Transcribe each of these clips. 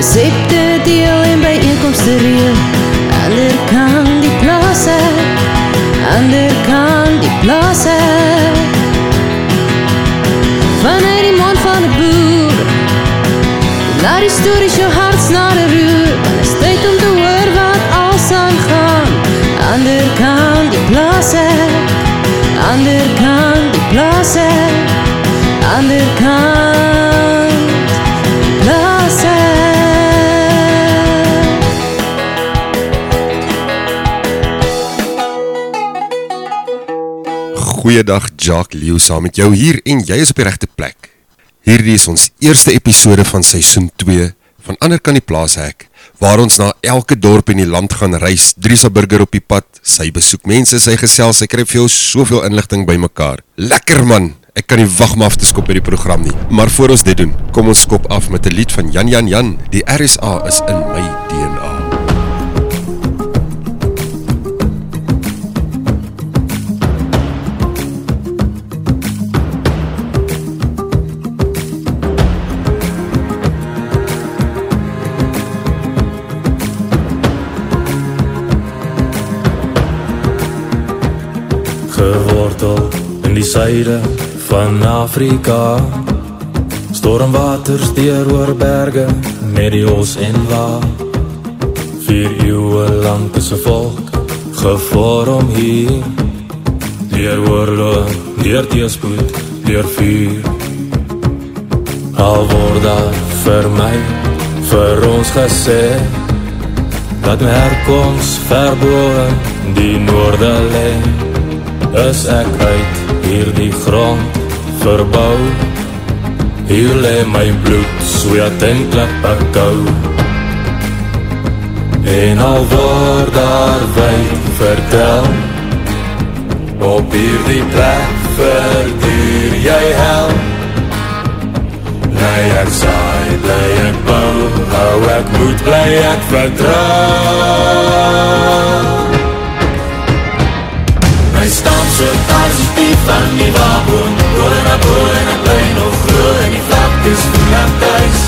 Recepte deel en bijeenkomste reel Ander kan die plaas Ander kan die plaas Vanuit die mond van die boer. Laat die stories jou hart snare roer. Want is tyd om te hoor wat als aangaan Ander kan die plaas Ander kan die plaas ek Goeiedag Jacques Leo saam met jou hier en jy is op die regte plek. Hierdie is ons eerste episode van seisoen 2 van Ander kan die plaas hek, waar ons na elke dorp in die land gaan reis. Driesa Burger op die pad, sy besoek mense, sy gesels, sy kry vir jou soveel inligting by mekaar. Lekker man, ek kan nie wag om af te skop by die program nie. Maar voor ons dit doen, kom ons skop af met 'n lied van Jan Jan Jan. Die RSA is in my die suide van Afrika. Stormwaters deur oor berge met die os en wa. Vier eeue lank is 'n volk gevorm hier. Deur oorlog, deur teespoed, deur vuur. Al word daar vir my, vir ons gesê dat my herkoms verbo in die noorde lê is ek uit hierdie grond verbou. Hier lê my bloed sweat en klippe kou En al word daar wyd vertel Op hierdie plek verduur jy hel. Bly ek saai, bly ek bou Hou ek moed, bly ek vertrouw so positief van die waboon Boor en boor en ek bly nog groe En die vlaktes voel ek thuis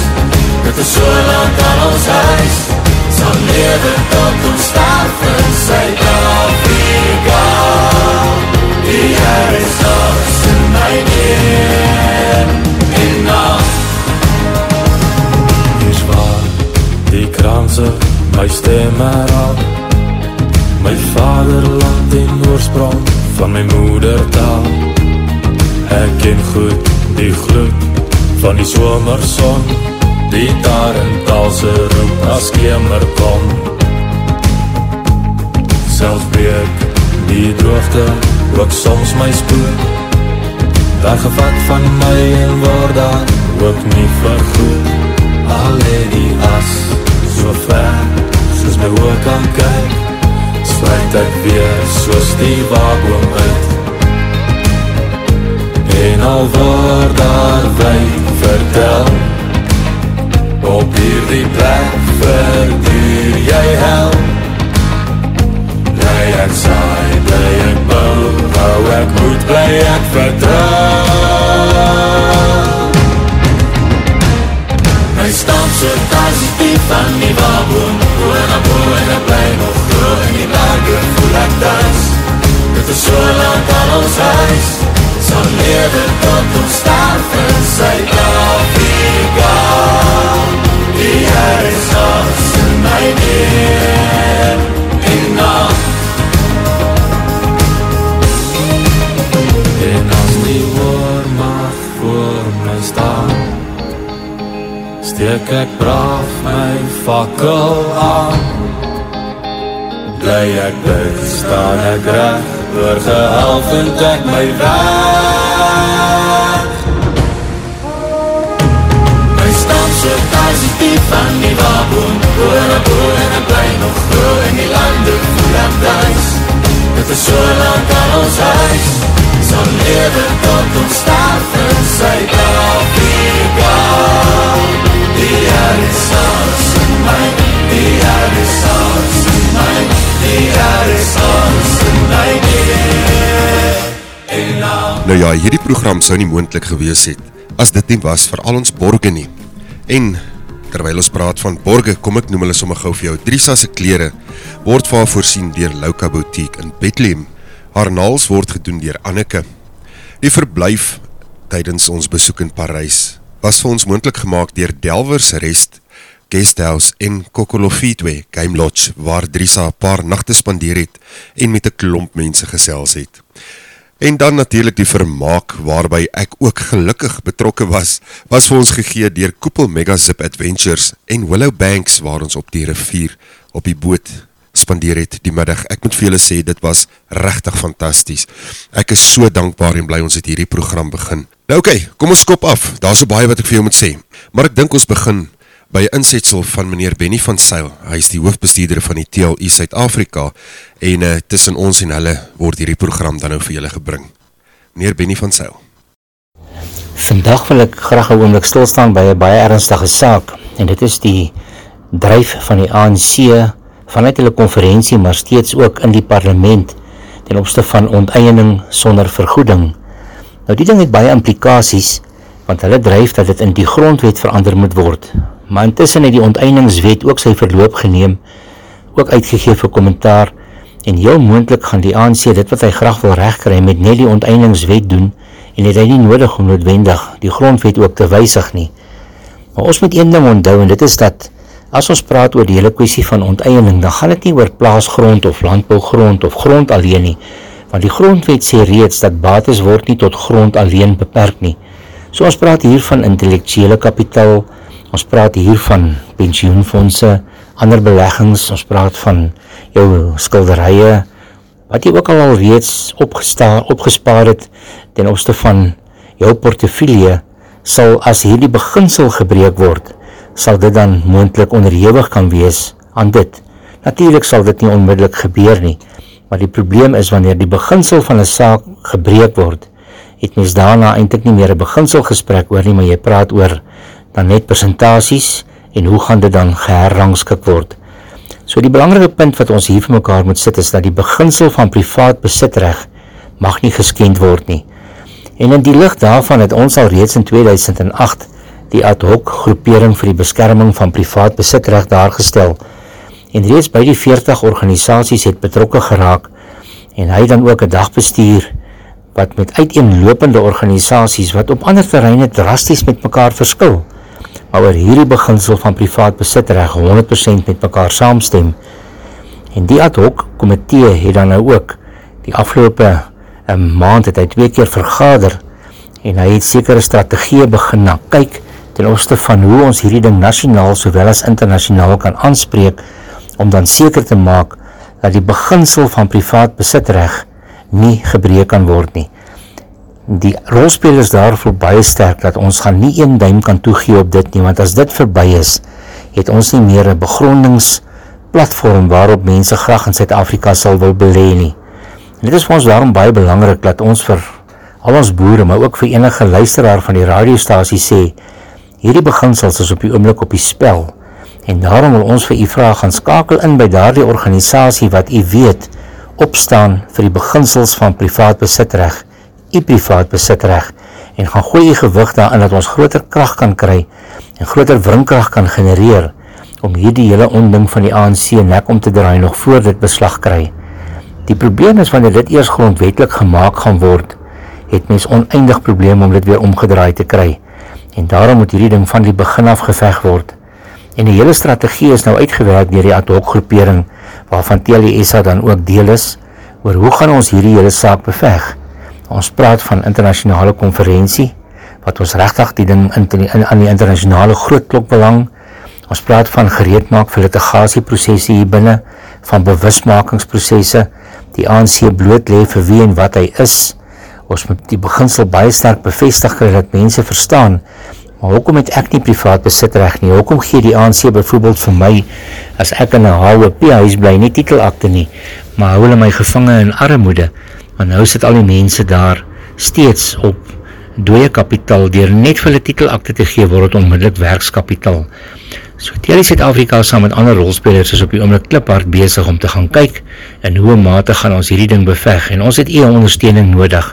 Dit is so lang aan ons huis Sal lewe tot ons sterf in Suid-Afrika Die jaar is alles in my neer En nacht Hier is waar die kranse my stem herhaal. My vaderland en oorsprong van my moedertaal Ek ken goed die gloed van die somerson Die daar in talse roep as kemer kom Selfs breek die droogte ook soms my spoed. Weggevat van my en word daar ook nie vergoed. Al die as so ver soos my oor kan kyk sluit ek weer soos die waboom uit. En al word daar wijd vertel Op hierdie plek verduur jy hel. Bly ek saai, bly ek bou Hou ek moed, bly ek vertrouw My stam so positief van die waboom Boe na boe en ek bly nog die berge voel ek thuis Dit is so lang aan ons huis. Sal lewe tot ons sterf in Suid-Afrika Die Heer is alles in my neer En nacht. En as die oormag voor my staan Steek ek braaf my fakkel aan Bly ek bid, staan ek recht Oorgehaal vind ek my weg. My stam so positief van die waboom Boor en boor en ek bly nog groe In die lande voel ek thuis. Dit is so lang aan ons huis Sal lewe tot ons sterf in Suid-Afrika. Die Heer is alles in my Nou ja, hierdie program sou nie moontlik gewees het as dit nie was vir al ons borge nie. En Terwyl ons praat van borge, kom ek noem hulle sommer gou vir jou. Drisa se klere word vir haar voorsien deur Louka Boutique in Bethlehem. Haar naels word gedoen deur Anneke. Die verblyf tydens ons besoek in Parys was vir ons moontlik gemaak deur Delvers Rest Guesthouse en Kokolofitwe Game Lodge waar Drisa 'n paar nagte spandeer het en met 'n klomp mense gesels het. En dan natuurlik die vermaak waarby ek ook gelukkig betrokke was, was vir ons gegee deur Koepel Mega Zip Adventures en Willow Banks waar ons op die rivier op die boot spandeer het die middag. Ek moet vir julle sê dit was regtig fantasties. Ek is so dankbaar en bly ons het hierdie program begin. Nou oké, okay, kom ons skop af. Daar's so baie wat ek vir jou moet sê. Maar ek dink ons begin by 'n insetsel van meneer Benny van Sail. Hy is die hoofbestuurder van die TLU Suid-Afrika en uh, tussen ons en hulle word hierdie program dan nou vir julle gebring. Meneer Benny van Sail. Vandag wil ek graag 'n oomblik stil staan by 'n baie ernstige saak en dit is die dryf van die ANC vanuit hulle konferensie maar steeds ook in die parlement ten opsigte van onteiening sonder vergoeding. Nou die ding het baie implikasies want hulle dryf dat dit in die grondwet verander moet word maar intussen het die onteieningswet ook sy verloop geneem, ook uitgegee vir kommentaar en heel moontlik gaan die ANC dit wat hy graag wil regkry met net die onteieningswet doen en dit is nie nodig om noodwendig die grondwet ook te wysig nie. Maar ons moet een ding onthou en dit is dat as ons praat oor die hele kwessie van onteiening, dan gaan dit nie oor plaasgrond of landbougrond of grond alleen nie, want die grondwet sê reeds dat bates word nie tot grond alleen beperk nie. So ons praat hier van intellektuele kapitaal, Ons praat hier van pensioenfonde, ander beleggings, ons praat van jou skilderye wat jy ook al reeds opgestaan opgespaar het ten opsigte van jou portefeulje sal as hierdie beginsel gebreek word, sal dit dan moontlik onderhewig kan wees aan dit. Natuurlik sal dit nie onmiddellik gebeur nie, maar die probleem is wanneer die beginsel van 'n saak gebreek word, het mens daarna eintlik nie meer 'n beginsel gesprek oor nie, maar jy praat oor dan net presentasies en hoe gaan dit dan geherrangskik word. So die belangrike punt wat ons hier vir mekaar moet sit is dat die beginsel van privaat besitreg mag nie geskend word nie. En in die lig daarvan het ons al reeds in 2008 die ad hoc groepering vir die beskerming van privaat besitreg daar gestel. En reeds by die 40 organisasies het betrokke geraak en hy dan ook 'n dagbestuur wat met uiteenlopende organisasies wat op ander terreine drasties met mekaar verskil maar oor hierdie beginsel van privaat besitreg 100% met mekaar saamstem. En die ad hoc komitee het dan nou ook die afgelope 'n eh, maand het hy twee keer vergader en hy het sekere strategieë begin na kyk ten opsigte van hoe ons hierdie ding nasionaal sowel as internasionaal kan aanspreek om dan seker te maak dat die beginsel van privaat besitreg nie gebreek kan word nie die rolspelers daar voel baie sterk dat ons gaan nie een duim kan toegee op dit nie want as dit verby is het ons nie meer 'n begrondingsplatform waarop mense graag in Suid-Afrika sal wil belê nie. En dit is vir ons daarom baie belangrik dat ons vir al ons boere maar ook vir enige luisteraar van die radiostasie sê hierdie beginsels is op die oomblik op die spel en daarom wil ons vir u vra gaan skakel in by daardie organisasie wat u weet opstaan vir die beginsels van privaat besitreg u privaat besitreg en gaan gooi u gewig daarin dat ons groter krag kan kry en groter wrinkrag kan genereer om hierdie hele onding van die ANC nek om te draai nog voor dit beslag kry. Die probleem is wanneer dit eers grondwetlik gemaak gaan word, het mens oneindig probleme om dit weer omgedraai te kry. En daarom moet hierdie ding van die begin af geveg word. En die hele strategie is nou uitgewerk deur die ad hoc groepering waarvan TLSA dan ook deel is oor hoe gaan ons hierdie hele saak beveg? Ons praat van internasionale konferensie wat ons regtig die ding in, aan die internasionale groot klok belang. Ons praat van gereedmaak vir litigasieprosesse hier binne, van bewusmakingsprosesse, die ANC bloot lê vir wie en wat hy is. Ons moet die beginsel baie sterk bevestig kry dat mense verstaan. Maar hoekom het ek nie privaat besit reg nie? Hoekom gee die ANC byvoorbeeld vir my as ek in 'n HOP huis bly nie titelakte nie, maar hou hulle my gevange in armoede? Maar nou sit al die mense daar steeds op dooie kapitaal deur net vir hulle titelakte te gee word onmiddellik werkskapitaal. So Telie Suid-Afrika saam met ander rolspelers is op die oomblik kliphard besig om te gaan kyk in hoe mate gaan ons hierdie ding beveg en ons het u ondersteuning nodig.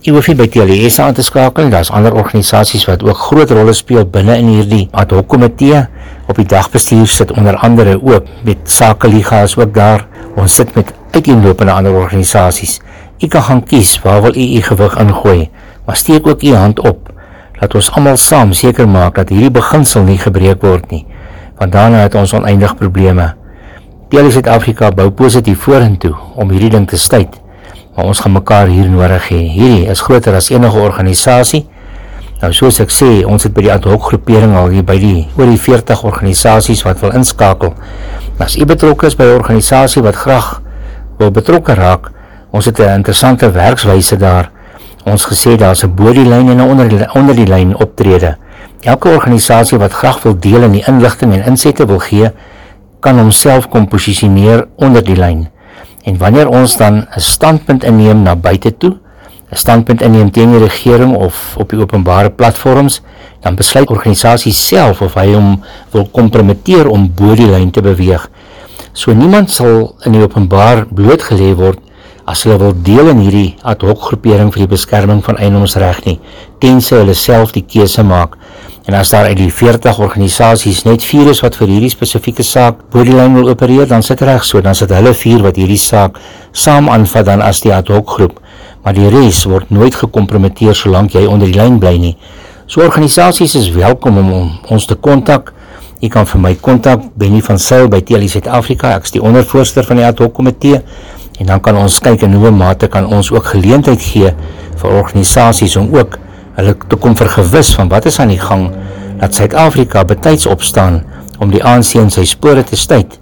Jy hoef nie by TLS aan te skakel. Daar's ander organisasies wat ook groot rolle speel binne in hierdie ad hoc komitee. Op die dagbestuur sit onder andere ook met sakeligas ook daar. Ons sit met uiteenlopende ander organisasies. U kan gaan kies waar wil u u gewig ingooi, maar steek ook u hand op. Laat ons almal saam seker maak dat hierdie beginsel nie gebreek word nie. Want daarna het ons oneindig probleme. TLS Suid-Afrika bou positief vorentoe om hierdie ding te staai maar ons gaan mekaar hier nodig hê. Hierdie is groter as enige organisasie. Nou soos ek sê, ons het by die ad hoc groepering al hier by die oor die 40 organisasies wat wil inskakel. As u betrokke is by 'n organisasie wat graag wil betrokke raak, ons het 'n interessante werkswyse daar. Ons gesê daar's 'n bo die lyn en 'n onder die onder die lyn optrede. Elke organisasie wat graag wil deel in die inligting en insette wil gee, kan homself kom posisioneer onder die lyn. En wanneer ons dan 'n standpunt inneem na buite toe, 'n standpunt inneem teen die regering of op die openbare platforms, dan besluit organisasie self of hy hom wil kompromiteer om bo die lyn te beweeg. So niemand sal in die openbaar blootgelê word as hulle wil deel in hierdie ad hoc groepering vir die beskerming van eiendomsreg nie, tensy hulle self die keuse maak En as daar uit die 40 organisasies net 4 is wat vir hierdie spesifieke saak bodylyn wil opereer, dan sit reg so, dan sit hulle 4 wat hierdie saak saam aanvat dan as die ad hoc groep. Maar die res word nooit gekompromiteer solank jy onder die lyn bly nie. So organisasies is welkom om, om ons te kontak. Jy kan vir my kontak Benny van Sail by TLC Suid-Afrika. Ek is die ondervoorsitter van die ad hoc komitee en dan kan ons kyk in hoe mate kan ons ook geleentheid gee vir organisasies om ook hulle te kom vergewis van wat is aan die gang dat Suid-Afrika betyds opstaan om die ANC in sy spore te stuit.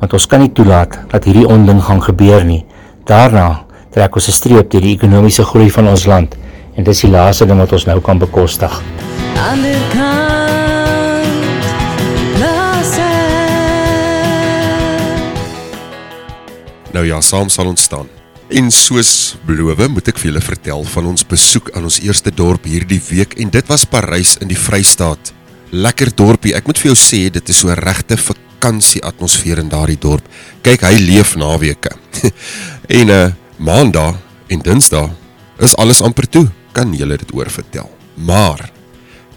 Want ons kan nie toelaat dat hierdie onding gaan gebeur nie. Daarna trek ons 'n streep deur die ekonomiese groei van ons land. En dis die laaste ding wat ons nou kan bekostig. Ander kant nou ja saam sal ons staan En soos beloof, moet ek vir julle vertel van ons besoek aan ons eerste dorp hierdie week en dit was Parys in die Vrystaat. Lekker dorpie. Ek moet vir jou sê dit is so regte vakansie atmosfeer in daardie dorp. Kyk, hy leef naweke. en uh, maandag en dinsdag is alles amper toe. Kan julle dit oor vertel? Maar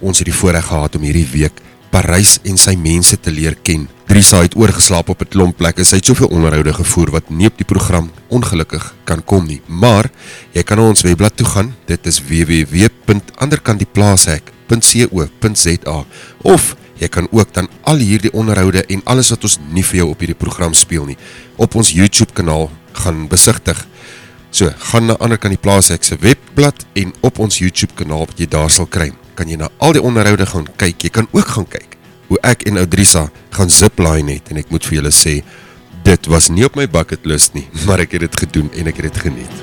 ons het die voorreg gehad om hierdie week Parys en sy mense te leer ken. Drisa het oorgeslaap op 'n klomp plekke. Sy het soveel onderhoude gevoer wat nie op die program ongelukkig kan kom nie. Maar jy kan na ons webblad toe gaan. Dit is www.anderkantdieplaashek.co.za of jy kan ook dan al hierdie onderhoude en alles wat ons nie vir jou op hierdie program speel nie op ons YouTube kanaal gaan besigtig. So, gaan na Anderkant die Plaashek se webblad en op ons YouTube kanaal wat jy daar sal kry kan jy na al die onderhoude gaan kyk. Jy kan ook gaan kyk hoe ek en Oudrisa gaan zipline het en ek moet vir julle sê dit was nie op my bucket list nie, maar ek het dit gedoen en ek het dit geniet.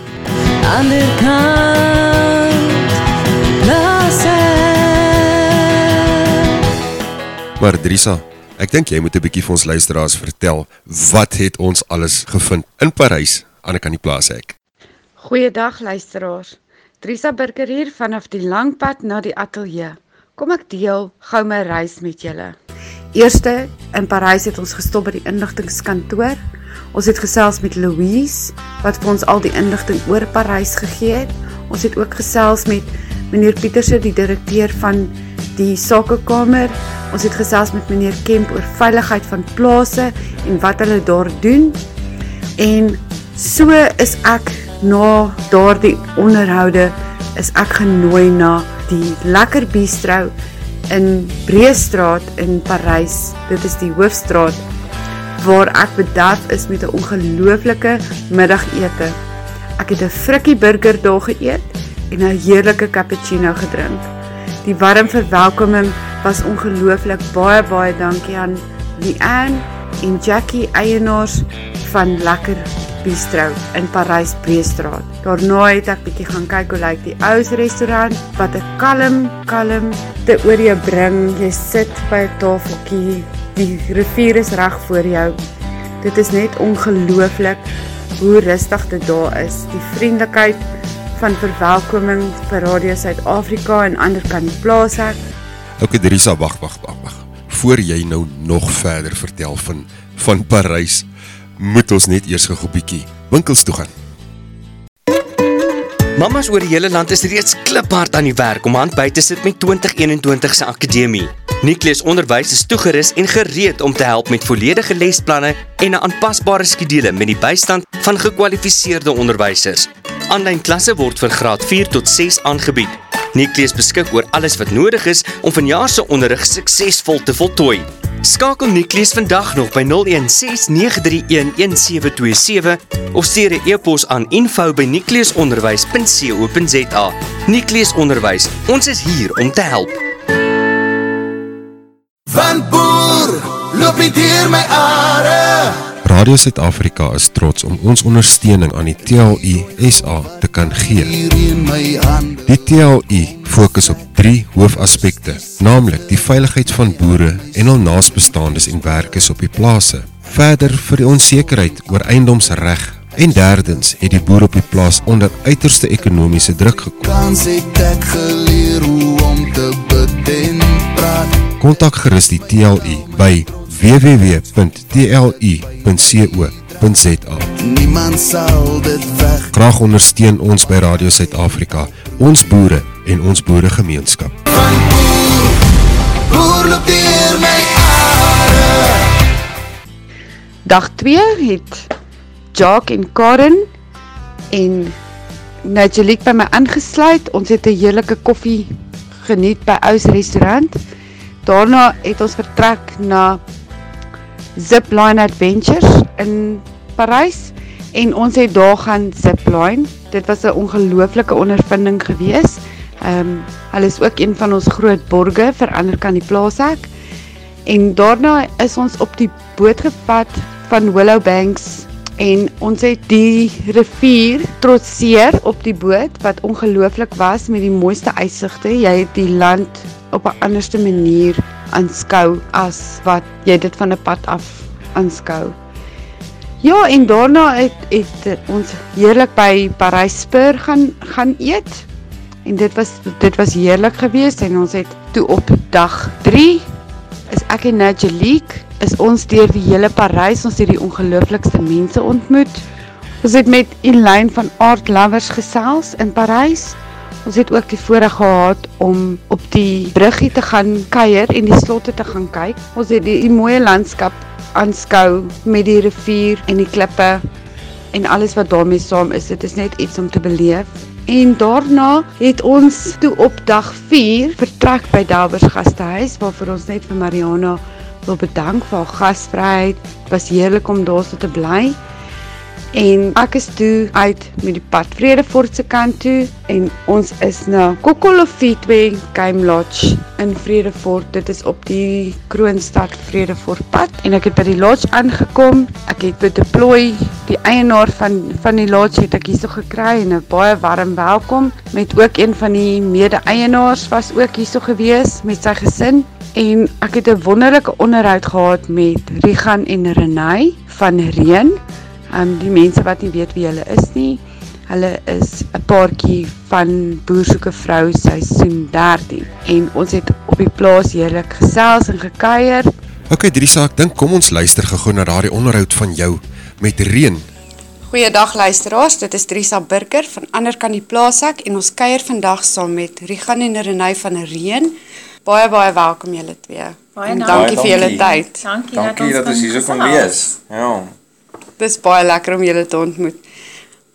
Maar Drisa, ek dink jy moet 'n bietjie vir ons luisteraars vertel wat het ons alles gevind in Parys aan 'n kan die plaas ek. Goeiedag luisteraars. Trisa Burger hier vanaf die lang pad na die ateljee. Kom ek deel gou my reis met julle. Eerste in Parys het ons gestop by die inligtingkantoor. Ons het gesels met Louise wat vir ons al die inligting oor Parys gegee het. Ons het ook gesels met meneer Pieterse, die direkteur van die sakekamer. Ons het gesels met meneer Kemp oor veiligheid van plase en wat hulle daar doen. En so is ek na daardie onderhoude is ek genooi na die Lekker Bistro in Breestraat in Parys. Dit is die hoofstraat waar ek bederf is met 'n ongelooflike middagete. Ek het 'n frikkie burger daar geëet en 'n heerlike cappuccino gedrink. Die warm verwelkoming was ongelooflik. Baie baie dankie aan Lian en Jackie eienaars van Lekker Bistro in Parys Breestraat. Daarna het ek bietjie gaan kyk hoe lyk die ou restaurant wat 'n kalm, kalm te oor jou bring. Jy sit by 'n tafeltjie, die rivier is reg voor jou. Dit is net ongelooflik hoe rustig dit daar is. Die vriendelikheid van verwelkoming vir Radio Suid-Afrika en ander kan die plaas ek. Okay, Drisa, wag, wag, wag, wag. Voor jy nou nog verder vertel van van Parys, moet ons net eers gou 'n bietjie winkels toe gaan. Mamas oor die hele land is reeds kliphard aan die werk om hand by te sit met 2021 se akademie. Nikleus Onderwys is toegerus en gereed om te help met volledige lesplanne en 'n aanpasbare skedule met die bystand van gekwalifiseerde onderwysers. Aanlyn klasse word vir graad 4 tot 6 aangebied. Nikleus beskik oor alles wat nodig is om vanjaar se onderrig suksesvol te voltooi. Skakel Nikleus vandag nog by 0169311727 of stuur 'n e-pos aan info@nikleusonderwys.co.za. Nikleus Onderwys, ons is hier om te help. Van boer, loop nie deur my are. Radio Suid-Afrika is trots om ons ondersteuning aan die TLU SA te kan gee. Die TLU fokus op drie hoofaspekte, naamlik die veiligheid van boere en hul naasbestaandes en werkers op die plase. Verder vir die onsekerheid oor eiendomsreg en derdens het die boere op die plaas onder uiterste ekonomiese druk gekom. Kans het ek geleer hoe om te bid en praat. Kontak gerus die TLU by www.tlu.co.za. Niemand sal dit weg. Graag ondersteun ons by Radio Suid-Afrika, ons boere en ons boeregemeenskap. Van boer, boer loop deur my are. Dag 2 het Jacques en Karen en Nigeliek by my aangesluit. Ons het 'n heerlike koffie geniet by Ous restaurant. Daarna het ons vertrek na Zipline Adventures in Parys en ons het daar gaan zipline. Dit was 'n ongelooflike ondervinding gewees. Ehm um, hulle is ook een van ons groot borge vir ander kan die plaashek. En daarna is ons op die boot gepad van Willow Banks en ons het die rivier trotseer op die boot wat ongelooflik was met die mooiste uitsigte. Jy het die land op 'n anderste manier aanskou as wat jy dit van 'n pad af aanskou. Ja, en daarna het, het ons heerlik by Parys Spur gaan gaan eet. En dit was dit was heerlik geweest en ons het toe op dag 3 is ek en Nigelique is ons deur die hele Parys, ons het die ongelooflikste mense ontmoet. Ons het met Elaine van Art Lovers gesels in Parys. Ons het ook die voorreg gehad om op die bruggie te gaan kuier en die slotte te gaan kyk. Ons het die, die mooi landskap aanskou met die rivier en die klippe en alles wat daarmee saam is. Dit is net iets om te beleef. En daarna het ons toe op dag 4 vertrek by Delbers Gastehuis waarvoor ons net vir Mariana wil bedank vir haar gasvryheid. Dit was heerlik om daar so te bly. En ek is toe uit met die pad Vredefort se kant toe en ons is na Kokolofitwe Game Lodge in Vredefort. Dit is op die Kroonstad Vredefort pad en ek het by die lodge aangekom. Ek het by deploy die eienaar van van die lodge het ek hierso gekry en 'n baie warm welkom met ook een van die mede-eienaars was ook hierso gewees met sy gesin en ek het 'n wonderlike onderhoud gehad met Rigan en Renay van Reen. Um die mense wat nie weet wie hulle is nie. Hulle is 'n paartjie van Boersoeke vrou seisoen 13 en ons het op die plaas heerlik gesels en gekuier. OK, Drisa, ek dink kom ons luister gou na daardie onderhoud van jou met Reen. Goeiedag luisteraars, dit is Trisa Burger van ander kan die plaashek en ons kuier vandag saam met Rigan en Renay van Reen. Baie baie welkom julle twee. Baie en dankie. dankie vir julle tyd. Dankie, Dankie dat ons hier kon gesels. wees. Ja. Dis baie lekker om julle te ontmoet.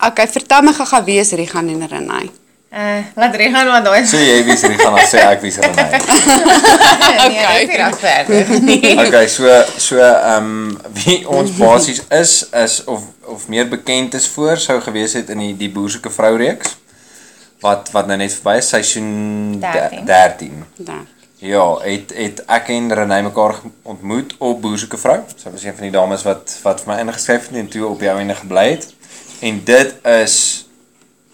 Okay, vertel my gou-gou wie is Rigan en Renay? Uh, laat Regan maar daai. So jy wie se gaan dan sê ek wie se Renay. nee, dit is verder. Nee. Okay, so so ehm um, wie ons basies is is of of meer bekend is voor sou gewees het in die die boersoeke vrou reeks wat wat nou net verby is seisoen de- 13. 13. Ja, het het ek en Renay mekaar ontmoet op Boersoeke vrou. Sy was een van die dames wat wat vir my ingeskryf het en toe op jou einde gebly het. En dit is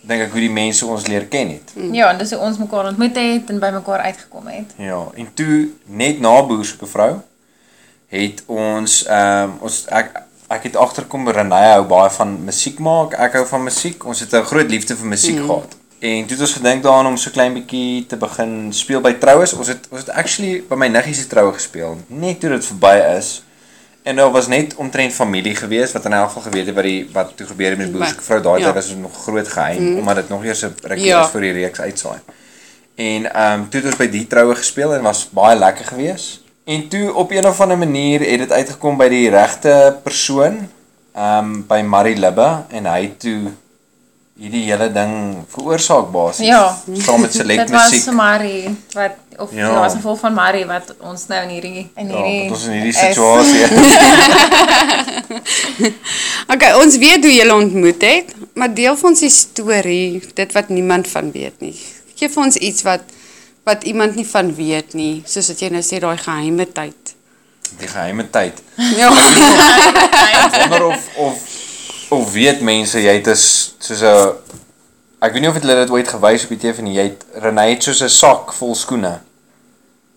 dink ek hoe die mense ons leer ken het. Ja, en dis hoe ons mekaar ontmoet het en by mekaar uitgekom het. Ja, en toe net na Boersoeke vrou het ons ehm ons ek ek het agterkom Renay hou baie van musiek maak. Ek hou van musiek. Ons het 'n groot liefde vir musiek mm. gehad. En toe het ons gedink daaraan om so klein bietjie te begin speel by troues. Ons het ons het actually by my niggie se troue gespeel net toe dit verby is. En daar was net omtrent familie gewees wat in elk geval geweet het wat die wat toe gebeur het met die boerse vrou daai Ja. tyd was dit nog groot geheim mm. omdat dit nog eers 'n rukkie Ja. was voor die reeks uitsaai. En ehm um, toe het ons by die troue gespeel en was baie lekker gewees. En toe op een of ander manier het dit uitgekom by die regte persoon ehm um, by Marie Libbe en hy toe hierdie hele ding veroorsaak basies. Ja. Saam met Select Dit was Musiek. Marie wat of Ja. ja, ja was 'n gevolg van Marie wat ons nou in hierdie in Ja, hierdie wat ons in hierdie situasie. Okay, ons weet hoe julle ontmoet het, maar deel vir ons die storie, dit wat niemand van weet nie. Geef vir ons iets wat wat iemand nie van weet nie, soos wat jy nou sê daai geheime tyd. die geheime tyd. Ja. Wonder of of of weet mense jy het is soos 'n ek weet nie of het hulle dit ooit gewys op die TV nie. Jy het Renée het soos 'n sak vol skoene.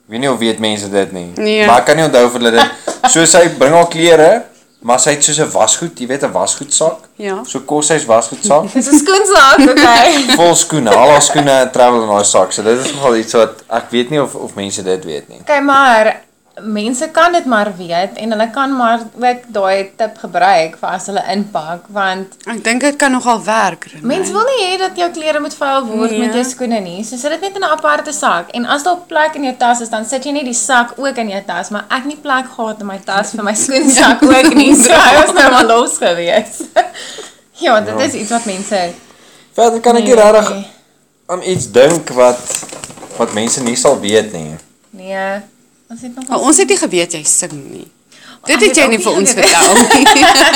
Ek weet nie of weet mense dit nie. Nee. Maar ek kan nie onthou of hulle dit so sy bring haar klere, maar sy het soos 'n wasgoed, jy weet 'n wasgoedsak. Ja. So koshuis wasgoedsak. Dis 'n skoensak, okay. vol skoene. Al haar skoene travel in daai sak. So dit is nogal iets wat ek weet nie of of mense dit weet nie. Okay, maar mense kan dit maar weet en hulle kan maar ook daai tip gebruik vir as hulle inpak want Ek dink dit kan nogal werk. Mense wil nie hê dat jou klere moet vuil word Nee. met jou skoene nie. So sit dit net in 'n aparte sak en as daar plek in jou tas is, dan sit jy net die sak ook in jou tas, maar ek het nie plek gehad in my tas vir my skoensak ook nie. So hy was nou maar los gewees. ja, dit Ja. is iets wat mense Verder kan ek nie Nee, regtig nee. aan iets dink wat wat mense nie sal weet nie. nee, ons het nog Maar ons het nie geweet jy sing nie. Dit het jy nie vir ons vertel nie.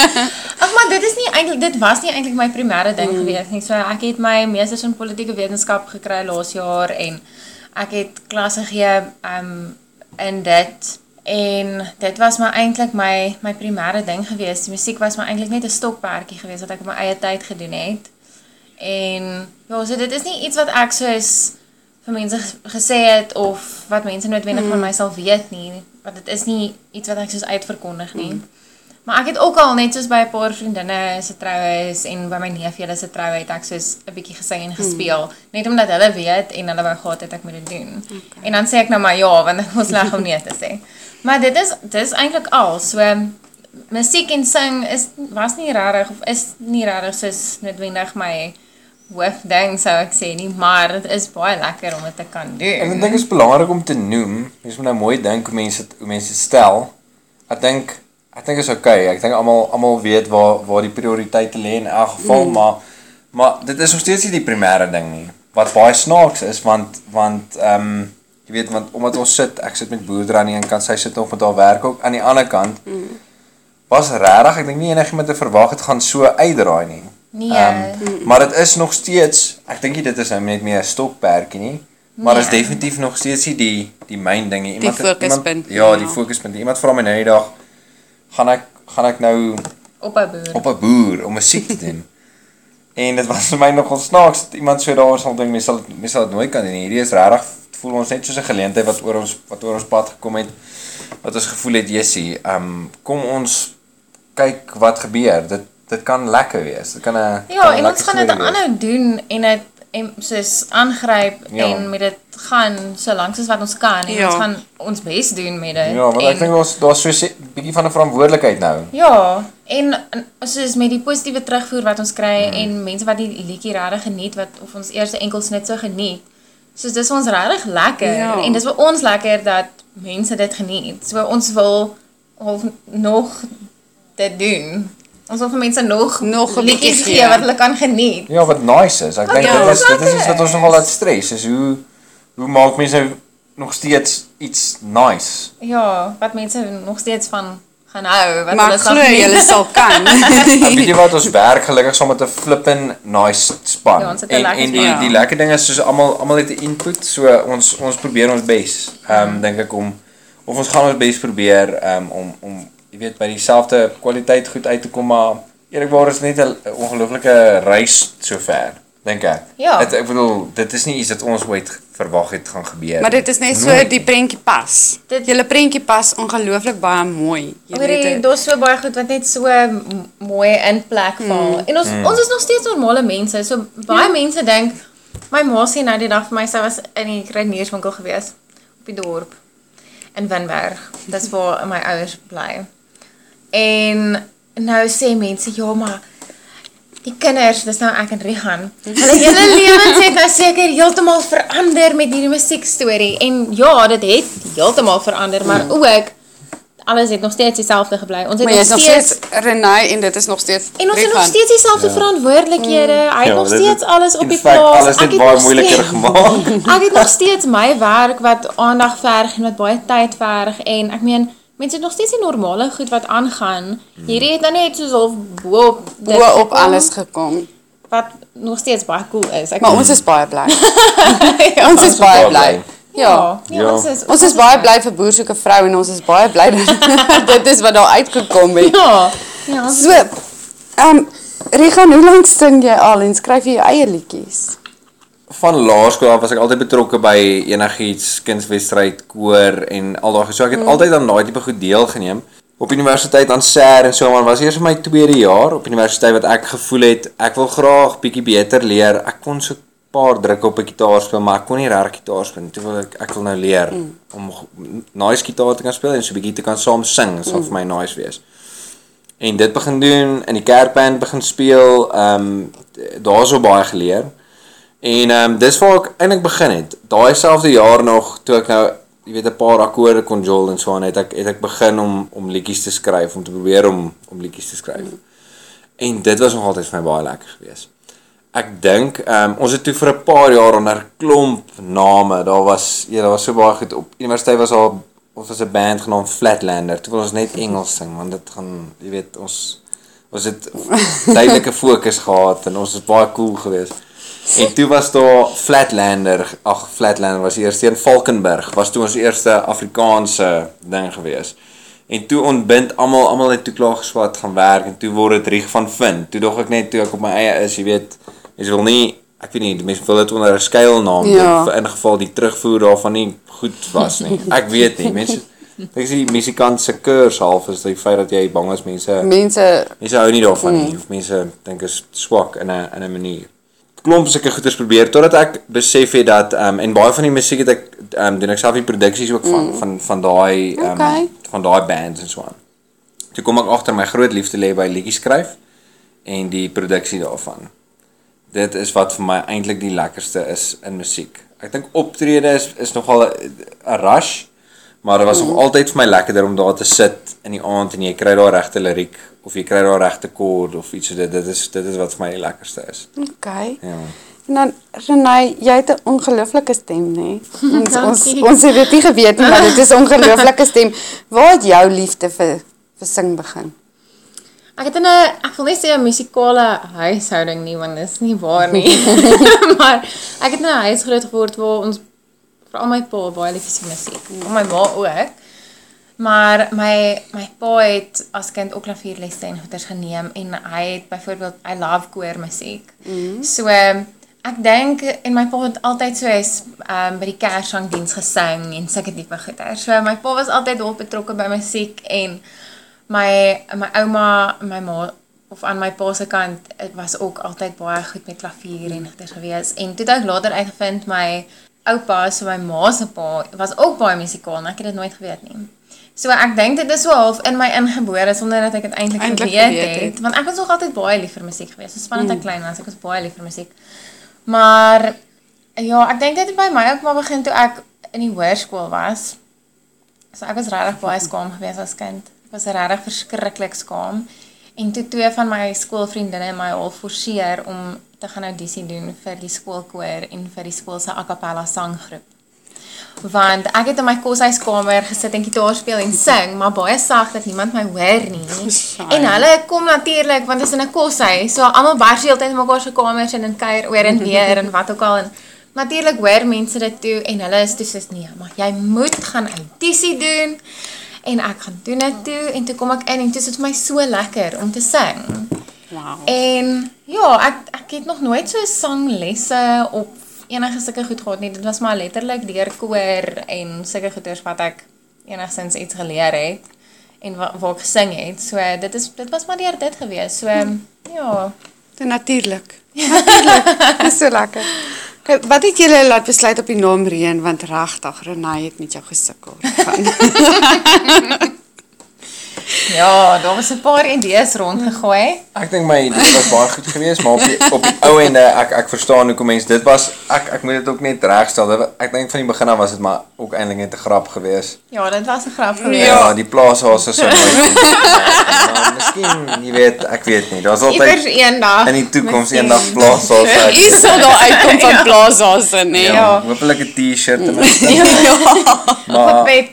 Ag maar dit is nie eintlik dit was nie eintlik my primêre ding mm. gewees nie. So ek het my meesters in politieke wetenskap gekry laas jaar en ek het klasse gegee um in dit en dit was maar eintlik my my primêre ding gewees. Die musiek was maar eintlik net 'n stokperdjie gewees wat ek op my eie tyd gedoen het. En ja, so dit is nie iets wat ek soos vir mense ges- gesê het of wat mense noodwendig mm. van my sal weet nie, want dit is nie iets wat ek soos uitverkondig nie. Mm. Maar ek het ook al net soos by 'n paar vriendinne se troues en by my neef julle se troue het ek soos 'n bietjie gesing en gespeel, mm. net omdat hulle weet en hulle wou gehad het ek moet dit doen. Okay. En dan sê ek nou maar ja, want ek was sleg om nee te sê. Maar dit is dit is eintlik al. So musiek en sing is was nie regtig of is nie regtig soos noodwendig my hoofding sou ek sê nie, maar dit is baie lekker om dit te kan doen. En ek dink dit is belangrik om te noem. Mens moet nou mooi dink hoe mense hoe mense dit stel. Ek dink ek dink is okay. Ek dink almal almal weet waar waar die prioriteite lê in elk geval, mm. maar maar dit is nog steeds nie die primêre ding nie. Wat baie snaaks is want want ehm um, jy weet want omdat ons sit, ek sit met boerdery aan die een kant, sy sit nog met haar werk ook aan die ander kant. Mm. Was regtig, ek dink nie enigiemand het verwag het gaan so uitdraai nie. Nee. Ehm, maar dit is nog steeds, ek dink dit is nou net meer 'n stokperdjie nie, maar dit is Nee. definitief nog steeds nie die die myn ding nie. Die fokuspunt, Iemand, ja, die ja. fokuspunt. Iemand vra my nou die dag, gaan ek gaan ek nou op 'n boer. op 'n boer om musiek te doen. en dit was vir my nogal snaaks dat iemand so daar sal dink mense sal mense sal dit nooit kan doen. Hierdie is regtig voel ons net soos 'n geleentheid wat oor ons wat oor ons pad gekom het. Wat ons gevoel het, Jessie, ehm um, kom ons kyk wat gebeur. Dit dit kan lekker wees. Dit kan 'n Ja, kan en ons lekker gaan dit aanhou doen en dit en soos aangryp Ja. en met dit gaan so lank soos wat ons kan en Ja. ons gaan ons bes doen met dit. Ja, want ek dink daar's daar's so 'n bietjie van 'n verantwoordelikheid nou. Ja, en, en soos met die positiewe terugvoer wat ons kry mm. en mense wat die liedjie regtig geniet wat of ons eerste enkels net so geniet. Soos dis ons regtig lekker Ja. en dis vir ons lekker dat mense dit geniet. So ons wil of nog dit doen. Ons wil vir mense nog Nog liedjies gee wat hulle kan geniet. Ja, wat nice is. Ek dink ja, dit is wat dit is iets wat ons nogal laat stres. Is hoe hoe maak mense nog steeds iets nice? Ja, wat mense nog steeds van gaan hou, wat Maar hulle ek glo julle sal kan. En weet jy wat ons werk gelukkig saam met 'n flippin nice span. Ja, en en die span. die lekker ding is soos almal almal het 'n input, so ons ons probeer ons bes. Ehm um, dink ek om of ons gaan ons bes probeer ehm um, om om jy weet by dieselfde kwaliteit goed uit te kom maar eerlikwaar is net 'n ongelooflike reis sover, dink ek. Ja. Dit, ek bedoel, dit is nie iets wat ons ooit verwag het gaan gebeur. Maar dit is net so Nooit die prentjie pas. Dit- Julle prentjie pas ongelooflik baie mooi. Hoorie, het 'n- daar's so baie goed wat net so mooi in plek val. Mm. En ons mm. ons is nog steeds normale mense. So baie ja. mense dink my ma sê nou die dag vir my sy was in die kruidenierswinkel gewees op die dorp in Winberg. Dis waar my ouers bly. En nou sê mense ja, maar die kinders, dis nou ek en Rihan. Hulle hele lewens het nou seker heeltemal verander met hierdie musiekstorie. En ja, dit het heeltemal verander, maar ook alles het nog steeds dieselfde gebly. Ons het Maar nog is nog steeds steeds Renai en dit is nog steeds En ons het nog Rihan. steeds dieselfde ja. verantwoordelikhede. Hy het Ja, nog steeds alles op die plaas. alles het baie moeiliker steeds- gemaak. Ek het nog steeds my werk wat aandag verg en wat baie tyd verg en ek meen mense het nog steeds die normale goed wat aangaan. Hierdie het nou net soos half bo op dit bo op alles gekom. wat nog steeds baie cool is. Ek Maar meen- ons is baie bly. ja, ons is baie bly. Ja. ja, ja, Ja. ons is Ons is baie bly vir boer soek 'n vrou en ons is baie bly dat dit is wat daar uitgekom het. Ja. Ja, ons So, ehm um, Regan, hoe lank sing jy al en skryf jy jou eie liedjies? Van laerskool af was ek altyd betrokke by enigiets, kunswedstryd, koor en al daai. So ek het mm. altyd aan daai tipe goed deelgeneem. Op universiteit aan SER en so maar was eers my tweede jaar op universiteit wat ek gevoel het ek wil graag bietjie beter leer. Ek kon so 'n paar drukke op 'n gitaar speel, maar ek kon nie regtig gitaar speel nie. Toe wil ek ek wil nou leer mm. om nice gitaar te kan speel en so bietjie te kan saam sing. Sal mm. vir my nice wees. En dit begin doen in die kerkband begin speel. Ehm um, daar's so baie geleer. En ehm um, dis waar ek eintlik begin het. Daai selfde jaar nog toe ek nou jy weet 'n paar akkoorde kon jol en so aan het ek het ek begin om om liedjies te skryf, om te probeer om om liedjies te skryf. En dit was nog altyd vir my baie lekker geweest. Ek dink ehm um, ons het toe vir 'n paar jaar onder klomp name. Daar was ja, daar was so baie goed op universiteit was daar ons was 'n band genaamd Flatlander. Toe wil ons net Engels sing want dit gaan jy weet ons ons het duidelike fokus gehad en ons was baie cool geweest. En toe was daar Flatlander, ag Flatlander was die eerste in Valkenburg, was toe ons eerste Afrikaanse ding geweest. En toe ontbind almal almal het toe klaar geswat gaan werk en toe word dit Rieg van Vind. Toe dog ek net toe ek op my eie is, jy weet, mense wil nie ek weet nie, die mense wil dit onder 'n skuilnaam doen Ja. vir in geval die terugvoer daarvan nie goed was nie. Ek weet nie, mense Ek sê die musikant se kurs half is die feit dat jy bang is mense Mense mense hou nie daarvan nie of mense dink is swak in 'n in 'n manier. Klomp sulke goeders probeer totdat ek besef het dat ehm um, en baie van die musiek het ek ehm um, doen ek self die produksies ook van mm. van van daai ehm um, Okay. van daai bands en so aan. Toe kom ek agter my groot liefde lê by liedjies skryf en die produksie daarvan. Dit is wat vir my eintlik die lekkerste is in musiek. Ek dink optrede is is nogal 'n rush, maar dit was nog altyd vir my lekkerder om daar te sit in die aand en jy kry daar regte liriek of jy kry daar regte koord of iets so dit dit is dit is wat vir my die lekkerste is. Okay. Ja. En dan Renai, jy het 'n ongelooflike stem, nê? Ons ons Dankie. ons het dit nie geweet nie, maar dit is 'n ongelooflike stem. Waar het jou liefde vir vir sing begin? Ek het in 'n ek wil nie sê 'n musikale huishouding nie want dit is nie waar nie. maar ek het in 'n huis groot geword waar ons veral my pa baie lief vir musiek. My ma ook. Maar my my pa het as kind ook klavierlesse en goeters geneem en hy het byvoorbeeld I love koor musiek. Mm. So ek dink en my pa het altyd so is um, by die kerssangdiens gesing en sulke tipe goeters. So my pa was altyd wel betrokke by musiek en my my ouma, my ma of aan my pa se kant het was ook altyd baie goed met klavier en goeters gewees. En toe het ek later uitgevind my oupa, so my ma se pa, was ook baie musikaal en ek het dit nooit geweet nie. So ek dink dit is so half in my ingebore sonder dat ek dit eintlik geweet geweet het, het. want ek was nog altyd baie lief vir musiek gewees. So spanend ek klein was, ek was baie lief vir musiek. Maar ja, ek dink dit het by my ook maar begin toe ek in die hoërskool was. So ek was regtig baie skaam geweest as kind. Ek was regtig verskriklik skaam. En toe twee van my skoolvriendinne my al forceer om te gaan audisie doen vir die skoolkoor en vir die skool se a cappella sanggroep. Want ek het in my koshuiskamer gesit en gitaar speel en sing, maar baie sag dat niemand my hoor nie. En hulle kom natuurlik want dit is in 'n koshuis, so almal bars heeltyd in mekaar se kamers en in kuier oor en weer en wat ook al en natuurlik hoor mense dit toe en hulle is toe soos nee, maar jy moet gaan audisie doen. En ek gaan doen dit toe en toe kom ek in en dit is vir my so lekker om te sing. Wow. En ja, ek ek het nog nooit so sanglesse of enige sulke goed gehad nie. Dit was maar letterlik deur koor en sulke goeters wat ek enigstens iets geleer het en wa waar ek gesing het. So dit is dit was maar deur dit gewees. So ja. Dit natuurlik. Natuurlik. Dis so lekker. Okay, wat het julle laat besluit op die naam Reën want regtig Renai het met jou gesukkel. Ja, daar was 'n paar idees rondgegooi. Ek dink my idee was baie goed geweest, maar op die, op die ou ende ek ek verstaan hoekom mense dit was ek ek moet dit ook net regstel. Ek dink van die begin af was dit maar ook eintlik net 'n grap geweest. Ja, dit was 'n grap geweest. Ja, die plaashase sou nooit. Maar miskien, jy weet, ek weet nie. Daar's Iewers altyd eendag. in die toekoms eendag plaashase. U sal daar uitkom van plaasase, nê? Ja, hopelik 'n T-shirt en 'n bed.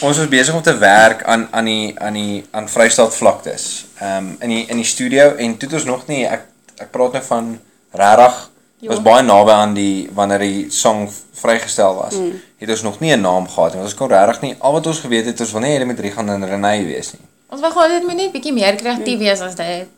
Ons was besig om te werk aan aan die aan die aan Vrystaat vlaktes. Ehm um, in die in die studio en toe het ons nog nie ek ek praat nou van regtig Ja. was baie naby aan die wanneer die song vrygestel was. Mm. Het ons nog nie 'n naam gehad nie. Ons kon regtig nie al wat ons geweet het ons wil nie hê dit moet Rigan en Renay wees nie. Ons wou gehad dit moet net bietjie meer kreatief wees as dit.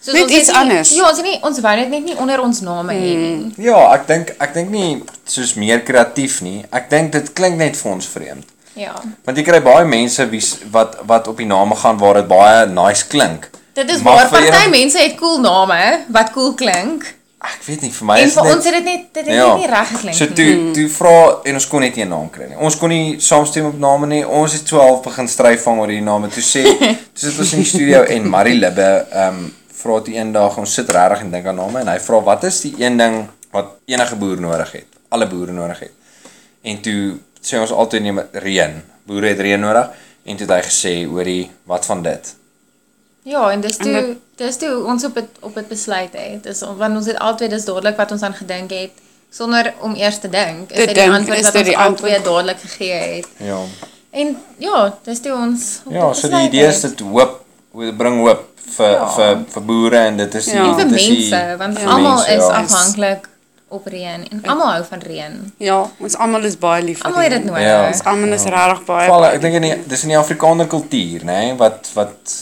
Soos Net ons het iets nie- anders. Ja, ons het nie ons wou dit net nie onder ons name hê nie. Ja, ek dink ek dink nie soos meer kreatief nie. Ek dink dit klink net vir ons vreemd. Ja. Want jy kry baie mense wie wat wat op die name gaan waar dit baie nice klink. Dit is Maar waar vir party mense het cool name wat cool klink. Ek weet nie vir my En is vir dit ons het dit net dit het net nie reg geklink So nie. toe toe vra en ons kon net nie 'n naam kry nie. Ons kon nie saamstem op name nie. Ons het 12 begin stryf vang oor die name. Toe sê toe sit ons in die studio en Marie Libbe ehm um, vra toe eendag ons sit regtig en dink aan name en hy vra wat is die een ding wat enige boer nodig het? Alle boere nodig het. En toe sê ons altyd neem reën. Boere het reën nodig en toe het hy gesê hoorie wat van dit? Ja, en dis En toe dit- dis toe ons op dit op dit besluit het. Dis want ons het altyd dis dadelik wat ons aan gedink het sonder om eers te dink. Is dit die antwoord wat ons die antwoord? dadelik gegee het. Ja. En ja, dis toe ons op Ja, so die idee is het. dit hoop dit bring hoop vir Ja. vir vir boere en dit is die Ja. en vir dit is die- mense want vir almal mense, is ja. afhanklik op reën en almal hou van reën. Ja, ons almal is baie lief vir Almal het dit nodig. Ja. Ons almal is regtig baie. Val, ek dink in die dis in die Afrikaner kultuur, nê, nee, wat wat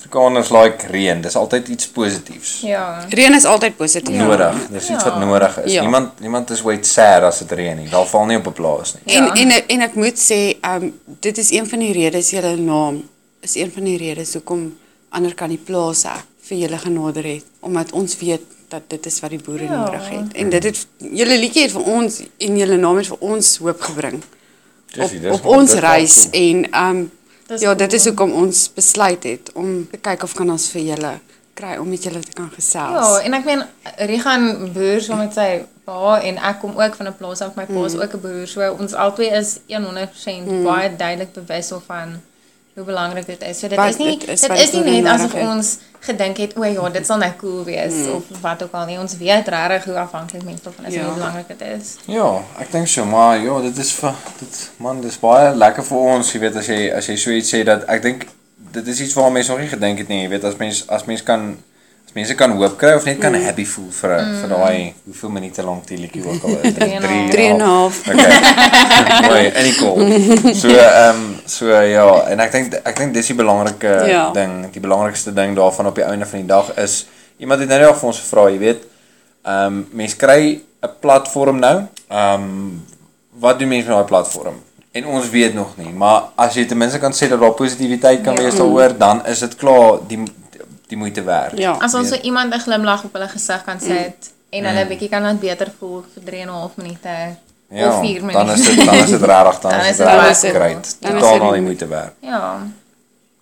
Afrikaners like reën. Dis altyd iets positiefs. Ja. Reën is altyd positief. Nodig. Dis iets wat Ja. nodig is. Ja. Niemand niemand is ooit sad as dit reën nie. Daar val nie op 'n plaas nie. En Ja. en ek- en ek moet sê, um dit is een van die redes julle naam is een van die redes hoekom ander kan die plaas vir julle genader het omdat ons weet dat dit is wat die boere Ja. nodig het. En dit het julle liedjie het vir ons en julle naam het vir ons hoop gebring Dis- op dis op wel- ons dis reis cool. en um Dis ja, dit is hoekom ons besluit het om te kyk of kan ons vir julle kry om met julle te kan gesels. Ja, en ek meen Rigan boer saam met sy pa en ek kom ook van 'n plaas af. My pa is ook 'n boer. So ons albei is 100% mm. baie duidelik bewus van hoe belangrik dit is. So dit Wat is nie dit is dit is nie net asof ons gedink het o ja, dit sal nou cool wees mm. of wat ook al nie. Ons weet regtig hoe afhanklik mense daarvan is Ja. en hoe belangrik dit is. Ja, ek dink so, maar ja, dit is vir dit man, dis baie lekker vir ons, jy weet as jy as jy so iets sê dat ek dink dit is iets waaraan mense nog nie gedink het nie, jy weet as mens as mens kan as mense kan hoop kry of net kan mm. happy voel vir mm. vir daai hoeveel minute lank die liedjie ook al is. Drie en 'n half. Drie en 'n half. Okay. Mooi, en ek cool. So ehm um, so ja, en ek dink ek dink dis die belangrike Ja. ding, die belangrikste ding daarvan op die einde van die dag is iemand het nou net vir ons gevra, jy weet, ehm um, mense kry 'n platform nou. Ehm um, wat doen mense met daai platform? En ons weet nog nie, maar as jy ten minste kan sê dat daar positiwiteit kan Ja. wees daaroor, dan is dit klaar die die moeite werd. Ja. As ons so iemand 'n glimlag op hulle gesig kan sit en hulle bietjie kan laat beter voel vir 3 en 'n half minute of 4 minute. dan is dit dan is dit regtig dan, Dan is dit regtig baie- great. dan is Totaal dit al die die moeite werd. Ja.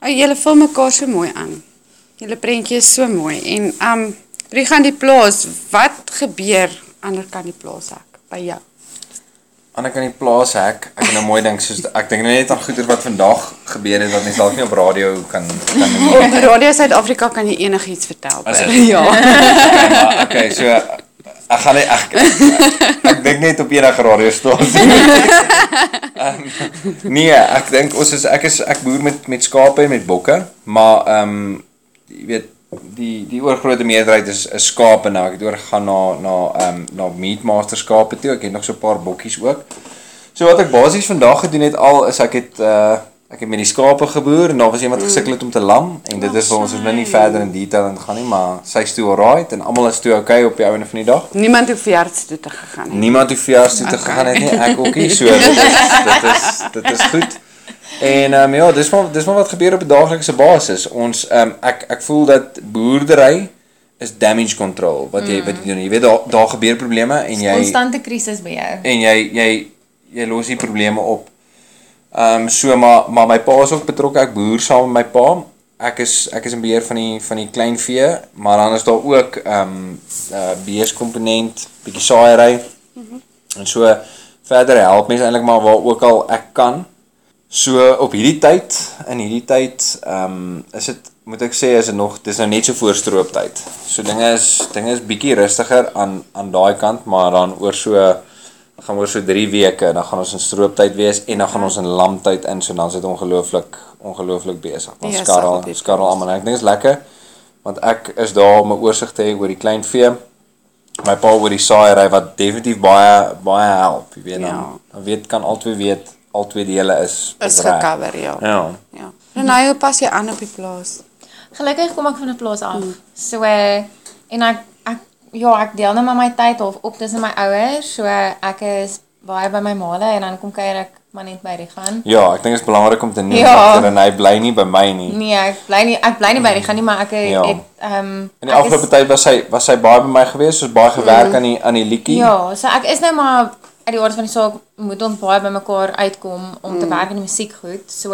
Oh, julle vul mekaar so mooi aan. Julle prentjie is so mooi en um wie gaan die plaas? Wat gebeur ander kan die plaas ek by jou? Ander kan die plaas hek. Ek het nou mooi dink soos ek dink nou net aan goeie wat vandag gebeur het wat mense dalk nie op radio kan kan nie. Op Radio Suid-Afrika kan jy enigiets vertel. Ja. Okay, maar okay, so ek gaan net ek ek, ek dink net op enige radiostasie. um, nee, ek dink ons is ek is ek boer met met skape en met bokke, maar ehm um, jy weet die die oorgrootste meerderheid is is skape nou. Ek het oorgegaan na na ehm um, na meatmaster skape toe. Ek het nog so 'n paar bokkies ook. So wat ek basies vandag gedoen het al is ek het uh ek het met die skape geboer en daar was iemand gesukkel het om te lam en dit is vir ons ons nou nie verder in detail in gaan nie, maar sy's toe alright en almal is toe okay op die einde van die dag. Niemand hoef verjaardags toe te gegaan nie. Niemand hoef verjaars toe te Okay. gegaan het nie, ek ook nie. So dit is dit is dit is goed. En ehm um, ja, dis maar dis maar wat gebeur op 'n daaglikse basis. Ons ehm um, ek ek voel dat boerdery is damage control wat jy wat jy doen. Jy weet daar daar gebeur probleme en jy Konstante krisis by jou. en jy jy jy los die probleme op Ehm um, so maar maar my pa is ook betrokke. Ek boer saam met my pa. Ek is ek is in beheer van die van die klein vee, maar dan is daar ook ehm um, uh beheerskomponent, bietjie saaiery. Mm -hmm. En so verder help mense eintlik maar waar ook al ek kan. So op hierdie tyd, in hierdie tyd, ehm um, is dit moet ek sê is dit nog dis nou net so voor strooptyd. So dinge is dinge is bietjie rustiger aan aan daai kant, maar dan oor so gaan oor so 3 weke, dan gaan ons in strooptyd wees en dan gaan ons in lamtyd in, so dan is dit ongelooflik ongelooflik besig. Ons Ja, skarrel skarrel almal. Ek dink dit is lekker want ek is daar om 'n oorsig te hê oor die klein vee. My pa oor die saaiery wat definitief baie baie help, jy weet dan. Ja. Dan weet kan albei weet albei dele is Is reg. gecover, ja. Ja. Ja. Renai, hoe pas jy aan op die plaas? Gelukkig kom ek van 'n plaas af. So eh, en ek ek ja, ek deel nou maar my tyd of op tussen my ouers. So ek is baie by my maale en dan kom kuier ek maar net by die gaan. Ja, ek dink dit is belangrik om te noem Ja. dat hy bly nie by my nie. Nee, ek bly nie ek bly nie by die gaan nie, maar ek Ja. het ehm In die afgelope tyd was hy was hy baie by my gewees, soos baie gewerk aan die aan die liedjie. Ja, so ek is nou maar uit die aard van die saak moet ons baie by mekaar uitkom om te werk in die musiek goed. So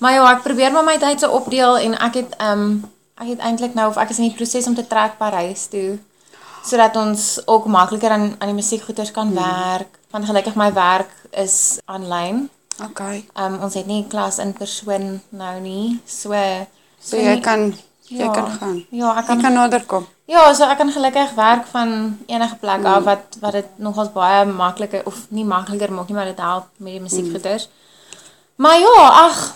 maar ja, ek probeer maar my tyd so opdeel en ek het ehm um, ek het eintlik nou of ek is in die proses om te trek Parys toe sodat ons ook makliker aan aan die musiekgoeders kan werk. Want gelukkig my werk is aanlyn. Okay. Ehm um, ons het nie klas in persoon nou nie. So So jy kan jy Ja. kan gaan. Ja, ek kan Jy kan nader kom. Ja, so ek kan gelukkig werk van enige plek af wat wat dit nogals baie makliker of nie makliker maak nie, maar dit help met die musiekgoeders. Maar ja, ag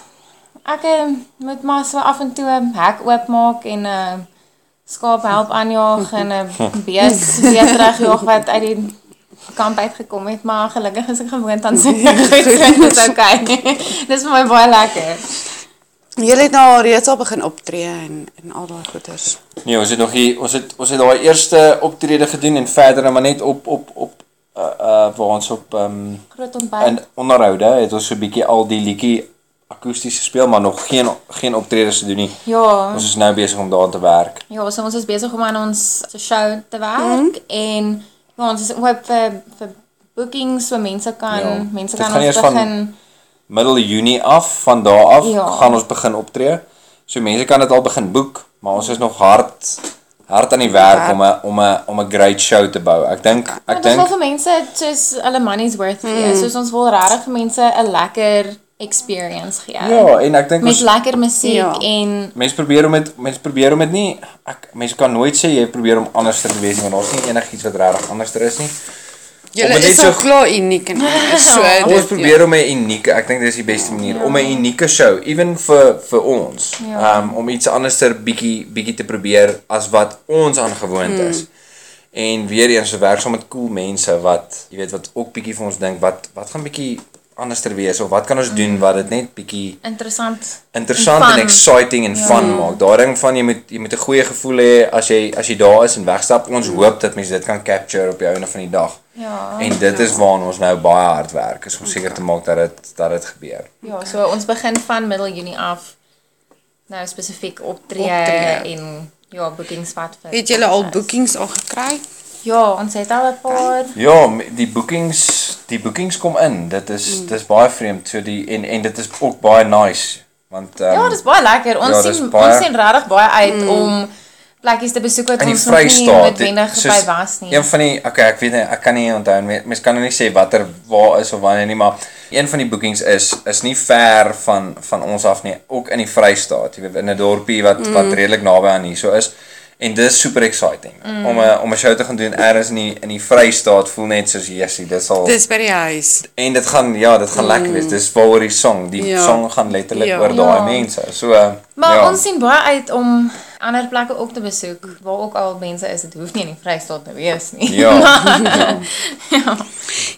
ek eh, moet maar so af en toe 'n hek oopmaak en 'n uh, skaap help aanjaag en 'n bees weer terugjaag wat uit die kamp uitgekom het, maar gelukkig is ek gewoond aan sulke goed. so Dit is okay. Dis vir my baie lekker. Jy het nou al reeds al begin optree en en al daai goeters. Nee, ons het nog hier ons het ons het daai eerste optrede gedoen en verder maar net op op op uh uh waar ons op ehm um, Groot ontbyt. in onderhoude het ons so 'n bietjie al die liedjie akoesties gespeel, maar nog geen geen optredes te doen nie. Ja. Ons is nou besig om daaraan te werk. Ja, so ons is besig om aan ons se show te werk en ja, ons is oop vir vir bookings so mense kan Ja. mense kan ons eers van- begin Middel Junie af, van daar af Ja. gaan ons begin optree. So mense kan dit al begin boek, maar ons is nog hard hard aan die werk om 'n om 'n om 'n great show te bou. Ek dink Ja, ek dink vir mense soos hulle money's worth gee. Soos ons wil regtig vir mense 'n lekker experience gee. ja, en ek dink met ons lekker musiek Ja. en mense probeer om dit mense probeer om dit nie ek mense kan nooit sê jy probeer om anders te wees nie, want daar's nie enigiets wat regtig anders is nie. Julle is so- al klaar uniek en anders. So Ons dit- probeer om 'n unieke, ek dink dis die beste manier om 'n unieke show, ewen vir vir ons, Ja. um, om iets anderster bietjie bietjie te probeer as wat ons aangewoond is. En weer eens se werk saam met cool mense wat jy weet wat ook bietjie vir ons dink wat wat gaan bietjie anderster wees of wat kan ons doen wat dit net bietjie interessant. interessant En en, exciting en fun maak. Daai ding van jy moet jy moet 'n goeie gevoel hê as jy as jy daar is en wegstap. Ons hoop dat mense dit kan capture op die einde van die dag. Ja. En dit is waarna ons nou baie hard werk, is om seker te maak dat dit dat dit gebeur. Ja, so ons begin van middel Junie af nou spesifiek optree, Optree. en ja, bookings wat vir Het julle al shows. boekings al gekry? Ja, ons het al 'n paar. Ja, die bookings die bookings kom in. Dit is mm. dis baie vreemd. So die en en dit is ook baie nice want um, Ja, dis baie lekker. Ons ja, sien baie- ons sien regtig baie uit mm. om plekkies te besoek wat ons nog nie noodwendig by was nie. Een van die okay, ek weet nie, ek kan nie onthou nie. Mens kan nou nie sê watter waar is of wanneer nie, maar een van die bookings is is nie ver van van ons af nie, ook in die Vrystaat, jy weet in 'n dorpie wat mm. wat redelik naby aan hier so is. En dis super exciting mm. om 'n om 'n show te gaan doen ergens in die in die Vrystaat voel net soos Jessie, dis al Dis by die huis. en dit gaan ja, dit gaan mm. lekker wees. Dis waaroor die song, die Ja. song gaan letterlik Ja. oor daai Ja. mense. So Maar ja. ons sien baie uit om ander plekke ook te besoek waar ook al mense is. Dit hoef nie in die Vrystaat te wees nie. Ja. ja.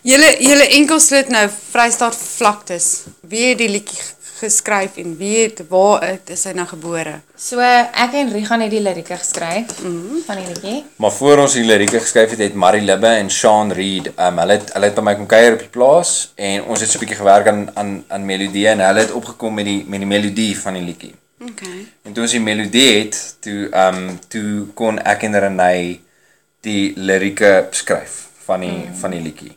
Julle julle enkelsit nou Vrystaat vlaktes. Wie het die liedjie geskryf en wie het waar het- is hy nou gebore? So ek en Rigan het die lirieke geskryf mm -hmm. van die liedjie. Maar voor ons die lirieke geskryf het, het Marie Libbe en Sean Reed, um, hulle het hulle het by my kom kuier op die plaas en ons het so 'n bietjie gewerk aan aan aan melodieë en hulle het opgekom met die met die melodie van die liedjie. Okay. En toe ons die melodie het, toe ehm um, toe kon ek en Renay die lirieke skryf van die mm. van die liedjie.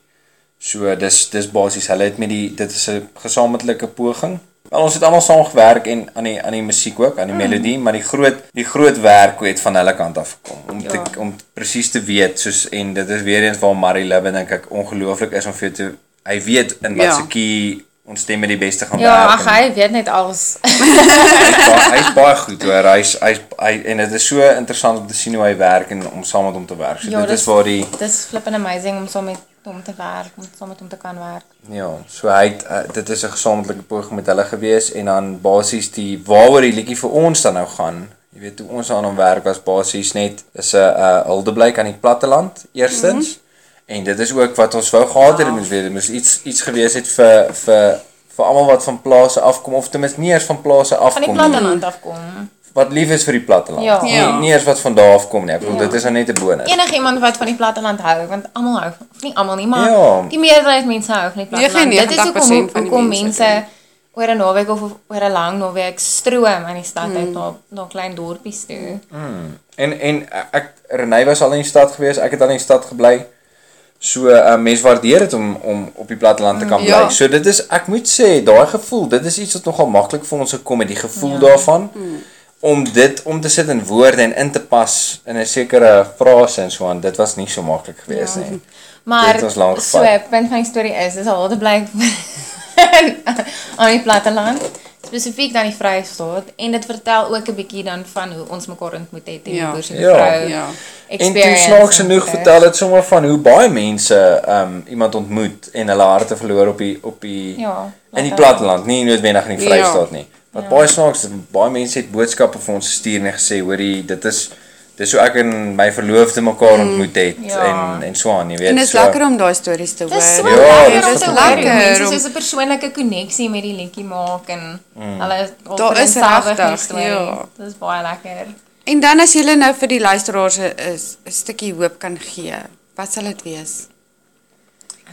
So dis dis basies hulle het met die dit is 'n gesamentlike poging. Wel ons het almal saam gewerk en aan die aan die musiek ook, aan die mm. melodie, maar die groot die groot werk het van hulle kant af gekom om te ja. om presies te weet soos en dit is weer eens waar Marie Libben dink ek ongelooflik is om vir te hy weet in wat ja. se ons stemme die beste gaan ja, werk. Ja, ag hy weet net alles. Hy's hy baie goed hoor. Hy's hy's hy en dit is so interessant om te sien hoe hy werk en om saam met hom te werk. So ja, dit is waar die Dis flipping amazing om saam met hom te werk, om saam met hom te kan werk. Ja, so hy het, uh, dit is 'n gesamentlike poging met hulle gewees en dan basies die waaroor die liedjie vir ons dan nou gaan. Jy weet hoe ons aan hom werk was basies net is 'n uh, huldeblyk aan die platteland eerstens. Mm -hmm. En dit is ook wat ons wou gehad het, dit moes weer, dit moes iets iets gewees het vir vir vir almal wat van plase afkom of ten minste nie eers van plase afkom nie. Van die platteland afkom. Wat lief is vir die platteland. Ja. Nie nie eers wat van daar af kom nie. Ek bedoel ja. dit is nou net 'n bonus. Enige iemand wat van die platteland hou, want almal hou, of nie almal nie, maar ja. die meerderheid mense hou van die platteland. Dit is hoekom hoekom mense oor 'n naweek of oor 'n lang naweek stroom in die stad mm. uit na na klein dorpies toe. Mm. En en ek Renay was al in die stad gewees. Ek het al in die stad gebly. So 'n uh, mens waardeer dit om om op die platteland te kan bly. Ja. So dit is ek moet sê, daai gevoel, dit is iets wat nogal maklik vir ons gekom het, die gevoel ja. daarvan. Mm. Om dit om te sit in woorde en in te pas in 'n sekere frase en so aan, dit was nie so maklik geweest ja. nie. Maar so, punt van die storie is, dis al te bly aan die platteland spesifiek dan die Vrystaat en dit vertel ook 'n bietjie dan van hoe ons mekaar ontmoet het en ja. hoe ons ja. vrou ja. En toe snaaks genoeg vertel dit sommer van hoe baie mense um iemand ontmoet en hulle harte verloor op die op die ja, in die platteland, nie noodwendig in die ja. Vrystaat nie. Wat ja. baie snaaks baie mense het boodskappe vir ons gestuur en gesê hoorie dit is dis hoe ek en my verloofde mekaar mm, ontmoet het ja. en en so aan, jy weet. En dit is so, lekker om daai stories te hoor. Dis so ja, lekker om te lekker om soos 'n persoonlike koneksie met die liedjie maak en mm. hulle daar is regtig ja. Dis baie lekker. En dan as jy nou vir die luisteraars 'n stukkie hoop kan gee, wat sal dit wees?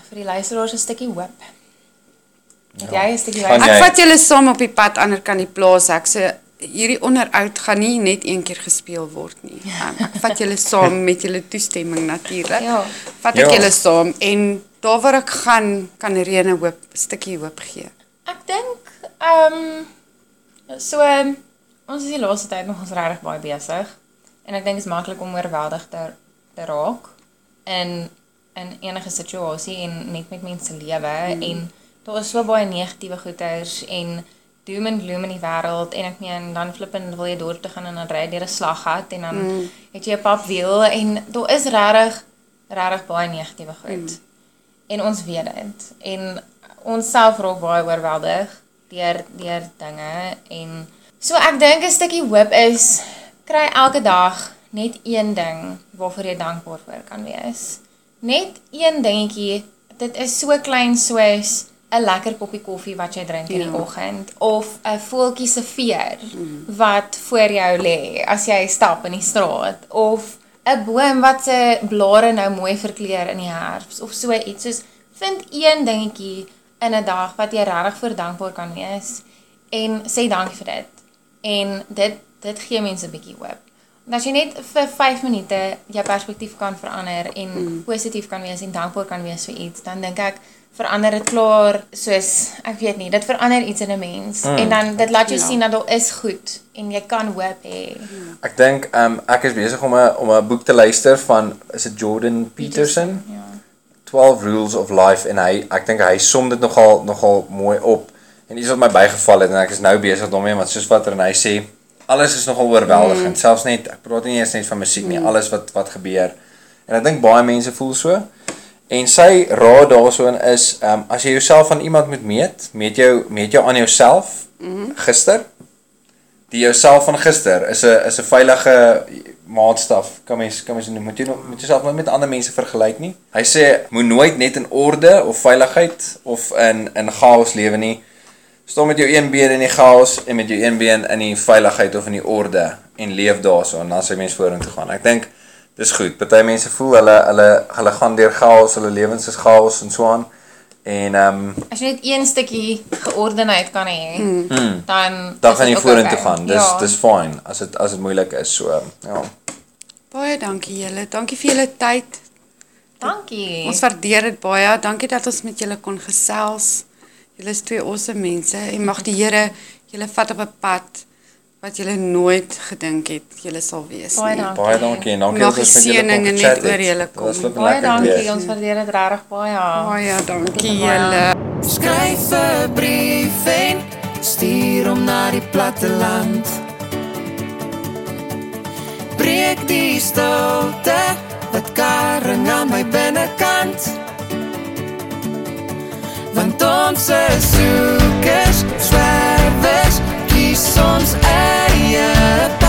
Vir die luisteraars 'n stukkie hoop. Het ja. jy 'n stukkie hoop? Ek vat julle saam op die pad ander kan die plaas ek se so, hierdie onderhoud gaan nie net een keer gespeel word nie. Um, ek vat julle saam met julle toestemming natuurlik. Ja. Vat ek ja. julle saam en daar waar ek gaan kan Rene hoop 'n stukkie hoop gee. Ek dink ehm um, so um, ons is die laaste tyd nog ons regtig baie besig en ek dink dit is maklik om oorweldig te te raak in in enige situasie en net met mense lewe mm. en daar is so baie negatiewe goeters en doom and gloom in die wêreld en ek meen dan flippend wil jy dorp toe gaan en dan ry jy deur 'n slaggat en dan mm. het jy 'n pap wiel en daar is regtig regtig baie negatiewe goed. Mm. En ons weet dit. En ons self raak baie oorweldig deur deur dinge en so ek dink 'n stukkie hoop is kry elke dag net een ding waarvoor jy dankbaar vir kan wees. Net een dingetjie. Dit is so klein soos 'n lekker koppie koffie wat jy drink in die ja. oggend of 'n voeltjie se veer mm. wat voor jou lê as jy stap in die straat of 'n boom wat se blare nou mooi verkleur in die herfs of so iets soos vind een dingetjie in 'n dag wat jy regtig vir dankbaar kan wees en sê dankie vir dit en dit dit gee mense 'n bietjie hoop as jy net vir 5 minute jou perspektief kan verander en mm. positief kan wees en dankbaar kan wees vir iets dan dink ek verander dit klaar soos ek weet nie dit verander iets in 'n mens mm. en dan dit laat jou ja. sien dat daar is goed en jy kan hoop hê. Ek dink um, ek is besig om 'n om 'n boek te luister van is dit Jordan Peterson? Peterson ja. 12 Rules of Life en hy ek dink hy som dit nogal nogal mooi op en iets wat my bygeval het en ek is nou besig daarmee want soos wat hy sê alles is nogal oorweldigend mm. selfs net ek praat nie eers net van musiek nie mm. alles wat wat gebeur en ek dink baie mense voel so. En sy raad daarsoon is, ehm um, as jy jouself aan iemand moet meet, meet jou meet jou aan jouself mm -hmm. gister. Die jouself van gister is 'n is 'n veilige maatstaf. Kan mens kan mens moet jy moet jouself nooit met ander mense vergelyk nie. Hy sê moet nooit net in orde of veiligheid of in in chaos lewe nie. Staan met jou een been in die chaos en met jou een been in die veiligheid of in die orde en leef daarso en dan sê mens vorentoe gaan. Ek dink dis goed. Party mense voel hulle hulle hulle gaan deur chaos, hulle lewens is chaos en so aan. En ehm um, as jy net een stukkie geordenheid kan hê, mm. dan dan gaan jy vorentoe gaan. Dis ja. dis fine as dit as dit moeilik is so. Ja. Baie dankie julle. Dankie vir julle tyd. Dankie. Ons waardeer dit baie. Dankie dat ons met julle kon gesels. Julle is twee awesome mense en mag die Here julle vat op 'n pad wat julle nooit gedink het julle sal wees Baie nie. dankie. Baie dankie en dankie Mag dat ons met julle kon het. oor julle kom. Dit was Baie dankie. geweest. Ons waardeer dit regtig baie. Baie dankie julle. Skryf 'n brief en stuur hom na die platteland. Breek die stilte wat karring aan my binnekant. Want ons is soekers, swerwers, kies ons eie pad.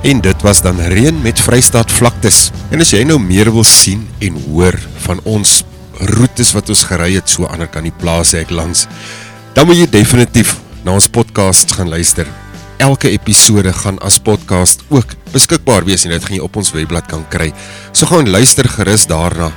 En dit was dan Reën met Vrystaat vlaktes. En as jy nou meer wil sien en hoor van ons roetes wat ons gery het so ander kan die plaas ek langs, dan moet jy definitief na ons podcast gaan luister. Elke episode gaan as podcast ook beskikbaar wees en dit gaan jy op ons webblad kan kry. So gaan luister gerus daarna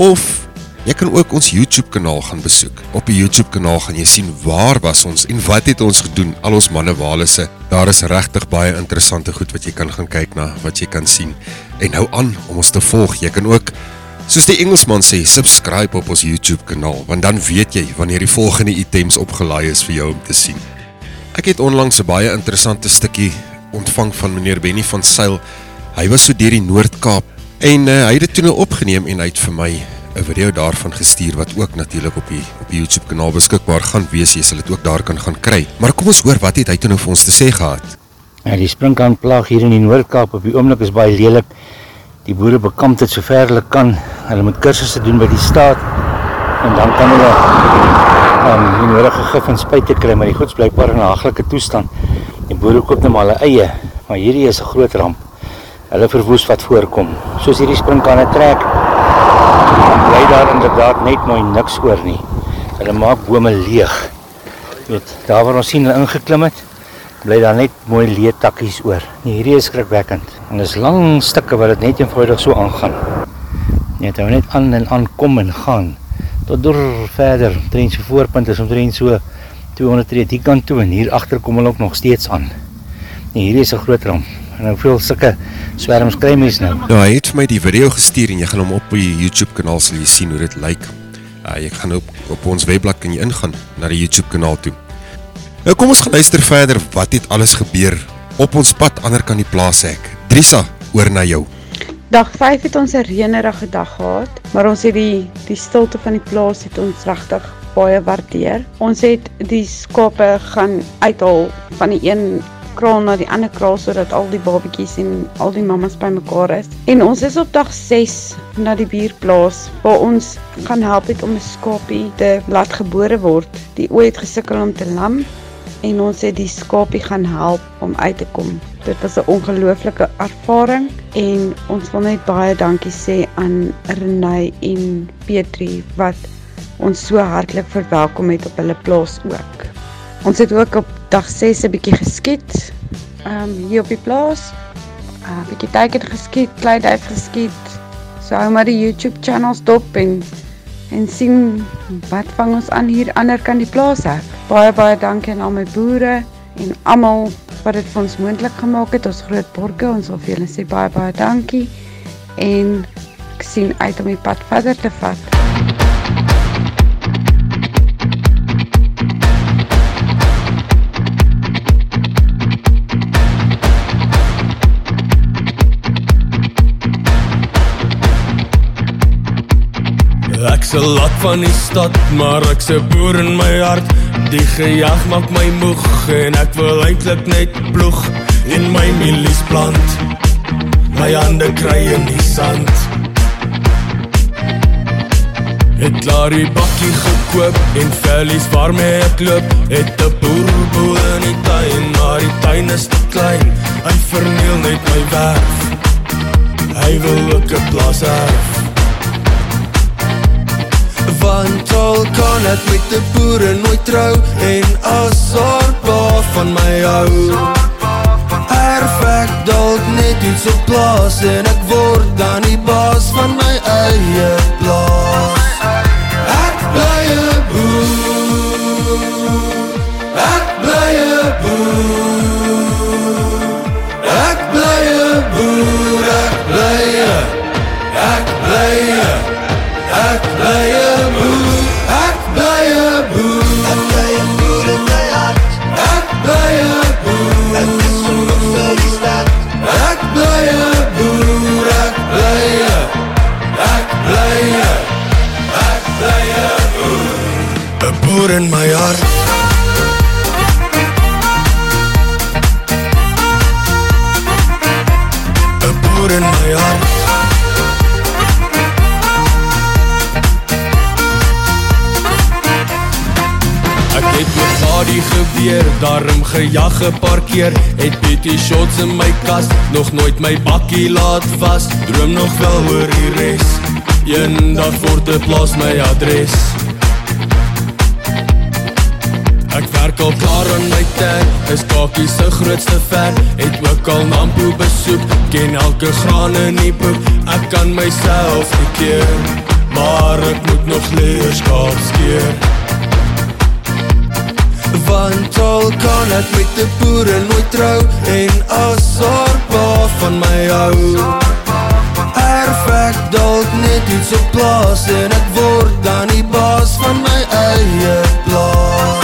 of Jy kan ook ons YouTube kanaal gaan besoek. Op die YouTube kanaal gaan jy sien waar was ons en wat het ons gedoen, al ons manne walisse. Daar is regtig baie interessante goed wat jy kan gaan kyk na, wat jy kan sien. En hou aan om ons te volg. Jy kan ook soos die Engelsman sê, subscribe op ons YouTube kanaal, want dan weet jy wanneer die volgende items opgelaai is vir jou om te sien. Ek het onlangs 'n baie interessante stukkie ontvang van meneer Benny van Sail. Hy was so deur die Noord-Kaap en uh, hy het dit toe nou opgeneem en hy het vir my 'n video daarvan gestuur wat ook natuurlik op die op die YouTube kanaal beskikbaar gaan wees. Jy sal dit ook daar kan gaan kry. Maar kom ons hoor wat het hy toe nou vir ons te sê gehad. Ja, die sprinkaanplaag hier in die Noord-Kaap op die oomblik is baie lelik. Die boere bekamp dit sover hulle kan. Hulle moet kursusse doen by die staat en dan kan hulle um, die nodige gif en spuite kry, maar die goeds blykbaar in 'n haglike toestand. Die boere koop net maar hulle eie, maar hierdie is 'n groot ramp. Hulle verwoes wat voorkom. Soos hierdie springkanne trek, bly daar inderdaad net mooi niks oor nie. Hulle maak bome leeg. Jy weet, daar waar ons sien hulle ingeklim het, bly daar net mooi leë takkies oor. Nee, hierdie is skrikwekkend. En dis lang stukke wat dit net eenvoudig so aangaan. Net hou net aan en aan kom en gaan tot deur verder. Omtrent so voorpunt is omtrent so 200 tree die kant toe en hier agter kom hulle ook nog steeds aan. Nee, hierdie is 'n groot ramp. En nou veel sulke swerms kry mense nou. Ja, hy het vir my die video gestuur en jy gaan hom op die YouTube kanaal sal jy sien hoe dit lyk. Uh, jy gaan op op ons webblad kan jy ingaan na die YouTube kanaal toe. Nou kom ons gaan luister verder wat het alles gebeur op ons pad ander kan die plaas hek. Drisa, oor na jou. Dag 5 het ons 'n reënerige dag gehad, maar ons het die die stilte van die plaas het ons regtig baie waardeer. Ons het die skape gaan uithaal van die een kraal na die ander kraal sodat al die babetjies en al die mammas bymekaar is. En ons is op dag 6 na die buurplaas waar ons gaan help het om 'n skapie te laat gebore word. Die ooi het gesukkel om te lam en ons het die skapie gaan help om uit te kom. Dit was 'n ongelooflike ervaring en ons wil net baie dankie sê aan Renay en Petri wat ons so hartlik verwelkom het op hulle plaas ook. Ons het ook op dag 6 'n bietjie geskiet. Ehm um, hier op die plaas. 'n uh, bietjie teiken geskiet, kleiduif geskiet. So hou maar die YouTube channels dop en en sien wat vang ons aan hier ander kan die plaas hê. Baie baie dankie aan al my boere en almal wat dit vir ons moontlik gemaak het. Ons groot borge, ons wil vir julle sê baie baie dankie en ek sien uit om die pad verder te vat. Ek's 'n lak van die stad, maar ek's 'n boer in my hart. Die gejag maak my moeg en ek wil eintlik net ploeg en my mielies plant. My hande kry in die sand. Het klaar die bakkie gekoop en vellies waarmee ek loop. Het 'n boerboel in die tuin, maar die tuin is te klein. Hy verniel net my werf. Hy wil ook 'n plaas erf. Want al kan ek met die boere nooit trou En as haar pa van my hou Erf ek dalk net iets op plaas En ek word dan die baas van my eie plaas. Ek bly een boer in my hart. Een boer in my hart. Ek het met Gadi geweer, daarom gejag geparkeer Het PT shots in my kas, nog nooit my bakkie laat was Droom nog wel oor die res, eendag word die plaas my adres Ek al klaar aan my tag Is kakie sy grootste fan. Het ook al Nampo besoek Ken elke graan in die boek Ek kan myself nie keer Maar ek moet nog leer skaap skeer. Want al kan ek met die boere nooit trou En as haar pa van my hou Erf ek dalk net iets op plaas En ek word dan die baas van my eie plaas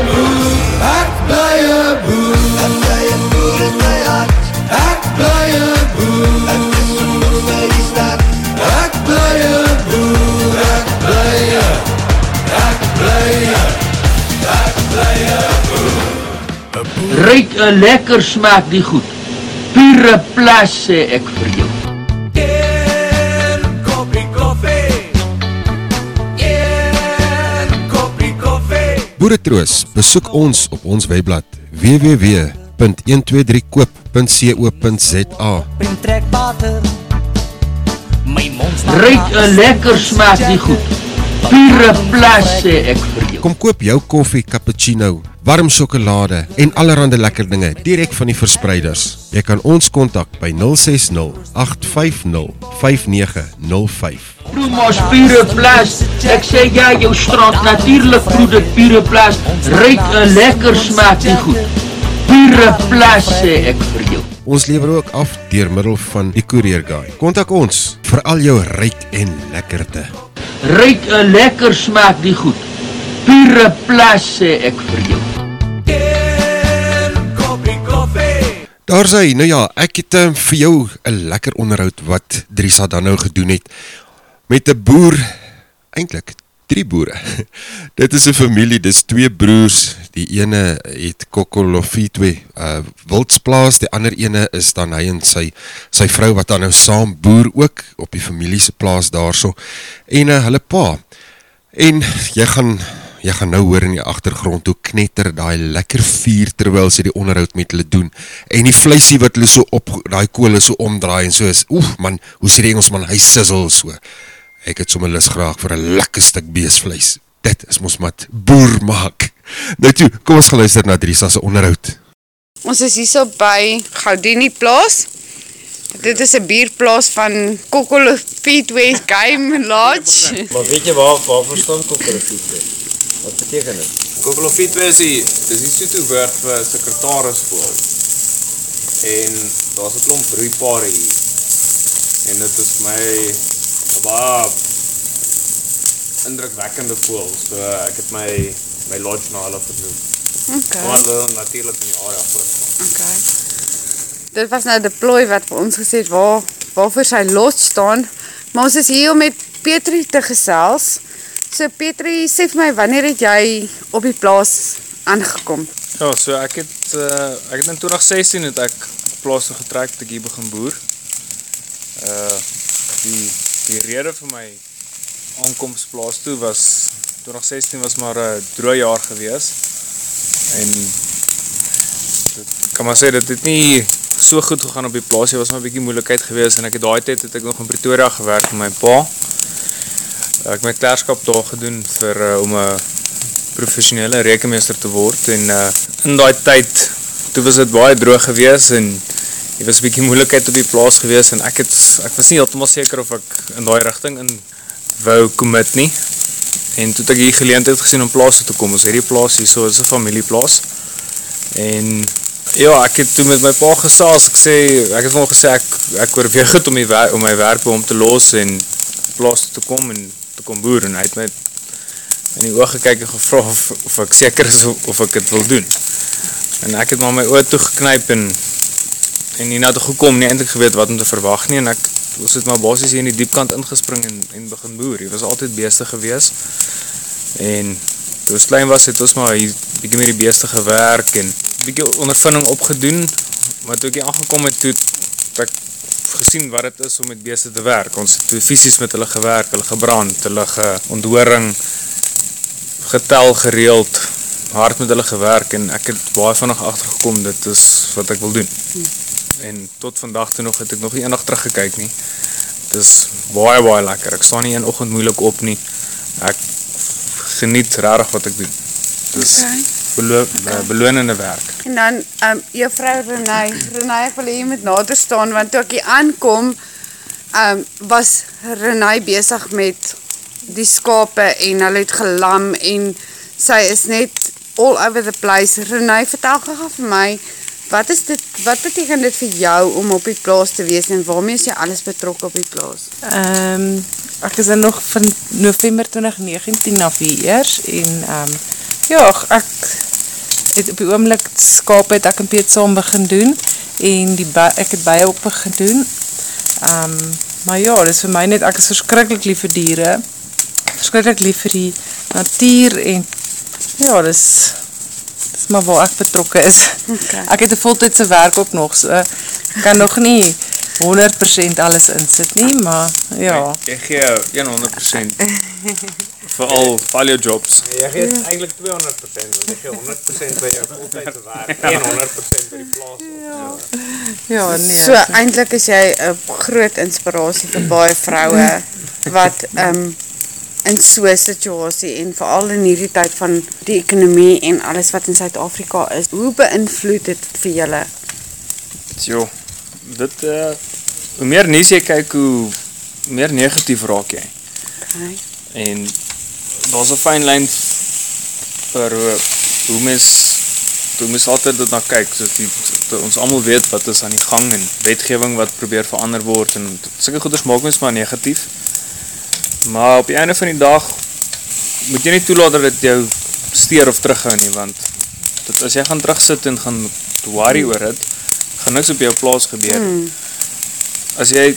Ryk 'n lekker smaak die goed. Pure plus sê ek vir jou. Boeretroos, besoek ons op ons webblad www.123koop.co.za. Ben trek water. My mond Ryk 'n lekker smaak die goed. Pure plus sê ek vir jou. Kom koop jou koffie, cappuccino, warm sjokolade en allerlei lekker dinge direk van die verspreiders. Jy kan ons kontak by 060 850 5905. Bloemos Pure Plus. Ek sê ja, jou straat natuurlik produk Pure Plus. Ryk 'n lekker smaak die goed. Pure Plus sê ek vir jou. Ons lewer ook af deur middel van die Courier Guy. Kontak ons vir al jou ryk en lekkerte. Ryk 'n lekker smaak die goed. Pure Plus sê ek vir jou. Daar's hy. Nou ja, ek het um, vir jou 'n lekker onderhoud wat Drisa dan nou gedoen het met 'n boer, eintlik drie boere. Dit is 'n familie, dis twee broers. Die ene het Kokolofitwe uh wildsplaas, die ander ene is dan hy en sy sy vrou wat dan nou saam boer ook op die familie se plaas daarso. En uh, hulle pa. En jy gaan jy gaan nou hoor in die agtergrond hoe knetter daai lekker vuur terwyl sy die onderhoud met hulle doen en die vleisie wat hulle so op daai kolle so omdraai en so is oef man hoe sê die Engelsman hy sizzle so ek het sommer lus graag vir 'n lekker stuk beesvleis dit is mos wat boer maak nou toe kom ons gaan luister na Drisa se onderhoud Ons is hierso by Gaudini plaas. Dit is 'n bierplaas van Kokolo Feedway Game Lodge. Maar weet jy waar waarvoor staan kooperafiet? Wat beteken dit? Kooperafiet is die dis die Sotho woord vir sekretaris voel. En daar's 'n klomp broeipare hier. En dit is my baie indrukwekkende voel. So ek het my my lodge na hulle vernoem. Okay. Maar hulle natuurlik in die area voor. Okay. Dit was nou deploy wat vir ons gesê het waar waarvoor sy lodge staan. Maar ons is hier om met Petri te gesels. So Petri, sê vir my wanneer het jy op die plaas aangekom? Ja, so ek het uh, ek het in 2016 het ek plaas toe getrek dat ek hier begin boer. Uh die die rede vir my aankoms plaas toe was 2016 was maar 'n droë jaar gewees. En dit kan maar sê dit het nie so goed gegaan op die plaas, dit was maar bietjie moeilikheid gewees en ek het daai tyd het ek nog in Pretoria gewerk met my pa. Ek my klerskap daar gedoen vir uh, om 'n professionele rekenmeester te word en uh, in daai tyd toe was dit baie droog gewees en dit was 'n bietjie moeilikheid op die plaas gewees en ek het ek was nie heeltemal seker of ek in daai rigting in wou commit nie. En toe ek hier geleentheid gesien om plaas toe te kom. Ons hierdie plaas hier so is 'n familieplaas. En ja, ek het toe met my pa gesels. Ek sê ek het hom gesê ek ek oorweeg dit om my werk om my werk by hom te los en plaas toe te kom en te kom boer en hy het my in die oë gekyk en gevra of, of ek seker is of, of ek dit wil doen. En ek het maar my oë toe geknyp en en nie nou toe gekom nie eintlik geweet wat om te verwag nie en ek ons het maar basies hier in die diepkant ingespring en en begin boer. Jy was altyd beeste gewees. En toe ons klein was het ons maar hier bietjie met die beeste gewerk en bietjie ondervinding opgedoen. Maar toe ek hier aangekom het toe het ek gesien wat dit is om met beeste te werk. Ons het toe fisies met hulle gewerk, hulle gebrand, hulle geonthoring getel gereeld, hard met hulle gewerk en ek het baie vinnig agtergekom dit is wat ek wil doen. En tot vandag toe nog het ek nog nie eendag teruggekyk nie. Dit is baie baie lekker. Ek staan nie een oggend moeilik op nie. Ek geniet regtig wat ek doen. Dis Okay. Belo okay. belonende werk. En dan um juffrou Renay, Renay ek wil hê jy moet nader staan want toe ek hier aankom um was Renay besig met die skape en hulle het gelam en sy is net all over the place. Renay, vertel gou vir my wat is dit wat beteken dit vir jou om op die plaas te wees en waarmee is jy alles betrokke op die plaas? Ehm ek is dan nog van November 2019 af hier eers en ehm ja, ek het op die oomblik skaap het ek en Piet saam begin doen en die ek het baie ook begin doen. Ehm maar ja, dit is vir my net ek is verskriklik lief vir diere. Verskriklik lief vir die natuur en ja, dis dis maar waar ek betrokke is. Okay. Ek het 'n voltydse werk ook nog so kan nog nie 100% alles insit nie, maar ja. Jy gee 100% vir al vir al jou jobs. Jy gee eintlik 200% want jy gee 100% by jou voltydse werk en 100% by die plaas. Ja. Ja, nee. So eintlik is jy 'n groot inspirasie vir baie vroue wat ehm um, in so 'n situasie en veral in hierdie tyd van die ekonomie en alles wat in Suid-Afrika is. Hoe beïnvloed dit vir julle? Jo, dit uh hoe meer nuus jy kyk, hoe meer negatief raak jy. Okay. En daar's 'n fyn lyn vir hoe, hoe mens hoe mens altyd dit na kyk, so die, die, ons almal weet wat is aan die gang en wetgewing wat probeer verander word en sulke goeders maak mens maar negatief. Maar op die einde van die dag moet jy nie toelaat dat dit jou steur of terughou nie, want dit, as jy gaan terugsit en gaan worry oor dit, gaan niks op jou plaas gebeur. Hmm. As jy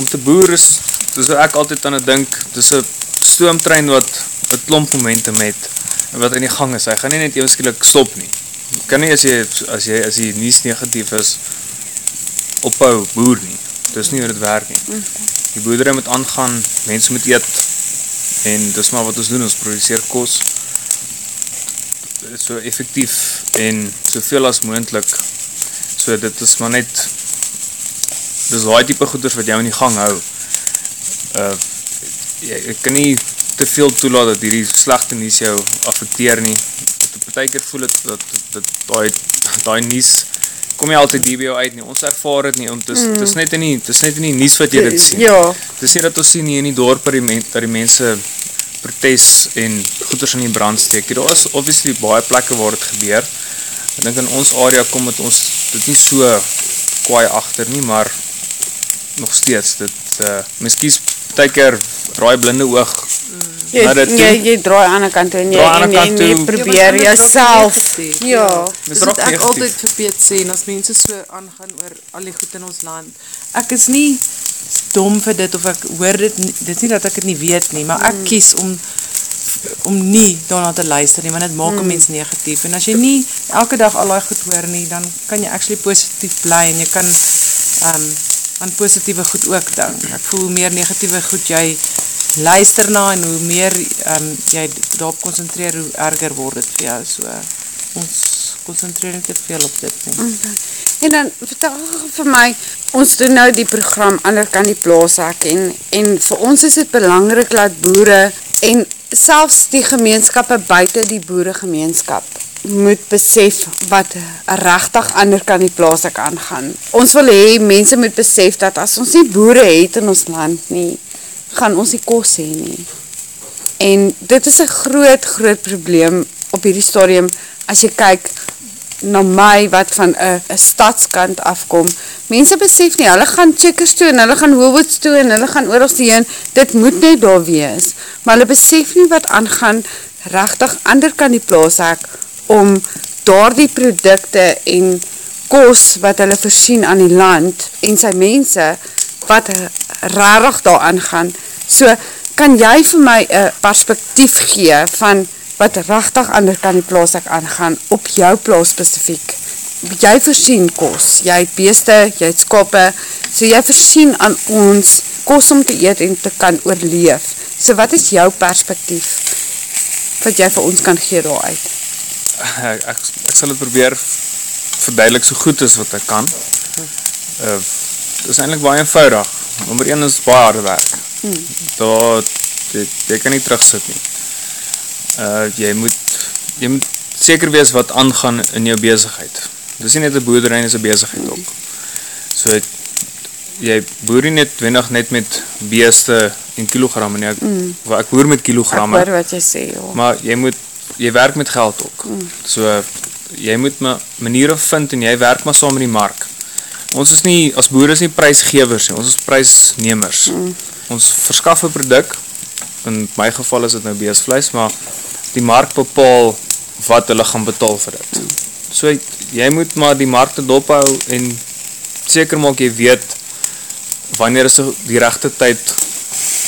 om te boer is, dis wat ek altyd aan dink, dis 'n stoomtrein wat 'n klomp momentum het en wat in die gang is. Hy gaan nie net ewenskielik stop nie. Kan nie as jy as jy as die nuus negatief is ophou boer nie. Dis nie hoe dit werk nie. Die boerdery moet aangaan, mense moet eet en dis maar wat ons doen, ons produseer kos so effektief en soveel as moontlik. So dit is maar net dis daai tipe goeders wat jou in die gang hou. Uh jy, jy kan nie te veel toelaat dat hierdie slegte nuus jou affekteer nie. Partykeer voel dit dat dat daai daai nuus kom jy altyd hier by jou uit nie. Ons ervaar dit nie. Dit is Mm. dis net in die dis net in die nuus wat jy dit sien. Ja. Dis nie dat ons sien hier in die dorp dat die, men, dat die mense protes en goeders in die brand steek. Daar is obviously baie plekke waar dit gebeur. Ek dink in ons area kom dit ons dit nie so kwaai agter nie, maar nog steeds dit uh mens kies baie keer draai blinde oog Jy, dit toe. jy, jy draai aan die kant toe en jy, en jy, kant jy toe. probeer Ja, jouself. dit negatief, Ja. Dis wat ek negatief. altyd vir Piet sê, en as mense so aangaan oor al die goed in ons land, ek is nie dom vir dit, of ek hoor dit, dit is nie dat ek het nie weet nie, maar ek Mm. kies om om nie daarna te luister nie, want dit maak mm. Mm. een mens negatief, en as jy nie elke dag al die goed hoor nie, dan kan jy actually positief bly, en jy kan um, aan positieve goed ook dink. Ek voel hoe meer negatieve goed jy luister na, en hoe meer um, jy daarop concentreer, hoe erger word het vir jou, so ons concentreer nie te veel op dit nie. Okay. En dan vertel vir my, ons doen nou die program Ander kan die plaashek en, en vir ons is het belangrik dat boere en selfs die gemeenskappe buiten die boeregemeenskap moet besef wat rechtig ander kan die plaashek aangaan. Ons wil hee, mense moet besef dat as ons nie boere het in ons land nie, gaan ons nie kos hee nie. En dit is een groot, groot probleem op hierdie stadium, as jy kyk na my wat van een stadskant afkom. Mense besef nie, hulle gaan checkers toe en hulle gaan Woolworths toe en hulle gaan oorals die heen, dit moet net daar wees. Maar hulle besef nie wat aangaan rechtig ander kan die plaas hek om daar die producte en kos wat hulle voorsien aan die land en sy mense wat rarig daar aangaan. So, kan jy vir my een perspektief gee van wat rachtig ander kan die plaas ek aangaan op jou plaas specifiek. Jy voorsien kos, jy het beeste, jy het skoppe, so jy voorsien aan ons kos om te eet en te kan oorleef. So wat is jou perspektief wat jy vir ons kan gee daaruit? ek, ek, ek sal het probeer verduidelik so goed as wat ek kan. Uh, het is eindelijk baie eenvoudig. Nummer 1 is baie harde werk. Hmm. Daar, jy, jy kan nie terugsit nie. Uh, jy moet, jy moet seker wees wat aangaan in jou bezigheid. Dit is nie net een boerderij, dit is een bezigheid ook. So, jy boer nie net wenig net met beeste en kilogramme nie. Ek, Mm. ek boer met kilogramme. Ek hoor wat jy sê, joh. Maar jy moet, jy werk met geld ook. Mm. So, jy moet ma maniere vind en jy werk maar saam met die mark. Ons is nie, as boere is nie prijsgevers nie, ons is prijsnemers. Mm. Ons verskaf een product, in my geval is het nou beesvleis, maar die mark bepaal wat hulle gaan betaal vir dit. So, jy moet maar die markte dophou en seker maak jy weet wanneer is die rechte tyd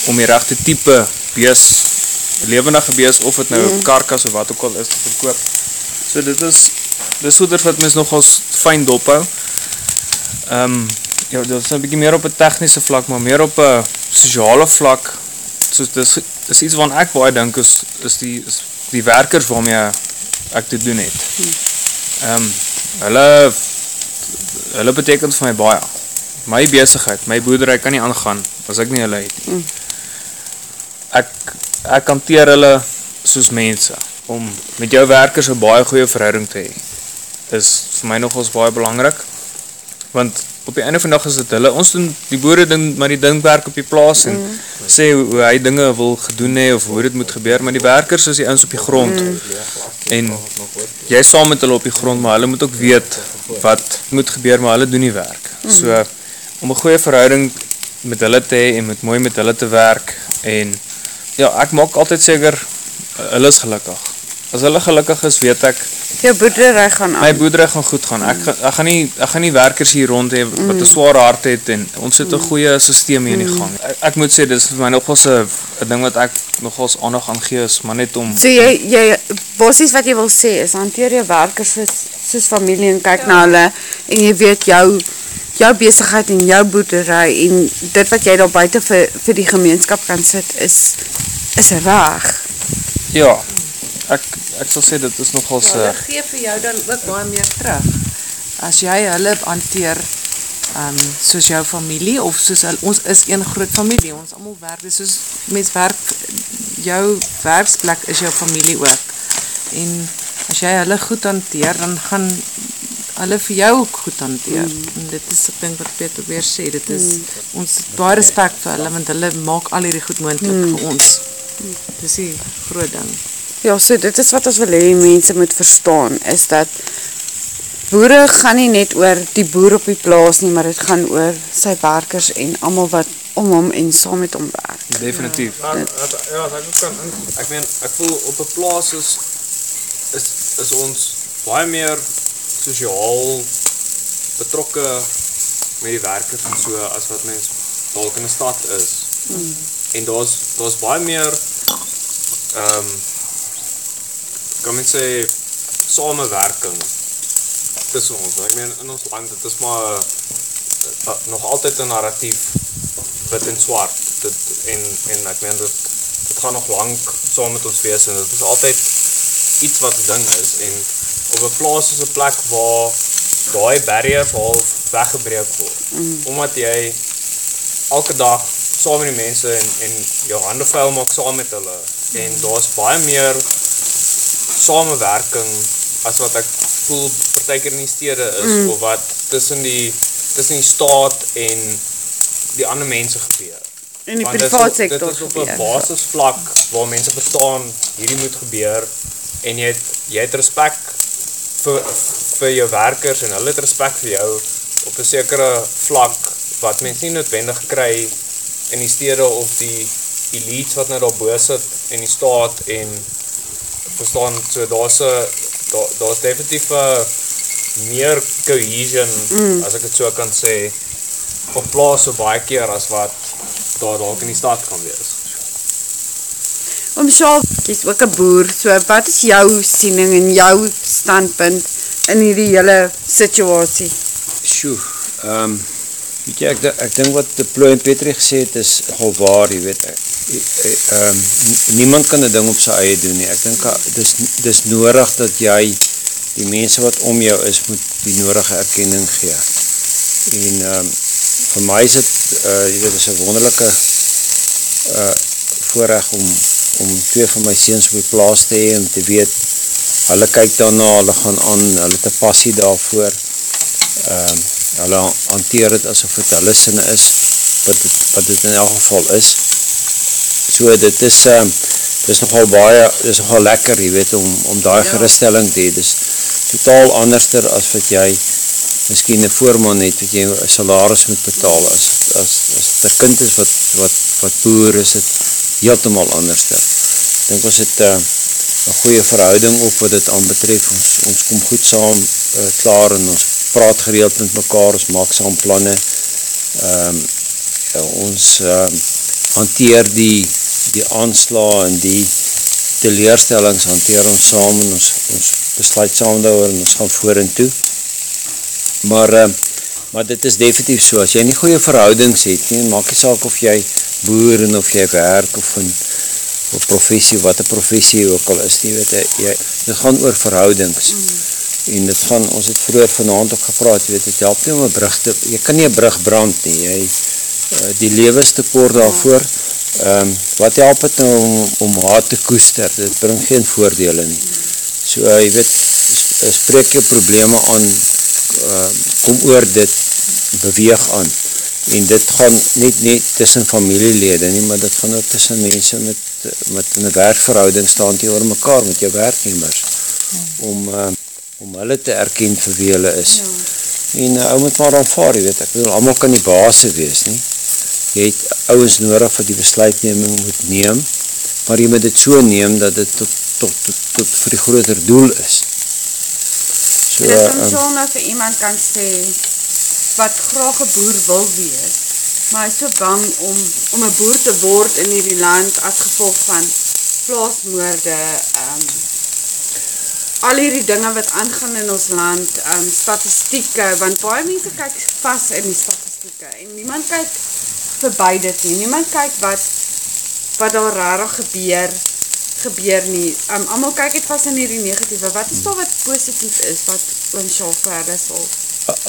om die rechte type bees, levendige bees, of het nou Mm. karkas of wat ook al is, te verkoop. So dit is, dit is goeders wat mens nogals fijn dophou. Ehm um, ja, dit is 'n bietjie meer op 'n tegniese vlak, maar meer op 'n sosiale vlak. So dis dis iets waaraan ek baie dink is is die is die werkers waarmee ek te doen het. Ehm um, hulle hulle beteken vir my baie. My besigheid, my boerdery kan nie aangaan as ek nie hulle het nie. Ek ek hanteer hulle soos mense om met jou werkers 'n baie goeie verhouding te hê. Is vir my nogals baie belangrik. Want op die einde van dag is dit hulle ons doen die boere doen maar die ding werk op die plaas en mm. sê hoe, hoe hy dinge wil gedoen hê of hoe dit moet gebeur, maar die werkers is die ouens op die grond. Mm. En jy saam met hulle op die grond, maar hulle moet ook weet wat moet gebeur, maar hulle doen die werk. Mm. So om 'n goeie verhouding met hulle te hê en met mooi met hulle te werk en ja, ek maak altyd seker hulle is gelukkig. As hulle gelukkig is, weet ek jou boerdery gaan aan. My boerdery gaan goed gaan. Ek ek gaan nie ek gaan nie werkers hier rond hê wat 'n mm. swaar hart het en ons het 'n mm. goeie stelsel hier in die gang. Ek, ek moet sê dis vir my nogals 'n 'n ding wat ek nogals aandag aan gee is, maar net om So jy jy basies wat jy wil sê is hanteer jou werkers soos soos familie en kyk ja. na hulle en jy weet jou jou besigheid en jou boerdery en dit wat jy daar buite vir vir die gemeenskap kan sit is is reg. Ja. Ek ek sal sê dit is nogal se ja, gee vir jou dan ook baie meer terug. As jy hulle hanteer um, soos jou familie of soos hulle, ons is een groot familie, ons allemaal werk, dis soos mens werk, jou werksplek is jou familie ook. En as jy hulle goed hanteer, dan gaan hulle vir jou ook goed hanteer. Mm. En dit is ek ding wat Peter weer sê, dit is mm. ons baie respect vir hulle, want hulle maak al hierdie goed moeilijk mm. vir ons. Dit is die groot ding. Ja, so dit is wat ons wil hee, mense moet verstaan, is dat boere gaan nie net oor die boer op die plaas nie, maar het gaan oor sy werkers en allemaal wat om hom en saam met hom werk. Definitief. Ja, ja, ek kan, ek meen, ek voel op die plaas is, is, is ons baie meer sociaal betrokke met die werkers en so, as wat mens dalk in die stad is. Mm. En daar is baie meer um, kan men sê samewerking tussen ons. Ek meen in ons land dit is maar uh, nog altyd 'n narratief wit en swart. Dit en en ek meen dit dit gaan nog lank saam met ons wees en dit is altyd iets wat 'n ding is en op 'n plaas is 'n plek waar daai barriers half weggebreek word. Mm. Omdat jy elke dag saam met die mense en en jou hande vuil maak saam met hulle en daar's baie meer samewerking as wat ek voel partykeer in die stede is mm. of wat tussen die tussen die staat en die ander mense gebeur. In die privaat sektor. Dit is op 'n basisvlak waar mense verstaan hierdie moet gebeur en jy het jy het respek vir vir jou werkers en hulle het respek vir jou op 'n sekere vlak wat mense nie noodwendig kry in die stede of die elites wat nou daar bo sit in die staat en verstaan so daar's 'n daar daar's definitief 'n meer cohesion mm. as ek dit so kan sê op plaas so baie keer as wat daar dalk in die stad kan wees. Om Shaal, jy's ook 'n boer, so wat is jou siening en jou standpunt in hierdie hele situasie? Sjoe, ehm um, weet jy ek ek dink wat die Plooi en Petrie gesê het is nogal waar, jy weet ek um, niemand kan die ding op sy eie doen nie. Ek dink, ah, dis, dis nodig dat jy die mense wat om jou is, moet die nodige erkenning gee. En um, vir my is het, uh, jy weet, is een wonderlijke uh, voorrecht om, om twee van my seens op die plaas te hee, om te weet, hulle kyk daarna, hulle gaan aan, hulle te passie daarvoor, um, hulle hanteer het asof het hulle sinne is, wat het, wat het in elk geval is, so dit is um, dit is nogal baie, dit is nogal lekker jy weet, om, om die ja. geruststelling te dit is totaal anderster as wat jy miskien een voorman het, wat jy een salaris moet betaal, as, as, as het een kind is wat, wat, wat boer is, het heeltemaal anderster. Ek denk ons het uh, een goeie verhouding op wat het aan betref, ons, ons kom goed saam uh, klaar en ons praat gereeld met mekaar, ons maak saam planne, um, uh, ons uh, hanteer die, die aansla en die teleerstellings hanteer ons saam en ons, ons besluit saam daar en ons gaan voor en toe. Maar, uh, Maar dit is definitief so as jy nie goeie verhoudings het nie, maak nie saak of jy boer en of jy werk of 'n of professie wat 'n professie ook al is, nie weet jy, jy dit gaan oor verhoudings. Mm. En dit gaan ons het vroeër vanaand ook gepraat, jy weet dit help nie om 'n brug te jy kan nie 'n brug brand nie. Jy uh, die lewe is te kort daarvoor. Ehm um, wat help dit nou om om haat te koester? Dit bring geen voordele nie. So uh, jy weet sp spreek jou probleme aan uh, kom oor dit beweeg aan en dit gaan niet net tussen familielede nie, maar dit gaan ook tussen mense met, met in een werkverhouding staan die oor mekaar met jou werknemers om, uh, om hulle te erken vir wie hulle is ja. en uh, ou moet maar aanvaar, jy weet, ek wil allemaal kan die baase wees nie jy het ouwens nodig wat die besluitneming moet neem maar jy moet dit so neem dat dit tot, tot, tot, tot vir die groter doel is. So, dit is om um, so vir iemand kan sê wat graag een boer wil wees, maar hy is so bang om, om een boer te word in hierdie land as gevolg van plaasmoorde, um, al hierdie dinge wat aangaan in ons land, um, statistieke, want baie mense kyk vast in die statistieke, en niemand kyk voorbij dit nie, niemand kyk wat, wat al rarig gebeur, gebeur nie, um, allemaal kyk het vast in hierdie negatieve, wat is daar wat positief is, wat oom Sjaal verder sal?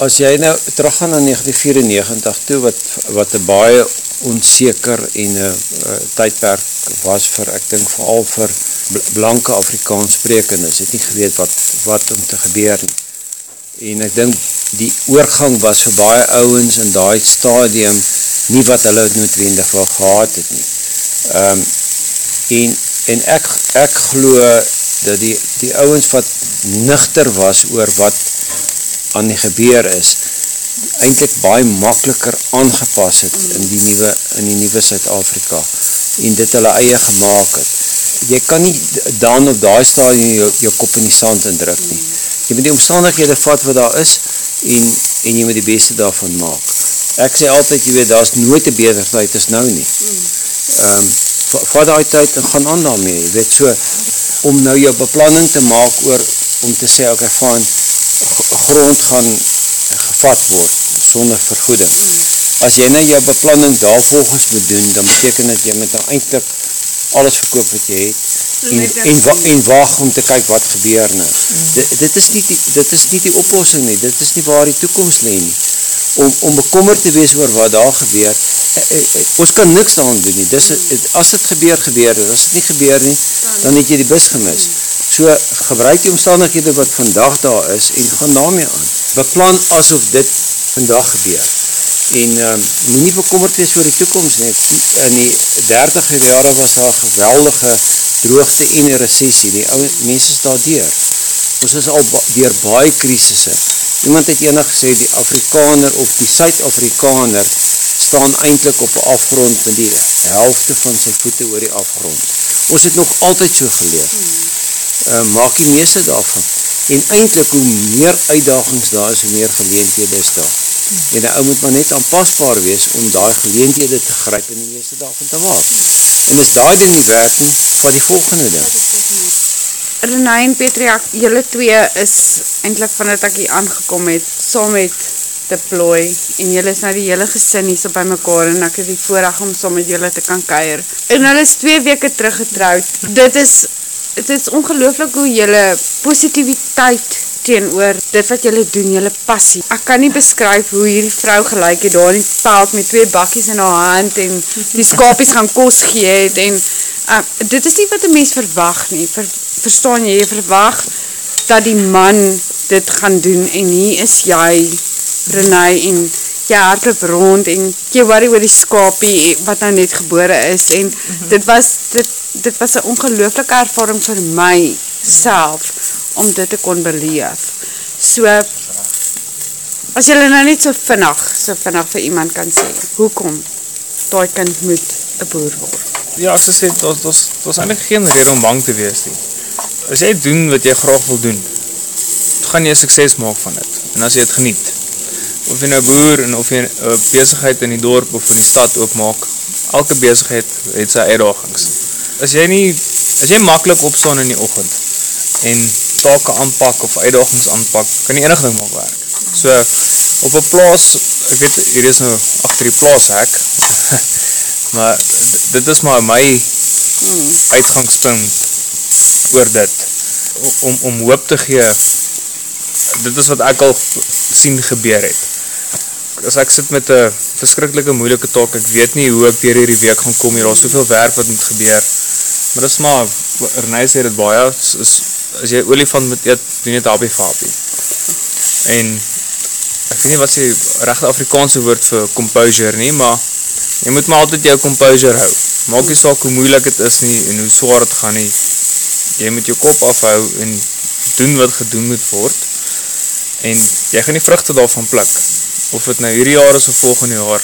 As jy nou teruggaan na 1994 toe, wat, wat een baie onzeker en een uh, tydperk was vir, ek dink vooral vir blanke Afrikaans sprekendes, het nie geweet wat, wat om te gebeur nie. En ek dink die oorgang was vir baie ouwens in die stadium nie wat hulle noodwendig wel gehad het nie. Um, en en ek, ek glo dat die, die ouwens wat nuchter was oor wat aan die gebeur is, eindelijk baie makkeliker aangepas het in die nieuwe, in die nieuwe Suid-Afrika en dit hulle eie gemaakt het. Jy kan nie dan op die stadium jou, jou kop in die sand indruk nie. Jy moet die omstandighede vat wat daar is en, en jy moet die beste daarvan maak. Ek sê altyd, jy weet, daar is nooit een beter tyd as nou nie. Um, vat die tyd en gaan aan daarmee, jy weet so, om nou jou beplanning te maak oor, om te sê, ok, van, grond gaan gevat word sonder vergoeding. As jy nou jou beplanning daar volgens moet doen, dan beteken dat jy met nou eindelijk alles verkoop wat jy het en, en, wa en waag om te kyk wat gebeur nou. Dit, dit, is nie die, dit is nie die oplossing nie, dit is nie waar die toekomst leen nie. Om, om bekommer te wees oor wat daar gebeur, eh, eh, eh, ons kan niks daarom doen nie. Dis, as dit gebeur, gebeur dit. As dit nie gebeur nie, dan het jy die bus gemis. So gebruik die omstandighede wat vandag daar is en gaan daarmee aan. Beplan asof dit vandag gebeur. En um, moet nie bekommerd wees voor die toekomst nie. In die 30 jare was daar geweldige droogte en recessie. Die ouwe mense is daar deur. Ons is al ba dier baie krisisse. Iemand het enig gesê, die Afrikaner of die Suid-Afrikaner staan eindelijk op die afgrond met die helfte van sy voete oor die afgrond. Ons het nog altyd so geleerd. Hmm uh, maak die meeste daarvan. En eindelijk, hoe meer uitdagings daar is, hoe meer geleentede is daar. En die ou moet maar net aanpasbaar wees om die geleentede te grijp en die meeste daarvan te maak. En as die ding nie werk nie, van die volgende ding. Renai en Petriak, julle twee is eindelijk van het ek hier aangekom het, saam met deploy, en julle is nou die hele gesin hier so by mekaar, en ek het die voorrecht om saam met julle te kan keir. En hulle is twee weke teruggetrouwd. Dit is het is ongelooflik hoe jylle positiviteit teenoor dit wat jylle doen, jylle passie. Ek kan nie beskryf hoe hierdie vrou gelijk het daar in die veld met twee bakkies in haar hand en die skapies gaan kos gee het en uh, dit is nie wat die mens verwag nie. Ver, verstaan jy, jy verwag dat die man dit gaan doen en hier is jy, Renai, en jy hardloop rond en jy worry oor die skapie wat nou net gebore is en mm -hmm. dit was dit dit was een ongelooflike ervaring vir my self, om dit te kon beleef. So, as jylle nou net so vinnig, so vinnig vir iemand kan sê, hoekom die kind moet een boer word? Ja, as jy sê, dat was eindelijk geen reden om bang te wees nie. As jy doen wat jy graag wil doen, gaan jy sukses maak van dit, en as jy het geniet, of jy nou boer, en of jy uh, bezigheid in die dorp of in die stad ook maak, elke bezigheid het sy uitdagings as jy nie, as jy makkelijk opstaan in die ochend, en take aanpak of uitdagings aanpak, kan jy enig ding maak werk. So, op 'n plaas, ek weet hier is nou agter die plaashek. maar d- dit is maar my uitgangspunt oor dit om om hoop te gee. Dit is wat ek al sien gebeur het. As ek sit met 'n verskriklike moeilike taak, ek weet nie hoe ek deur hierdie week gaan kom nie. Daar's soveel werk wat moet gebeur. Maar dis maar Renée sê dit baie is, is as jy olifant moet eet, doen net happy vir happy. En ek weet nie wat se regte Afrikaanse woord vir composure nie, maar jy moet maar altyd jou composure hou. Maak nie saak hoe moeilik dit is nie en hoe swaar dit gaan nie. Jy moet jou kop afhou en doen wat gedoen moet word. En jy gaan die vrugte daarvan pluk. Of dit nou hierdie jaar is of volgende jaar,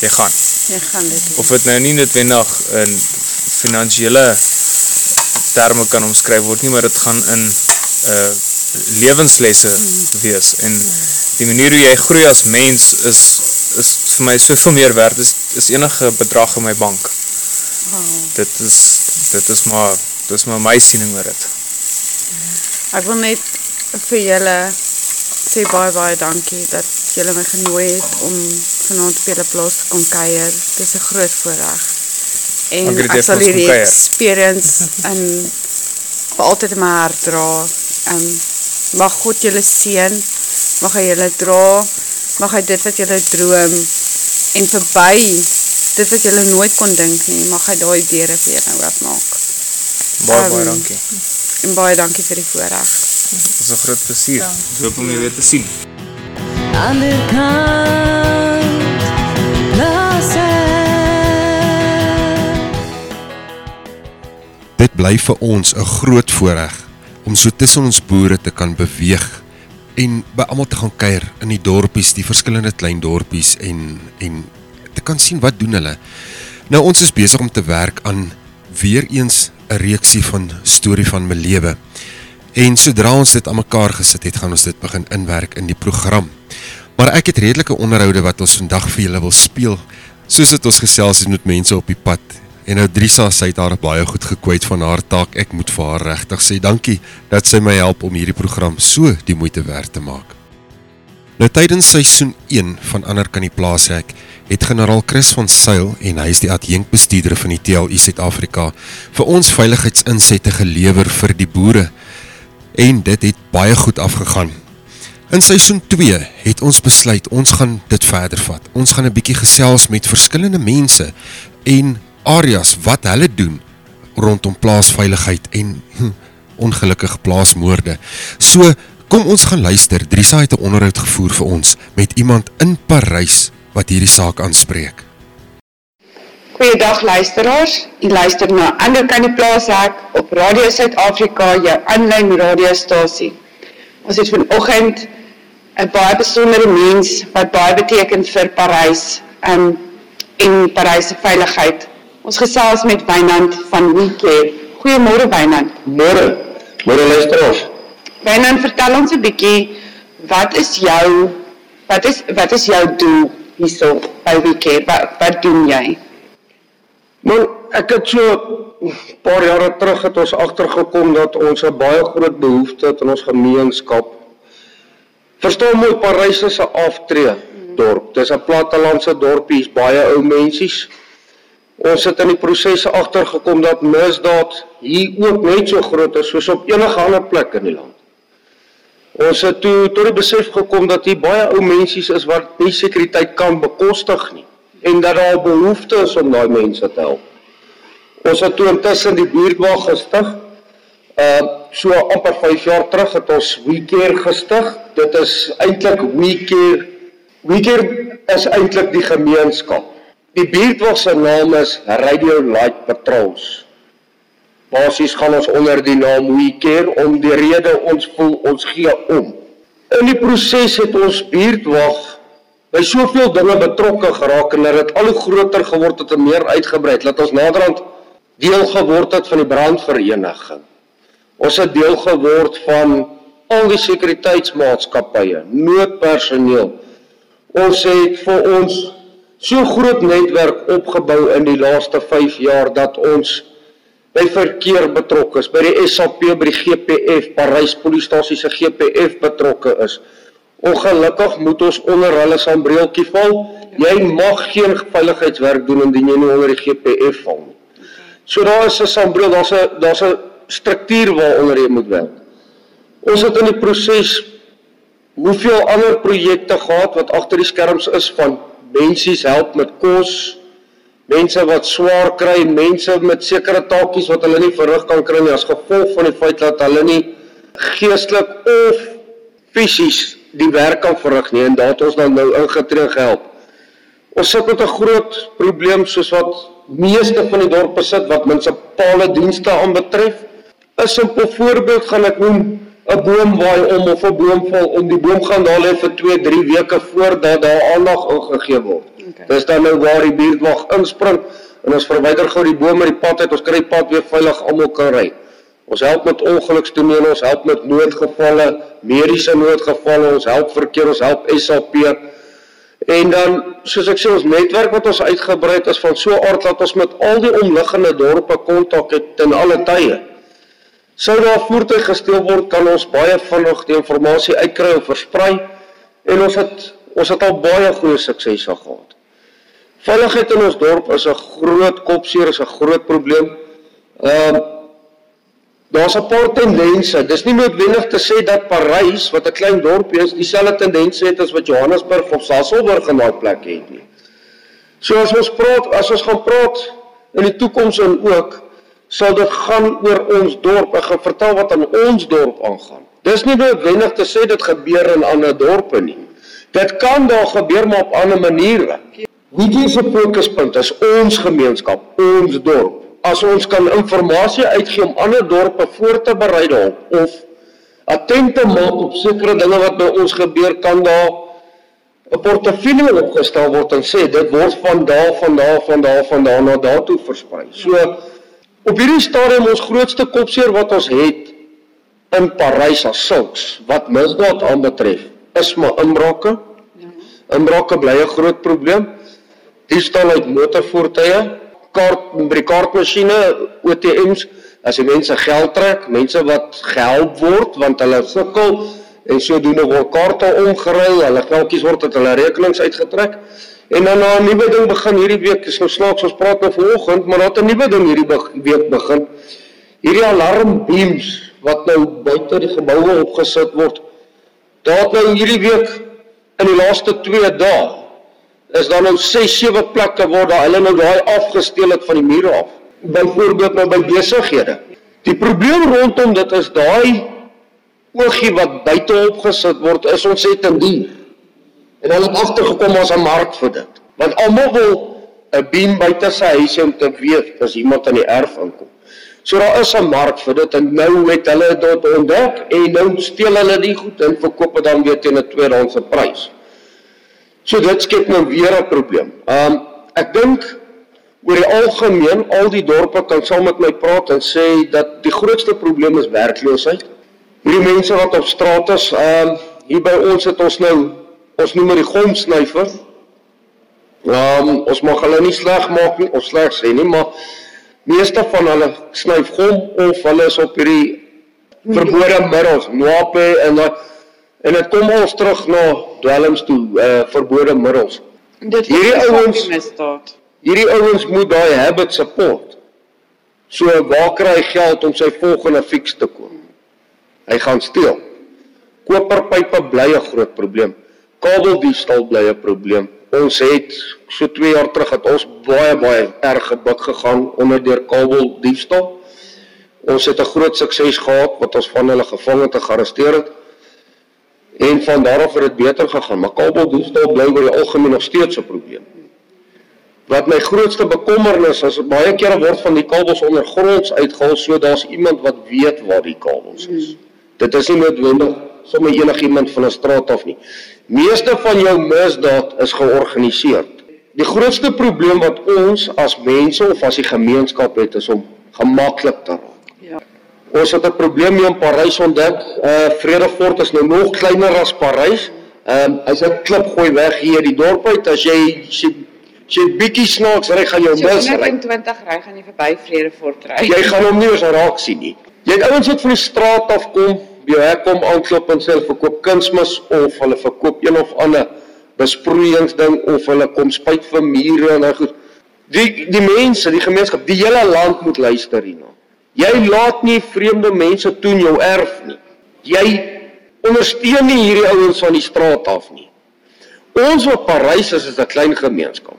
jy gaan. Jy gaan dit doen. Of dit nou nie noodwendig in finansiële terme kan omskryf word nie, maar dit gaan in uh, levenslesse wees. En die manier hoe jy groei as mens is, is vir my soveel meer werd is, is enige bedrag in my bank. Dit is, dit is maar, dit is maar my siening oor dit. Ek wil net vir julle sê baie baie dankie dat julle my genooi het om vanaand op julle plaas te kom kuier. Dit is 'n groot voorreg. En Dankie ek sal hierdie experience in vir altyd in my hart dra. Um, mag God julle seën. Mag hy julle dra. Mag hy dit wat julle droom en verby dit wat julle nooit kon dink nie, mag hy daai deure vir julle oopmaak. Baie, baie Ehm, dankie. En baie dankie vir die voorreg. Dit is 'n groot plesier. Ons hoop om jou weer te sien. Ander kant plaas Dit bly vir ons 'n groot voorreg om so tussen ons boere te kan beweeg en by almal te gaan kuier in die dorpies, die verskillende klein dorpies en en te kan sien wat doen hulle. Nou ons is besig om te werk aan weer eens 'n reeksie van storie van my lewe. En sodra ons dit aan mekaar gesit het, gaan ons dit begin inwerk in die program. Maar ek het redelike onderhoude wat ons vandag vir julle wil speel, soos dit ons gesels het met mense op die pad. En nou Drisa, sy het haar baie goed gekwyt van haar taak. Ek moet vir haar regtig sê dankie dat sy my help om hierdie program so die moeite werd te maak. Nou tydens seisoen 1 van Ander kan die plaashek het generaal Chris van Sail en hy is die adjunkbestuurder van die TLU Suid-Afrika vir ons veiligheidsinsette gelewer vir die boere en dit het baie goed afgegaan. In seisoen 2 het ons besluit ons gaan dit verder vat. Ons gaan 'n bietjie gesels met verskillende mense en areas wat hulle doen rondom plaasveiligheid en hm, ongelukkige plaasmoorde. So kom ons gaan luister. Drisa het 'n onderhoud gevoer vir ons met iemand in Parys wat hierdie saak aanspreek. Goeiedag luisteraars. U luister na Ander kan die plaashek op Radio Suid-Afrika, jou aanlyn radiostasie. Ons het vanoggend 'n baie besondere mens wat baie beteken vir Parys um, en Parys se veiligheid. Ons gesels met Wynand van WeCare. Goeiemôre Wynand. Môre. Môre luisteraars. Wynand, vertel ons 'n bietjie wat is jou wat is wat is jou doel hierso by WeCare? Wat wat doen jy? Man, ek het so 'n paar jare terug het ons agtergekom dat ons 'n baie groot behoefte het in ons gemeenskap. Verstaan mooi Parys is 'n aftree dorp. Dis 'n plattelandse dorpie, hier's baie ou mensies. Ons het in die prosesse agtergekom dat misdaad hier ook net so groot is soos op enige ander plek in die land. Ons het toe tot die besef gekom dat hier baie ou mensies is wat nie sekuriteit kan bekostig nie en dat daar 'n behoefte is om daai mense te help. Ons het toe intussen die buurtwag gestig. Uh so amper 5 jaar terug het ons WeCare gestig. Dit is eintlik WeCare WeCare is eintlik die gemeenskap. Die buurtwag se naam is Radio Light Patrols. Basies gaan ons onder die naam WeCare om die rede ons voel ons gee om. In die proses het ons buurtwag by soveel dinge betrokke geraak en dat dit al hoe groter geword het en meer uitgebrei het. Laat ons naderhand deel geword het van die brandvereniging. Ons het deel geword van al die sekuriteitsmaatskappye, noodpersoneel. Ons het vir ons so groot netwerk opgebou in die laaste 5 jaar dat ons by verkeer betrokke is, by die SAP, by die GPF, Parys polisiestasie se GPF betrokke is. Ongelukkig moet ons onder hulle sambreeltjie val. Jy mag geen veiligheidswerk doen indien jy nie onder die GPF val nie. So daar is 'n sambreel, daar's 'n daar's 'n struktuur waaronder jy moet werk. Ons het in die proses hoeveel ander projekte gehad wat agter die skerms is van mensies help met kos, mense wat swaar kry, mense met sekere taakies wat hulle nie verrig kan kry nie as gevolg van die feit dat hulle nie geestelik of fisies die werk kan verrig nie en daar het ons dan nou ingetree en gehelp. Ons sit met 'n groot probleem soos wat meeste van die dorpe sit wat munisipale dienste aanbetref. 'n Simpel voorbeeld gaan ek noem 'n boom waai om of 'n boom val om die boom gaan daar lê vir 2, 3 weke voordat daar aandag ingegee word. Okay. Dis dan nou waar die buurtwag inspring en ons verwyder gou die boom uit die pad uit, ons kry die pad weer veilig almal kan ry. Ons help met ongelukstonele, ons help met noodgevalle, mediese noodgevalle, ons help verkeer, ons help SAP. En dan soos ek sê ons netwerk wat ons uitgebrei het is van so aard dat ons met al die omliggende dorpe kontak het ten alle tye. Sou daar voertuig gesteel word, kan ons baie vinnig die inligting uitkry of versprei en ons het ons het al baie goeie suksese gehad. Veiligheid in ons dorp is 'n groot kopseer, is 'n groot probleem. Ehm uh, daar's 'n paar tendense. Dis nie noodwendig te sê dat Parys, wat 'n klein dorpie is, dieselfde tendense het as wat Johannesburg of Sasolburg in daai plek het nie. So as ons praat, as ons gaan praat in die toekoms en ook sal dit gaan oor ons dorp. Ek gaan vertel wat aan ons dorp aangaan. Dis nie noodwendig te sê dit gebeur in ander dorpe nie. Dit kan daar gebeur maar op ander maniere. Is se fokuspunt is ons gemeenskap, ons dorp. As ons kan inligting uitgee om ander dorpe voor te berei daarop of attent te maak op sekere dinge wat by ons gebeur, kan daar 'n portefeulje opgestel word en sê dit word van daar van daar van daar van daar na daartoe versprei. So Op hierdie stadium ons grootste kopseer wat ons het in Parys as sulks wat misdaad aanbetref is maar inbrake. Inbrake bly 'n groot probleem. Diefstal uit motorvoertuie, kaart by die kaartmasjiene, ATM's, as die mense geld trek, mense wat gehelp word want hulle sukkel en sodoende word kaarte omgeruil, hulle geldjies word uit hulle rekenings uitgetrek. En dan 'n nuwe ding begin hierdie week, is nou snaaks ons praat nou vanoggend, maar daar 'n nuwe ding hierdie week begin. Hierdie alarmbeams wat nou buite die geboue opgesit word. Daar het nou hierdie week in die laaste 2 dae is daar nou 6 7 plekke waar daar hulle nou daai afgesteel het van die mure af. Byvoorbeeld nou by besighede. Die probleem rondom dit is daai oogie wat buite opgesit word is ontsettend duur. En hulle het agtergekom ons 'n mark vir dit. Want almal wil 'n beam buite sy huis om te weet as iemand aan die erf aankom. So daar is 'n mark vir dit en nou het hulle dit ontdek en nou steel hulle die goed en verkoop dit dan weer teen 'n tweedehandse prys. So dit skep nou weer 'n probleem. Um ek dink oor die algemeen al die dorpe kan saam met my praat en sê dat die grootste probleem is werkloosheid. Hierdie mense wat op straat is, um hier by ons het ons nou ons noem die gomsnyfer. Ehm um, ons mag hulle nie sleg maak nie, of sleg sê nie, maar meeste van hulle snyf gom of hulle is op hierdie verbode middels, nwape en dat en dit kom ons terug na dwelms toe, eh uh, verbode middels. Dit hierdie ouens misdaad. Hierdie ouens moet daai habit support. So waar kry hy geld om sy volgende fix te koop? Hy gaan steel. Koperpype bly 'n groot probleem kabeldiefstal bly 'n probleem. Ons het so 2 jaar terug het ons baie baie erg gebuk gegaan onder deur kabeldiefstal. Ons het 'n groot sukses gehad wat ons van hulle gevang en gearresteer het. En van daar af het dit beter gegaan, maar kabeldiefstal bly oor die algemeen nog steeds 'n probleem. Wat my grootste bekommernis is, baie kere word van die kabels ondergronds uitgehaal, so daar's iemand wat weet waar die kabels is. Hmm. Dit is nie noodwendig sommer enigiemand van 'n straat af nie. Meeste van jou misdaad is georganiseer. Die grootste probleem wat ons as mense of as die gemeenskap het is om gemaklik te raak. Ja. Ons het 'n probleem hier in Parys ontdek. Uh Vredefort is nou nog kleiner as Parys. Ehm um, as 'n klip gooi weg hier die dorp uit as jy sien jy bietjie snaaks ry gaan jou mis ry. 120 ry gaan jy verby Vredefort ry. Jy gaan hom nie eens raak sien nie. Jy het ouens wat van die straat af kom by jou hek kom aanklop en sê hulle verkoop kunsmis of hulle verkoop een of ander besproeiingsding of hulle kom spuit vir mure en daai goed. Die die mense, die gemeenskap, die hele land moet luister hierna. Jy laat nie vreemde mense toe in jou erf nie. Jy ondersteun nie hierdie ouens van die straat af nie. Ons wat Parys is is 'n klein gemeenskap.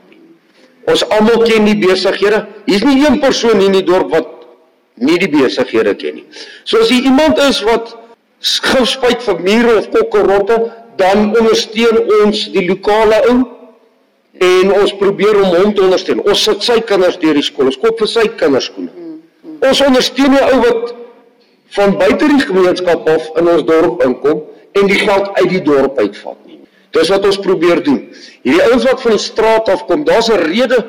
Ons almal ken die besighede. Hier's nie een persoon in die dorp wat nie die besighede ken nie. So as jy iemand is wat spuit vir mure of kokkerotte, dan ondersteun ons die lokale ou en ons probeer om hom te ondersteun. Ons sit sy kinders deur die skool. Ons koop vir sy kinders skoene. Ons ondersteun die ou wat van buite die gemeenskap af in ons dorp inkom en die geld uit die dorp uitvat nie. Dis wat ons probeer doen. Hierdie ouens wat van die straat af kom, daar's 'n rede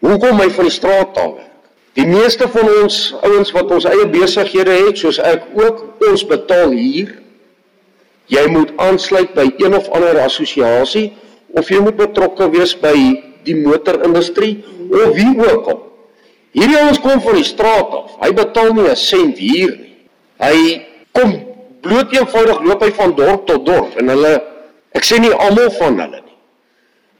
hoekom hy van die straat af werk. Die meeste van ons ouens wat ons eie besighede het, soos ek ook, ons betaal hier. Jy moet aansluit by een of ander assosiasie of jy moet betrokke wees by die motorindustrie of wie ook al. Hierdie ouens kom van die straat af. Hy betaal nie 'n sent hier nie. Hy kom bloot eenvoudig loop hy van dorp tot dorp en hulle ek sê nie almal van hulle.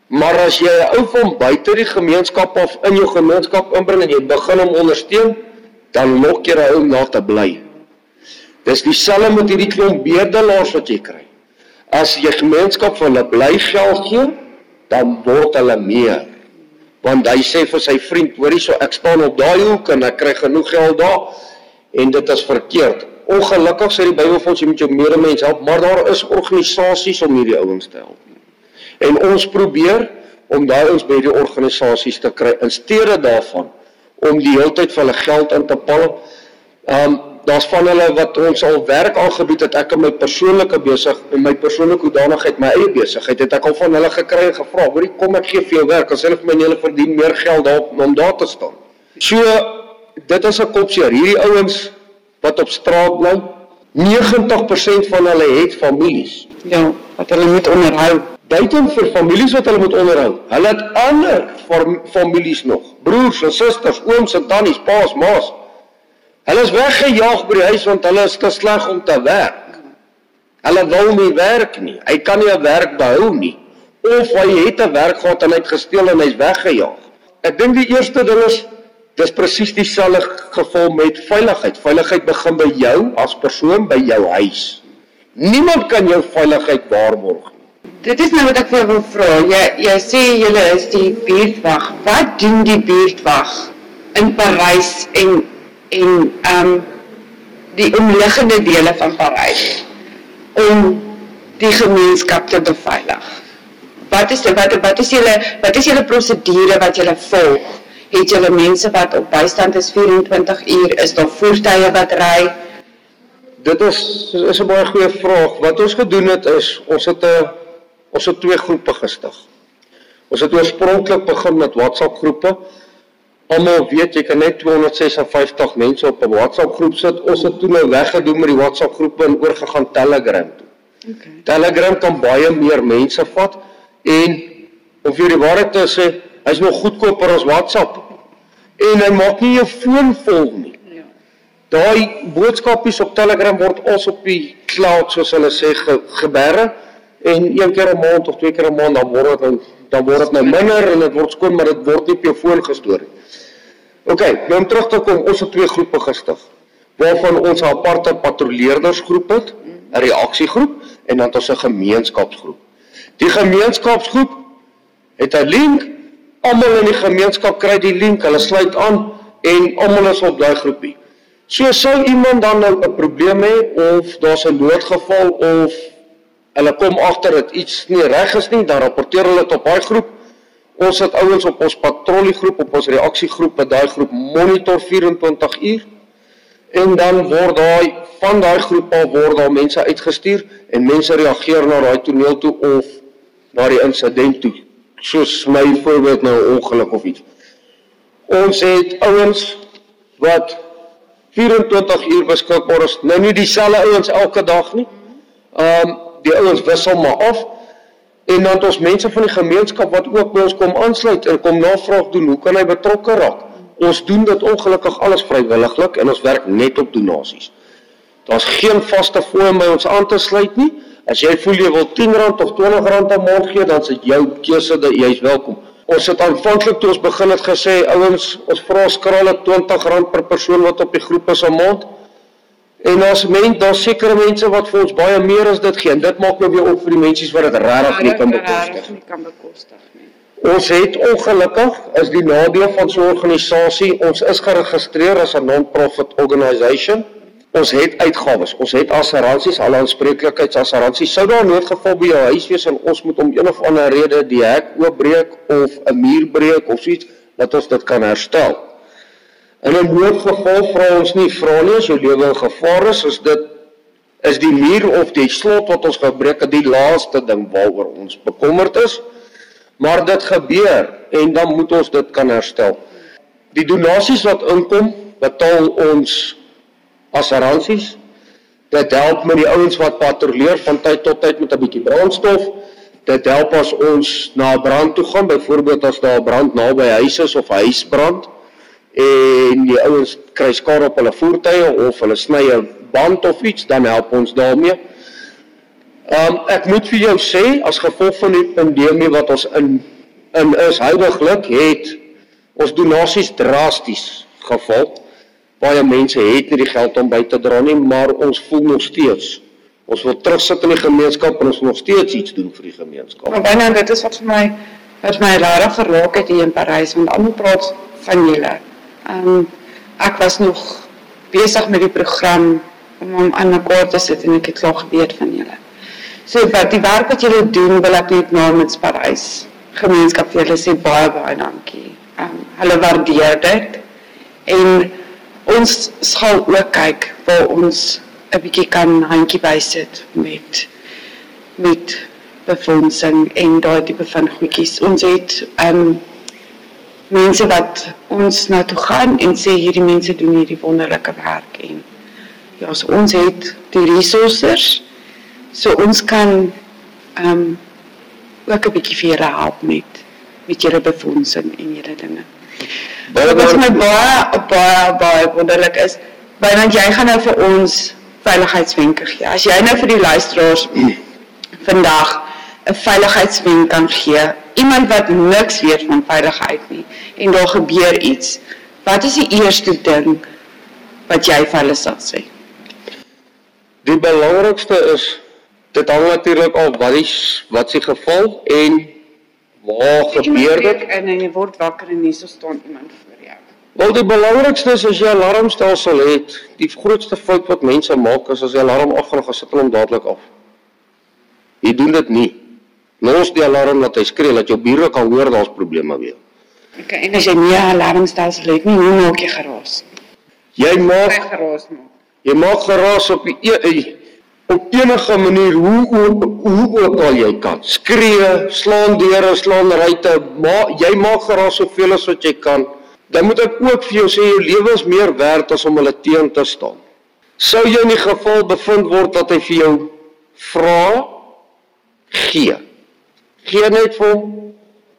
Maar as jy 'n ou van buite die gemeenskap af in jou gemeenskap inbring en jy begin hom ondersteun, dan lok jy ou na te bly. Dis dieselfde met hierdie klomp bedelaars wat jy kry. As jy gemeenskap van hulle bly geld gee, dan word hulle meer. Want hy sê vir sy vriend, hoorie so ek staan op daai hoek en ek kry genoeg geld daar en dit is verkeerd. Ongelukkig sê die Bybel vir ons jy moet jou medemens help, maar daar is organisasies om hierdie ouens te help. En ons probeer om daai ons by die organisasies te kry in steede daarvan om die hele tyd vir hulle geld in te pal. Um daar's van hulle wat ons al werk aangebied het ek in my persoonlike besig in my persoonlike hoedanigheid my eie besigheid het ek al van hulle gekry en gevra hoorie kom ek gee vir jou werk as hulle vir my en hulle verdien meer geld daar om daar te staan. So dit is 'n kopseer. Hierdie ouens wat op straat bly, 90% van hulle het families. Ja, wat hulle moet onderhou. Buiten vir families wat hulle moet onderhou. Hulle het ander families nog, broers en susters, ooms en tannies, paas, maas. Hulle is weggejaag by die huis want hulle is te sleg om te werk. Hulle wil nie werk nie. Hy kan nie 'n werk behou nie. Of hy het 'n werk gehad en hy het gesteel en hy's weggejaag. Ek dink die eerste ding is dis presies dieselfde geval met veiligheid. Veiligheid begin by jou as persoon by jou huis. Niemand kan jou veiligheid waarborg nie. Dit is nou wat ek vir jou wil vra. Jy jy sê julle is die buurtwag. Wat doen die buurtwag in Parys en en ehm um, die omliggende dele van Parys om die gemeenskap te beveilig? Wat is wat wat is julle wat is julle prosedure wat julle volg? Het julle mense wat op bystand is 24 uur? Is daar voertuie wat ry? Dit is is 'n baie goeie vraag. Wat ons gedoen het is ons het 'n ons het twee groepe gestig. Ons het oorspronklik begin met WhatsApp groepe. Almal weet jy kan net 256 mense op 'n WhatsApp groep sit. Ons het toe nou weggedoen met die WhatsApp groepe en oorgegaan Telegram toe. Okay. Telegram kan baie meer mense vat en of jy die waarheid te sê, hy's nog goedkoper as WhatsApp. En hy maak nie jou foon vol nie. Ja. Daai boodskapies op Telegram word als op die cloud soos hulle sê ge, geberre en een keer 'n maand of twee keer 'n maand dan word dit nou dan word dit nou minder en dit word skoon maar dit word nie op jou foon gestoor nie. OK, nou om terug te kom, ons het twee groepe gestig. Waarvan ons 'n aparte patrolleerdersgroep het, 'n reaksiegroep en dan het ons 'n gemeenskapsgroep. Die gemeenskapsgroep het 'n link. Almal in die gemeenskap kry die link. Hulle sluit aan en almal is op daai groepie. So sou iemand dan nou 'n probleem hê of daar's 'n noodgeval of hulle kom agter dat iets nie reg is nie, dan rapporteer hulle dit op daai groep. Ons het ouens op ons patrolliegroep, op ons reaksiegroep, wat daai groep monitor 24 uur. En dan word daai van daai groep al word daar mense uitgestuur en mense reageer na daai toneel toe of na die insident toe. Soos my voorbeeld nou 'n ongeluk of iets. Ons het ouens wat 24 uur beskikbaar is. Nou nie dieselfde ouens elke dag nie. Ehm um, die ouens wissel maar af en dan het ons mense van die gemeenskap wat ook by ons kom aansluit en kom navraag doen, hoe kan hy betrokke raak? Ons doen dit ongelukkig alles vrywilliglik en ons werk net op donasies. Daar's geen vaste fooi by ons aan te sluit nie. As jy voel jy wil R10 of R20 'n maand gee, dan is dit jou keuse dat jy's welkom. Ons het aanvanklik toe ons begin het gesê, ouens, ons vra skrale R20 per persoon wat op die groep is 'n maand. En ons mens, daar's sekere mense wat vir ons baie meer as dit gee. En dit maak nou weer op vir die mensies wat dit regtig nie kan bekostig nie. kan bekostig nie. Ons het ongelukkig is die nadeel van so 'n organisasie, ons is geregistreer as 'n non-profit organisation. Ons het uitgawes, ons het assuransies, alle aanspreeklikheidsassuransies. Sou daar 'n noodgeval by jou huis wees en ons moet om een of ander rede die hek oopbreek of 'n muur breek of iets, dat ons dit kan herstel. In 'n noodgeval vra ons nie vra nie as jou lewe in gevaar is, is dit is die muur of die slot wat ons gebreek het die laaste ding waaroor ons bekommerd is. Maar dit gebeur en dan moet ons dit kan herstel. Die donasies wat inkom, betaal ons assuransies. Dit help met die ouens wat patrolleer van tyd tot tyd met 'n bietjie brandstof. Dit help as ons na 'n brand toe gaan, byvoorbeeld as daar 'n brand naby huise is of huisbrand en die ouens kry skade op hulle voertuie of hulle sny 'n band of iets, dan help ons daarmee. Um, ek moet vir jou sê as gevolg van die pandemie wat ons in in is huidigelik het ons donasies drasties geval baie mense het nie die geld om by te dra nie, maar ons voel nog steeds ons wil terugsit in die gemeenskap en ons wil nog steeds iets doen vir die gemeenskap. Maar byna dit is wat vir my wat my regtig geraak het hier in Parys want almal praat van julle. Ehm um, ek was nog besig met die program om hom aan mekaar te sit en ek het klaar geweet van julle. So wat die werk wat julle doen wil ek net namens Parys gemeenskap vir julle sê baie baie dankie. Ehm um, hulle waardeer dit en ons sal ook kyk waar ons 'n bietjie kan handjie bysit met met befondsing en daai tipe van goedjies. Ons het ehm um, mense wat ons na toe gaan en sê hierdie mense doen hierdie wonderlike werk en ja, so ons het die resources so ons kan ehm um, ook 'n bietjie vir julle help met met julle befondsing en julle dinge. Baie wat my baie baie baie wonderlik is, want jy gaan nou vir ons veiligheidswenke gee. As jy nou vir die luisteraars vandag 'n veiligheidswenk kan gee, iemand wat niks weet van veiligheid nie en daar gebeur iets, wat is die eerste ding wat jy vir hulle sal sê? Die belangrikste is dit hang natuurlik af wat is wat se geval en waar gebeur dit en en jy word wakker en so staan iemand voor jou. Wel die belangrikste is as jy 'n alarmstelsel het, die grootste fout wat mense maak is as die alarm afgaan, gaan sit hulle hom dadelik af. Jy doen dit nie. Los die alarm dat hy skree dat jou bure kan hoor daar's probleme weer. Okay, en as jy nie 'n alarmstelsel het nie, hoe maak jy geraas? Jy maak geraas maak. Jy maak geraas op die e op enige manier hoe hoe hoe ook al jy kan. Skree, slaan deure, slaan ruitte, maar jy maak geraas soveel as wat jy kan. Dan moet ek ook vir jou sê jou lewe is meer werd as om hulle teen te staan. Sou jy in die geval bevind word dat hy vir jou vra gee. Gee net vir hom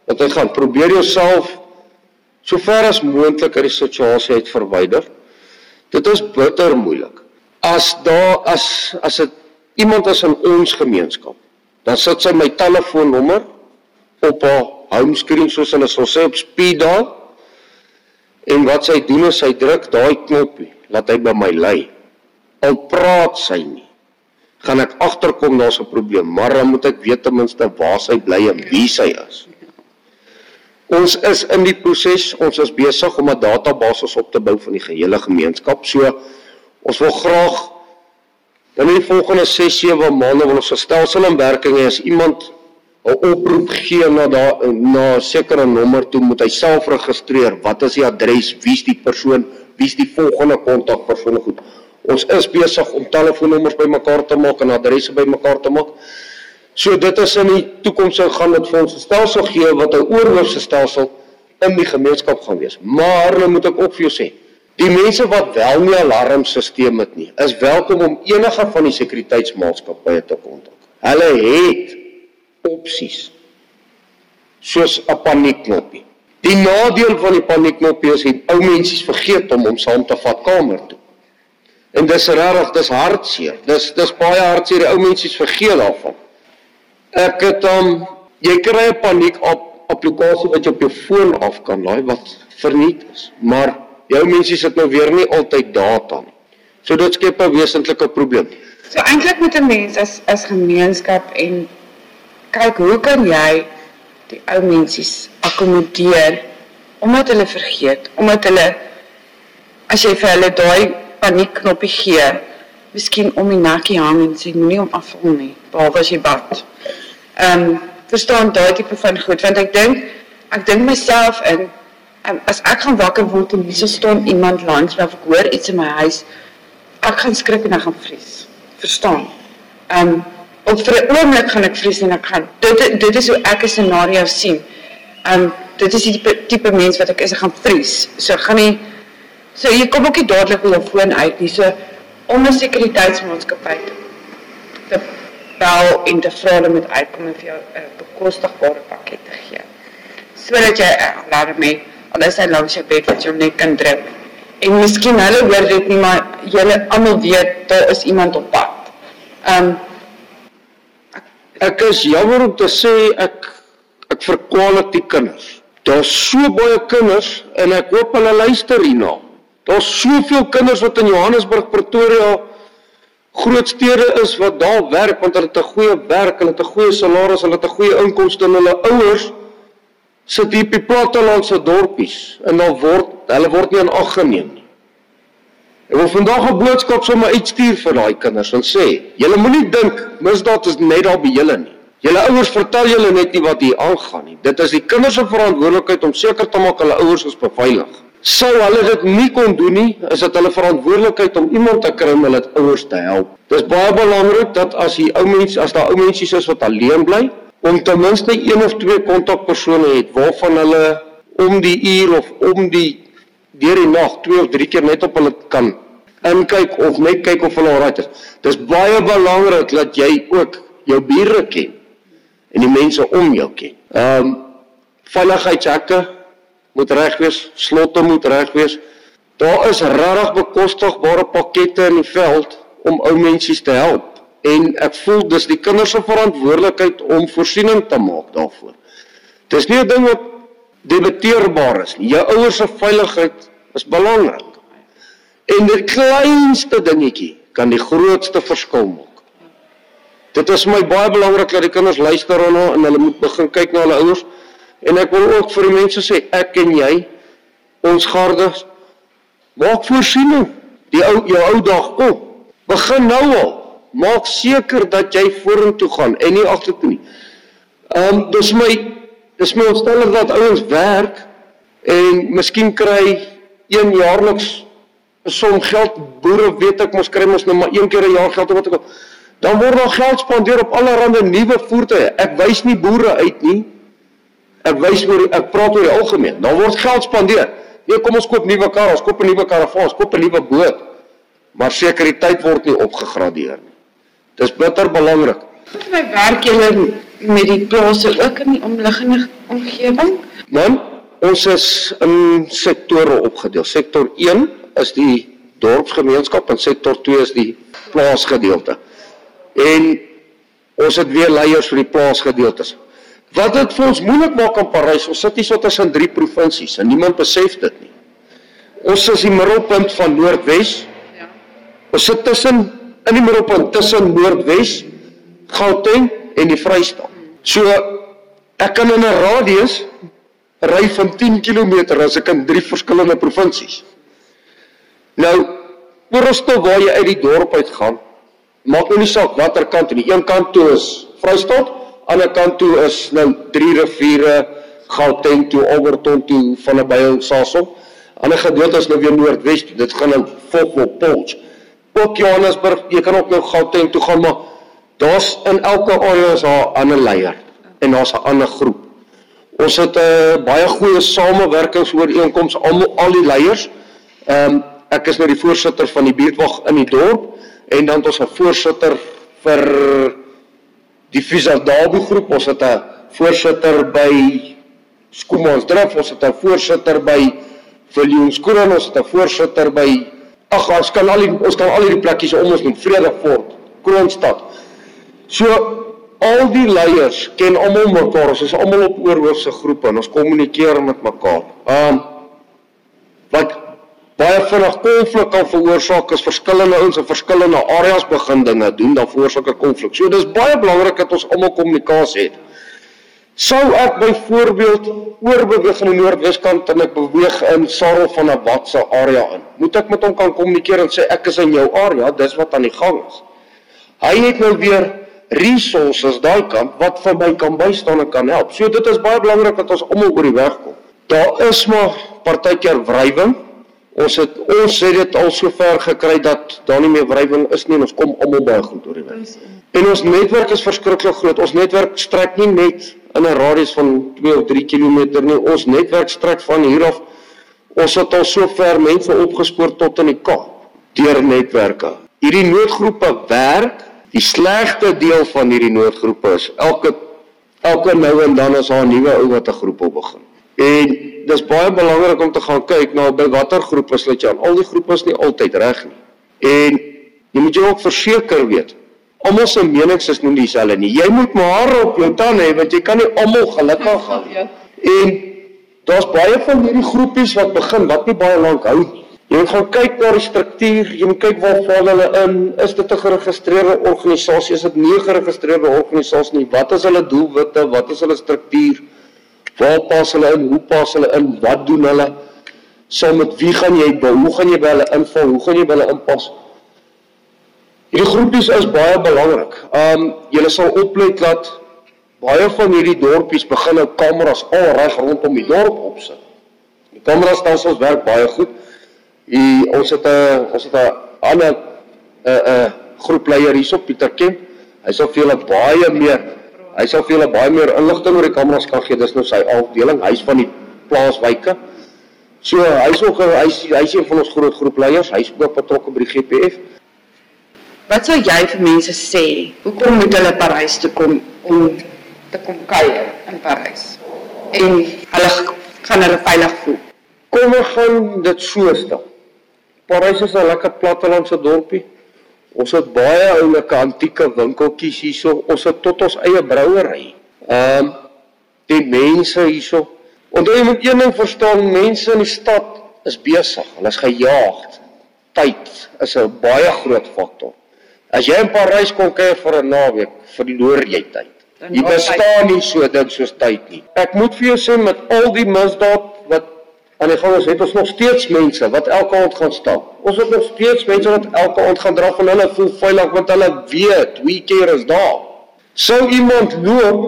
dat hy gaan probeer jouself so ver as moontlik uit die situasie uit verwyder. Dit is bitter moeilik. As daar as as dit iemand is in ons gemeenskap, dan sit sy my telefoonnommer op haar homescreen soos hulle sal sê op speed dial. En wat sy doen is sy druk daai knoppie, laat hy by my lê. Al praat sy nie, gaan ek agterkom daar's 'n probleem, maar dan moet ek weet ten minste waar sy bly en wie sy is. Ons is in die proses, ons is besig om 'n database op te bou van die gehele gemeenskap. So ons wil graag dan in die volgende 6-7 maande wil ons 'n stelsel in werking hê as iemand 'n oproep gee na daar na 'n sekere nommer toe moet hy self registreer. Wat is die adres? Wie's die persoon? Wie's die volgende kontakpersoon? Goed. Ons is besig om telefoonnommers bymekaar te maak en adresse bymekaar te maak. So dit is in die toekoms sou gaan dit vir ons 'n stelsel gee wat 'n oorhoofse stelsel in die gemeenskap gaan wees. Maar nou moet ek ook vir jou sê, die mense wat wel nie alarmstelsel het nie, is welkom om enige van die sekuriteitsmaatskappye te kontak. Hulle het opsies. Soos 'n paniekknoppie. Die nadeel van die paniekknoppie is dat ou mense vergeet om hom saam te vat kamer toe. En dis regtig, dis hartseer. Dis dis baie hartseer. Die ou mense vergeet daarvan. Ek het um jy kry 'n paniek op applikasie wat jy op jou foon af kan laai wat verniet is. Maar jou mense sit nou weer nie altyd data nie. So dit skep 'n wesentlike probleem. So eintlik moet 'n mens as as gemeenskap en kyk hoe kan jy die ou mensies akkommodeer omdat hulle vergeet, omdat hulle as jy vir hulle daai paniekknoppie gee, miskien om die nekkie hang en sê moenie hom afval nie, behalwe as jy bad. Ehm um, verstaan daai tipe van goed want ek dink ek dink myself in um, as ek gaan wakker word en hier staan iemand langs my of ek hoor iets in my huis, ek gaan skrik en ek gaan vries. Verstaan? Ehm um, of vir 'n oomblik gaan ek vries en ek gaan dit dit is hoe ek 'n scenario sien. Ehm um, dit is die tipe, tipe mens wat ek is, ek gaan vries. So ek gaan nie So jy kom ook nie dadelik op jou foon uit nie. So om 'n sekuriteitsmaatskappy te bel en te vra hulle moet uitkom en vir jou 'n bekostigbare pakket te gee. Sodat jy 'n alarm het, al is hy langs jou bed wat jy net kan druk. En miskien hulle hoor dit nie, maar julle almal weet daar is iemand op pad. Um, ek is jammer om te sê ek ek verkwalik die kinders. Daar's so baie kinders en ek hoop hulle luister hierna. Daar's soveel kinders wat in Johannesburg, Pretoria groot stede is wat daar werk want hulle het 'n goeie werk, hulle het 'n goeie salaris, hulle het 'n goeie inkomste en hulle ouers sit hier op die plattelandse dorpies en dan word hulle word nie in ag geneem nie. Ek wil vandag 'n boodskap sommer uitstuur vir daai kinders en sê: "Julle moenie dink misdaad is net daar by julle nie. Julle ouers vertel julle net nie wat hier aangaan nie. Dit is die kinders se verantwoordelikheid om seker te maak hulle ouers is beveilig." Sou hulle dit nie kon doen nie, is dit hulle verantwoordelikheid om iemand te kry om hulle ouers te help. Dis baie belangrik dat as die ou mens, as daar ou mensies is wat alleen bly, om ten minste een of twee kontakpersone het waarvan hulle om die uur of om die deur die nag twee of drie keer net op hulle kan inkyk of net kyk of hulle alright is. Dis baie belangrik dat jy ook jou bure ken en die mense om jou ken. Ehm um, veiligheidshekke moet reg wees, slotte moet reg wees. Daar is regtig bekostigbare pakkette in die veld om ou mensies te help en ek voel dis die kinders se verantwoordelikheid om voorsiening te maak daarvoor. Dis nie 'n ding wat debatteerbaar is nie. Jou ouers se veiligheid is belangrik. En die kleinste dingetjie kan die grootste verskil maak. Dit is my baie belangrik dat die kinders luister daarna en hulle moet begin kyk na hulle ouers. En ek wil ook vir die mense sê, ek en jy, ons gardes, maak voorsiening. Die ou jou ou dag kom. Begin nou al. Maak seker dat jy vorentoe gaan en nie agtertoe nie. Ehm um, dis my dis my ontstelling dat ouens werk en miskien kry een jaarliks 'n som geld boere weet ek mos kry mos nou maar een keer 'n jaar geld of wat ook al. Dan word daar geld spandeer op allerlei nuwe voertuie. Ek wys nie boere uit nie. Ek wys oor ek praat oor die algemeen. Daar word geld spandeer. Nee, kom ons koop nuwe karre, ons koop 'n nuwe karavaan, ons koop 'n nuwe boot. Maar sekuriteit word nie opgegradeer nie. Dis bitter belangrik. Wat my werk julle met die plase ook in die omliggende omgewing? Man, ons is in sektore opgedeel. Sektor 1 is die dorpsgemeenskap en sektor 2 is die plaasgedeelte. En ons het weer leiers vir die plaasgedeeltes. Wat dit vir ons moeilik maak in Parys, ons sit hier so tussen drie provinsies en niemand besef dit nie. Ons is die middelpunt van Noordwes. Ja. Ons sit tussen in die middelpunt tussen Noordwes, Gauteng en die Vrystaat. So ek kan in 'n radius ry van 10 km as ek in drie verskillende provinsies. Nou, ooralste waar jy uit die dorp uit gaan, maak nou nie saak watter kant nie. Een kant toe is Vrystaat, ander kant toe is nou drie riviere Gauteng toe Alberton toe van naby Sasol. Ander gedeelte is nou weer noordwes. Dit gaan nou Fokol Polch. Ook Johannesburg, jy kan ook nou Gauteng toe gaan maar daar's in elke area is daar 'n ander leier en daar's 'n ander groep. Ons het 'n uh, baie goeie samewerkingsooreenkomste almal al die leiers. Ehm um, ek is nou die voorsitter van die buurtwag in die dorp en dan het ons 'n voorsitter vir die Fisardabu groep, ons het 'n voorsitter by Skoomans Drif, ons het 'n voorsitter by Viljoens Kroon, ons het 'n voorsitter by Ag, ons kan al die ons kan al hierdie plekkies om ons noem Vredefort, Kroonstad. So al die leiers ken almal mekaar. Ons is almal op oorhoofse groepe en ons kommunikeer met mekaar. Um wat baie vinnig konflik kan veroorsaak as verskillende ouens in verskillende areas begin dinge doen, dan veroorsaak 'n konflik. So dis baie belangrik dat ons almal kommunikasie het. Sou ek byvoorbeeld oorbeweeg in die noordweskant en ek beweeg in Sarel van 'n watse area in, moet ek met hom kan kommunikeer en sê ek is in jou area, dis wat aan die gang is. Hy het nou weer resources daai kant wat vir my kan bystaan en kan help. So dit is baie belangrik dat ons almal oor die weg kom. Daar is maar partykeer wrywing. Ons het ons het dit al so ver gekry dat daar nie meer wrywing is nie en ons kom almal baie goed oor die weg. En ons netwerk is verskriklik groot. Ons netwerk strek nie net in 'n radius van 2 of 3 km nie. Ons netwerk strek van hier af. Ons het al so ver mense opgespoor tot in die Kaap deur netwerke. Hierdie noodgroepe werk. Die slegste deel van hierdie noodgroepe is elke elke nou en dan is daar 'n nuwe ou wat 'n groep op begin. En dis baie belangrik om te gaan kyk na by watter groepe sluit jy aan. Al die groepe is nie altyd reg nie. En jy moet jou ook verseker weet Almal se menings is nie dieselfde nie. Jy moet maar op jou tande hê want jy kan nie almal gelukkig hou nie. En daar's baie van hierdie groepies wat begin wat nie baie lank hou nie. Jy moet gaan kyk na die struktuur, jy moet kyk waar val hulle in. Is dit 'n geregistreerde organisasie? Is dit nie 'n geregistreerde organisasie nie? Wat is hulle doelwitte? Wat is hulle struktuur? Waar pas hulle in? Hoe pas hulle in? Wat doen hulle? Saam met wie gaan jy by? Hoe gaan jy by hulle inval? Hoe gaan jy by hulle inpas? Hierdie groepies is baie belangrik. Um julle sal oplet dat baie van hierdie dorpies begin nou kameras al reg rondom die dorp opsit. Die kamerastelsels werk baie goed. Die ons het 'n ons het 'n ander 'n 'n groepleier hierso Pieter Kemp. Hy sal vir julle baie meer hy sal vir julle baie meer inligting oor die kameras kan gee. Dis nou sy afdeling. Hy's van die plaaswyke. So hy's ook hy's hy's een van ons groot groepleiers. Hy's ook betrokke by die GPF. Wat sou jy vir mense sê? Hoekom moet hulle Parys toe kom om te kom kuier in Parys? En hulle gaan hulle veilig voel. Kom ons gaan dit so stel. Parys is 'n lekker plattelandse dorpie. Ons het baie oulike antieke winkeltjies hierso. Ons het tot ons eie brouery. Ehm um, die mense hierso. Onthou jy moet een ding verstaan, mense in die stad is besig. Hulle is gejaagd. Tyd is 'n baie groot faktor. As jy in Parys kom kuier vir 'n naweek, verloor jy tyd. Jy bestaan nie so ding soos tyd nie. Ek moet vir jou sê met al die misdaad wat aan die gang is, het ons nog steeds mense wat elke aand gaan stap. Ons het nog steeds mense wat elke aand gaan draf en hulle voel veilig want hulle weet wie keer is daar. Sou iemand loop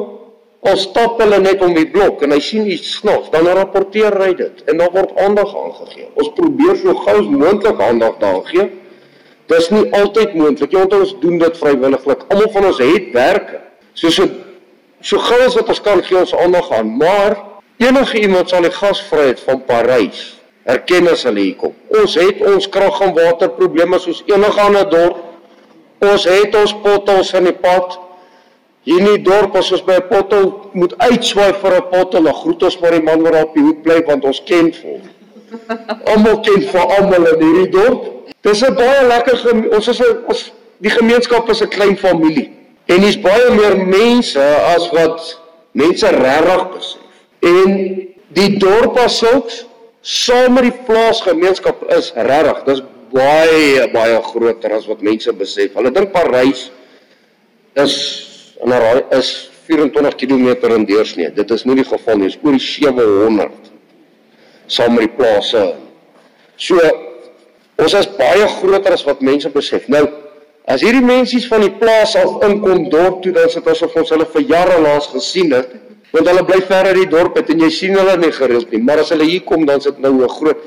of stap hulle net om die blok en hy sien iets snaaks, dan rapporteer hy dit en dan word aandag aangegee. Ons probeer so gou as moontlik aandag daaraan gee. Dis nie altyd moontlik. Jy onthou ons doen dit vrywilliglik. Almal van ons het werke. So so so gou as wat ons kan gee ons aandag aan, maar enige iemand sal die gasvryheid van Parys erken as hulle hier kom. Ons het ons krag en water probleme soos enige ander dorp. Ons het ons potholes in die pad. Hier in die dorp as ons by 'n pothol moet uitswaai vir 'n pothol, dan groet ons maar die man wat op die hoek bly want ons ken hom. Almal ken vir almal in hierdie dorp. Dis 'n baie lekker ons is 'n ons die gemeenskap is 'n klein familie. En hier's baie meer mense as wat mense regtig besef. En die dorp as sulks saam met die plaasgemeenskap is regtig, dis baie baie groter as wat mense besef. Hulle dink Parys is in 'n is 24 km in deursnee. Dit is nie die geval nie, is oor die 700 saam met die plase. So ons is baie groter as wat mense besef. Nou as hierdie mensies van die plaas af inkom dorp toe, dan sit ons of ons hulle vir jare laas gesien het, want hulle bly ver uit die dorp uit en jy sien hulle nie gereeld nie. Maar as hulle hier kom, dan sit nou 'n groot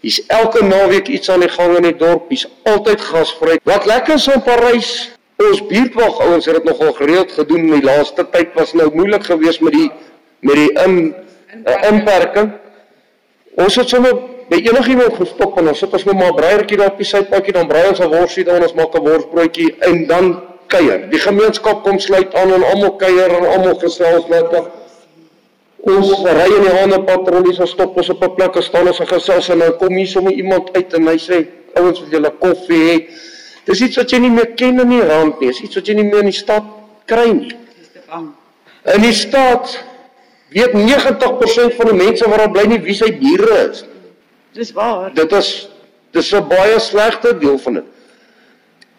Hier's elke naweek iets aan die gang in die dorp. Hier's altyd gasvry. Wat lekker is op Parys. Ons buurtwag ouens het dit nogal gereeld gedoen in die laaste tyd was nou moeilik geweest met die met die in uh, inperking. Ons het sommer by enigiemand gestop en ons sit ons net maar breiertjie daar op die sypaadjie dan braai ons 'n worsie daar en ons maak 'n worsbroodjie en dan kuier. Die gemeenskap kom sluit aan en almal kuier en almal gesels lekker. Ons ry in die ander patrollies en stop ons op 'n plek en staan ons en gesels en dan kom hier sommer iemand uit en hy sê ouens wat julle koffie het. Dis iets wat jy nie meer ken in die rand nie. Dis iets wat jy nie meer in die stad kry nie. In die stad weet 90% van die mense waar daar bly nie wie sy bure is nie. Dis waar. Dit is dis 'n baie slegte deel van dit.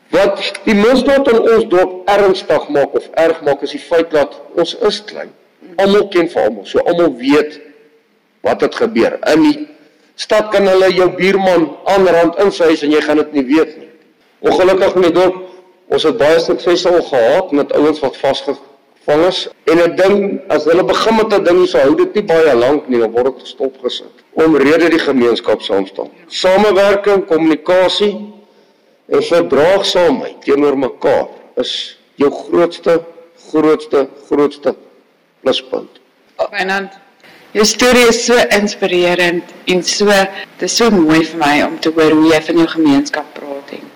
Wat die misdaad in ons dorp ernstig maak of erg maak is die feit dat ons is klein. Almal ken vir almal. So almal weet wat het gebeur. In die stad kan hulle jou buurman aanrand in sy huis en jy gaan dit nie weet nie. Ongelukkig in die dorp ons het baie suksesvol gehad met ouens wat vasgevang is en 'n ding as hulle begin met 'n ding, so hou dit nie baie lank nie, dan word dit stopgesit. Omrede die gemeenskap saam staan. Samewerking, kommunikasie en verdraagsaamheid teenoor mekaar is jou grootste grootste grootste pluspunt. Wynand, jou storie is so inspirerend en so dit is so mooi vir my om te hoor hoe jy van jou gemeenskap praat en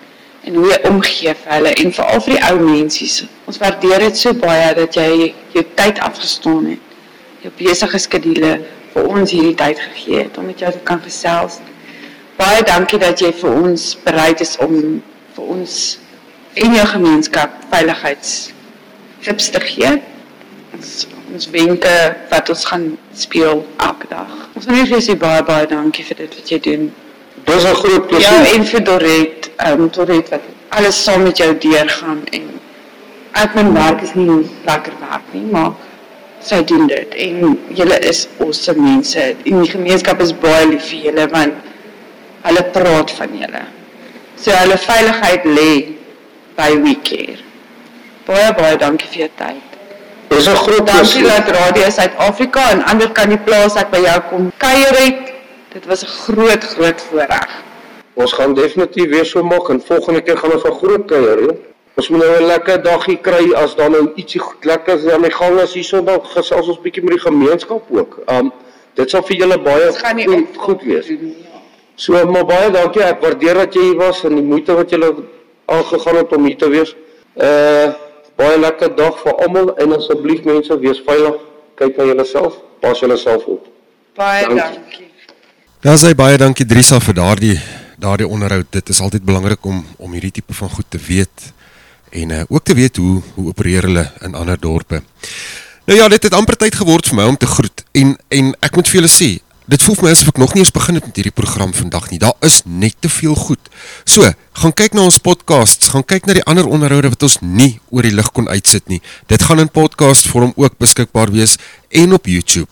en hoe jy omgee vir hulle en veral vir die ou mensies. Ons waardeer dit so baie dat jy jou tyd afgestaan het. Jou besige skedule vir ons hierdie tyd gegee het om met jou te kan gesels. Baie dankie dat jy vir ons bereid is om vir ons en jou gemeenskap veiligheids tips te gee. Ons, ons wenke wat ons gaan speel elke dag. Ons wil net vir jou sê baie baie dankie vir dit wat jy doen. Dis 'n groot plesier. Ja, en vir Dorette, ehm um, Dorette wat alles saam met jou deurgaan en admin werk is nie lekker werk nie, maar sy doen dit en julle is awesome mense. En die gemeenskap is baie lief vir julle want hulle praat van julle. So hulle veiligheid lê by WeCare. Baie baie dankie vir jou tyd. Dis 'n groot Dankie dat Radio Suid-Afrika en ander kan die plaas ek by jou kom kuier het. Dit was 'n groot groot voorreg. Ons gaan definitief weer so maak en volgende keer gaan ons 'n groot kuier hê. Ons moet nou 'n lekker dagie kry as daar nou ietsie goed lekkers aan die gang is hierso dan gesels ons bietjie met die gemeenskap ook. Um dit sal vir julle baie goed, goed wees. So maar baie dankie. Ek waardeer dat jy hier was en die moeite wat julle aangegaan het om hier te wees. Uh baie lekker dag vir almal en asseblief mense wees veilig. Kyk na julleself. Pas julleself op. Baie Dankie. dankie. Daar sê baie dankie Drisa vir daardie daardie onderhoud. Dit is altyd belangrik om om hierdie tipe van goed te weet en uh, ook te weet hoe hoe opereer hulle in ander dorpe. Nou ja, dit het amper tyd geword vir my om te groet en en ek moet vir julle sê, dit voel my asof ek nog nie eens begin het met hierdie program vandag nie. Daar is net te veel goed. So, gaan kyk na ons podcasts, gaan kyk na die ander onderhoude wat ons nie oor die lig kon uitsit nie. Dit gaan in podcast vorm ook beskikbaar wees en op YouTube.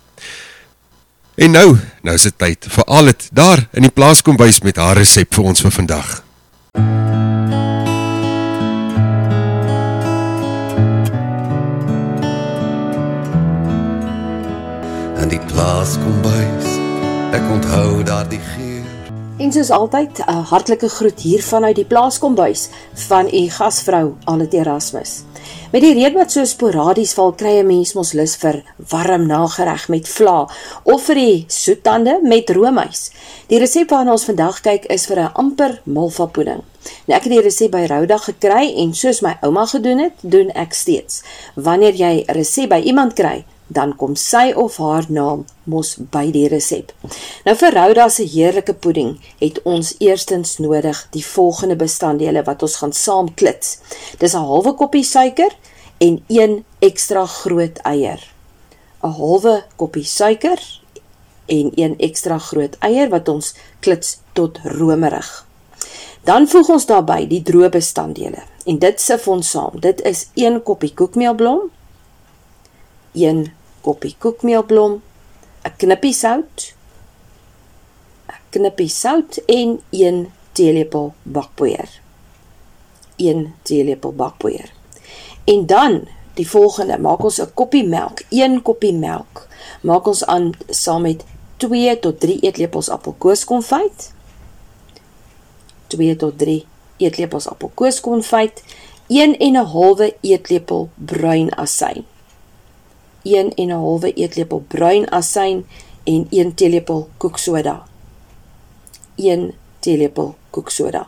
En nou, nou is dit tyd vir al dit daar in die plaaskombuis met haar resep vir ons vir vandag. in die plaas kom bys. Ek onthou daardie geur. En soos altyd, 'n hartlike groet hier vanuit die plaaskombuis van u gasvrou Anet Erasmus. Met die reën wat so sporadies val, kry 'n mens mos lus vir warm nagereg met vla of vir die soettande met roomys. Die resep waarna ons vandag kyk is vir 'n amper malva pudding. Nou ek het die resep by Roudag gekry en soos my ouma gedoen het, doen ek steeds. Wanneer jy 'n resep by iemand kry, dan kom sy of haar naam mos by die resep. Nou vir Rouda se heerlike pudding het ons eerstens nodig die volgende bestanddele wat ons gaan saam klits. Dis 'n halwe koppie suiker en een ekstra groot eier. 'n Halwe koppie suiker en een ekstra groot eier wat ons klits tot romerig. Dan voeg ons daarbey die droë bestanddele en dit sif ons saam. Dit is 1 koppie koekmeelblom, 1 koppie koekmeelblom, 'n knippie sout, 'n knippie sout en 1 teelepel bakpoeier. 1 teelepel bakpoeier. En dan die volgende, maak ons 'n koppie melk, 1 koppie melk. Maak ons aan saam met 2 tot 3 eetlepels appelkoeskonfyt. 2 tot 3 eetlepels appelkoeskonfyt, 1 en 'n halwe eetlepel bruin asyn. 1 en 'n halwe eetlepel bruin asyn en 1 teelepel koeksoda. 1 teelepel koeksoda.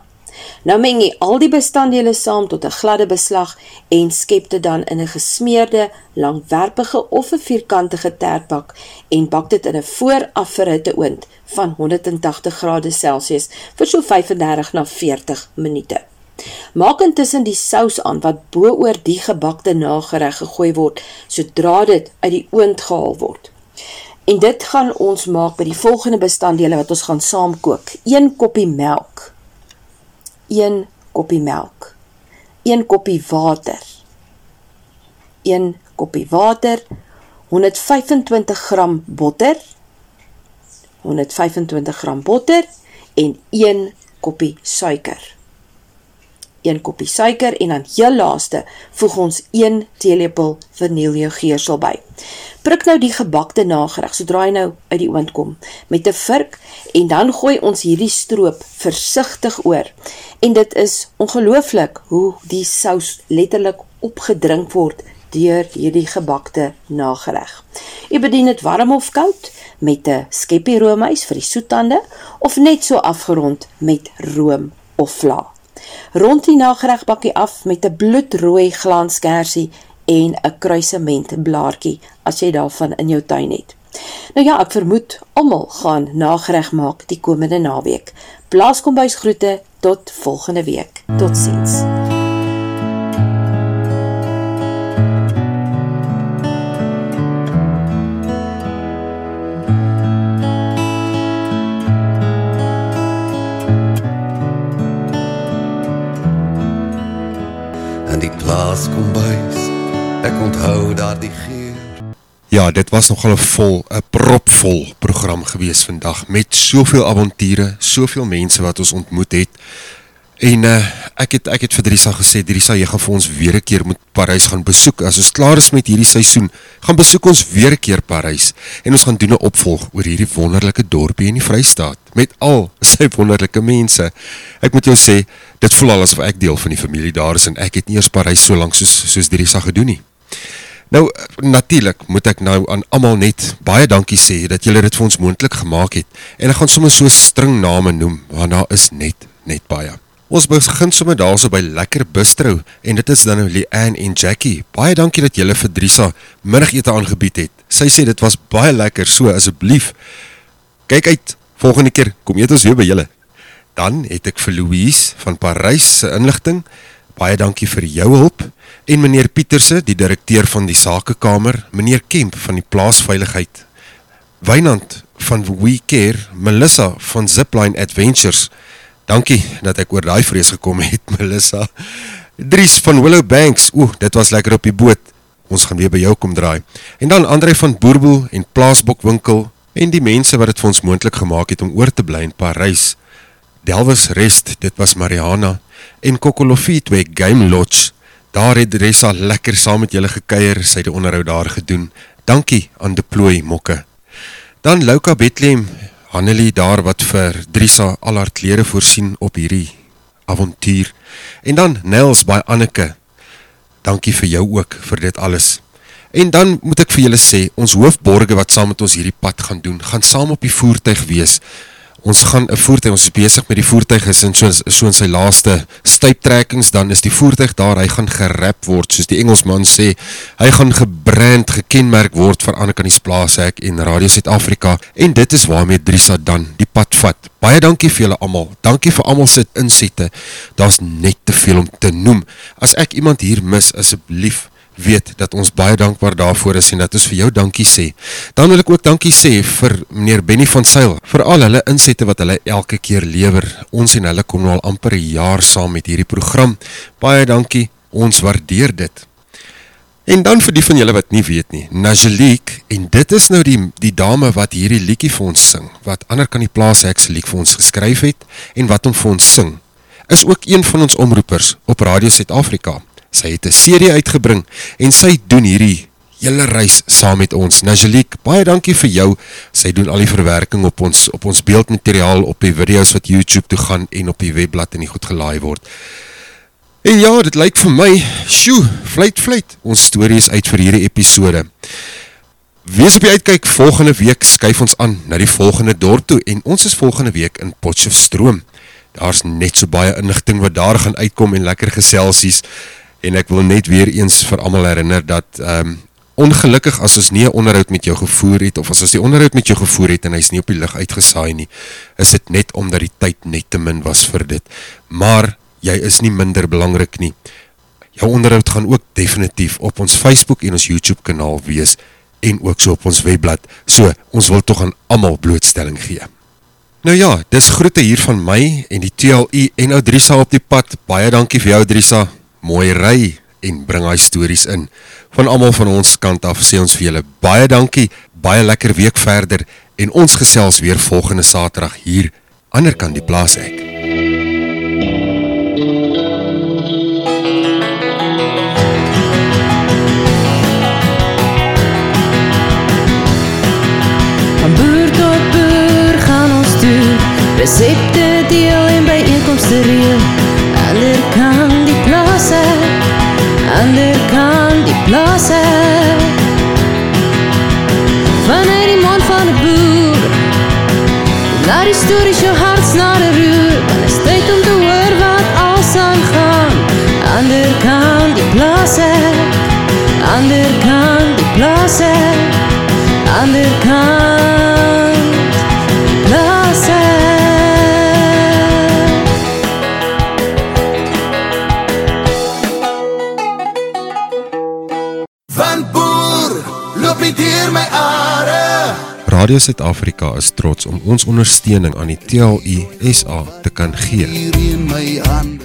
Nou meng jy al die bestanddele saam tot 'n gladde beslag en skep dit dan in 'n gesmeerde, langwerpige of 'n vierkantige tertbak en bak dit in 'n vooraf verhitte oond van 180 grade Celsius vir so 35 na 40 minute. Maak intussen die sous aan wat bo-oor die gebakte nagereg gegooi word sodra dit uit die oond gehaal word. En dit gaan ons maak by die volgende bestanddele wat ons gaan saamkook. 1 koppie melk. 1 koppie melk. 1 koppie water. 1 koppie water. 125 gram botter. 125 gram botter en 1 koppie suiker. 1 koppie suiker en dan heel laaste voeg ons 1 teelepel vaniljegeersel by. Prik nou die gebakte nagereg sodra hy nou uit die oond kom met 'n vurk en dan gooi ons hierdie stroop versigtig oor. En dit is ongelooflik hoe die sous letterlik opgedrink word deur hierdie gebakte nagereg. U bedien dit warm of koud met 'n skeppie roomys vir die soettande of net so afgerond met room of vla. Rond die nagereg bakkie af met 'n bloedrooi glanskersie en 'n kruisement blaartjie as jy daarvan in jou tuin het. Nou ja, ek vermoed almal gaan nagereg maak die komende naweek. Blaaskombuis groete tot volgende week. Totsiens. In Ja, dit was nogal 'n vol, 'n propvol program gewees vandag met soveel avonture, soveel mense wat ons ontmoet het. En uh, ek het ek het vir Drisa gesê, Drisa, jy gaan vir ons weer 'n keer moet Parys gaan besoek. As ons klaar is met hierdie seisoen, gaan besoek ons weer 'n keer Parys en ons gaan doen 'n opvolg oor hierdie wonderlike dorpie in die Vrystaat met al sy wonderlike mense. Ek moet jou sê, dit voel al asof ek deel van die familie daar is en ek het nie eers Parys so lank soos soos Drisa gedoen nie. Nou natuurlik moet ek nou aan almal net baie dankie sê dat julle dit vir ons moontlik gemaak het. En ek gaan sommer so string name noem want daar is net net baie. Ons begin sommer daarso by Lekker Bistro en dit is dan nou Leanne en Jackie. Baie dankie dat julle vir Drisa middagete aangebied het. Sy sê dit was baie lekker, so asseblief kyk uit. Volgende keer kom eet ons weer by julle. Dan het ek vir Louise van Parys se inligting. Baie dankie vir jou hulp en meneer Pieterse, die direkteur van die sakekamer, meneer Kemp van die plaasveiligheid, Wynand van We Care, Melissa van Zipline Adventures. Dankie dat ek oor daai vrees gekom het, Melissa. Dries van Willow Banks. Oeh, dit was lekker op die boot. Ons gaan weer by jou kom draai. En dan Andre van Boerboel en Plaasbokwinkel en die mense wat dit vir ons moontlik gemaak het om oor te bly in Parys. Delwes Rest, dit was Mariana en Kokolofie twee Game Lodge. Daar het Ressa lekker saam met julle gekuier, sy het die onderhoud daar gedoen. Dankie aan Deploy Mokke. Dan Louka Bethlehem, Hanelie daar wat vir Drisa al haar klere voorsien op hierdie avontuur. En dan Nels by Anneke. Dankie vir jou ook vir dit alles. En dan moet ek vir julle sê, ons hoofborge wat saam met ons hierdie pad gaan doen, gaan saam op die voertuig wees ons gaan een voertuig, ons is bezig met die voertuig, is in so, so in sy laaste stuiptrekkings, dan is die voertuig daar, hy gaan gerap word, soos die Engelsman sê, hy gaan gebrand, gekenmerk word vir Annekanies Plaashek en Radio Zuid-Afrika, en dit is waarmee Drisa dan die pad vat. Baie dankie vir julle allemaal, dankie vir allemaal sit inzette, daar is net te veel om te noem. As ek iemand hier mis, asjeblief, weet dat ons baie dankbaar daarvoor is en dat ons vir jou dankie sê. Dan wil ek ook dankie sê vir meneer Benny van Seil, vir al hulle inzette wat hulle elke keer lever. Ons en hulle kom nou al amper een jaar saam met hierdie program. Baie dankie, ons waardeer dit. En dan vir die van julle wat nie weet nie, Najeliek, en dit is nou die, die dame wat hierdie liekie vir ons sing, wat ander kan die plaas hekseliek vir ons geskryf het, en wat om vir ons sing, is ook een van ons omroepers op Radio Zuid-Afrika sy het een serie uitgebring, en sy doen hierdie hele reis saam met ons. Najeliek, baie dankie vir jou, sy doen al die verwerking op ons, op ons beeldmateriaal, op die video's wat YouTube toe gaan, en op die webblad en die goed gelaai word. En ja, dit lyk vir my, sjoe, vluit, vluit, ons story is uit vir hierdie episode. Wees op die uitkijk, volgende week skuif ons aan na die volgende dorp toe, en ons is volgende week in Potchefstroom. Daar's net so baie inligting wat daar gaan uitkom en lekker geselsies en ek wil net weer eens vir almal herinner dat ehm um, ongelukkig as ons nie 'n onderhoud met jou gevoer het of as ons die onderhoud met jou gevoer het en hy's nie op die lig uitgesaai nie, is dit net omdat die tyd net te min was vir dit. Maar jy is nie minder belangrik nie. Jou onderhoud gaan ook definitief op ons Facebook en ons YouTube kanaal wees en ook so op ons webblad. So, ons wil tog aan almal blootstelling gee. Nou ja, dis groete hier van my en die TLI en Oudrisa op die pad. Baie dankie vir jou Oudrisa. Mooi ry en bring hy stories in. Van almal van ons kant af sê ons vir julle baie dankie. Baie lekker week verder en ons gesels weer volgende Saterdag hier ander kant die plaas ek. Van boer tot boer gaan ons toe Resepte deel en bijeenkomste reel Ander kan die plaas ek Ander kan die plaas ek Vanuit die mond van die boer. Laat die stories jou hart snare roer Want is tyd om te hoor wat als aangaan Ander kan die plaas ek Ander kan die plaas ek Ander kant Radio Suid-Afrika is trots om ons ondersteuning aan die TLU SA te kan gee.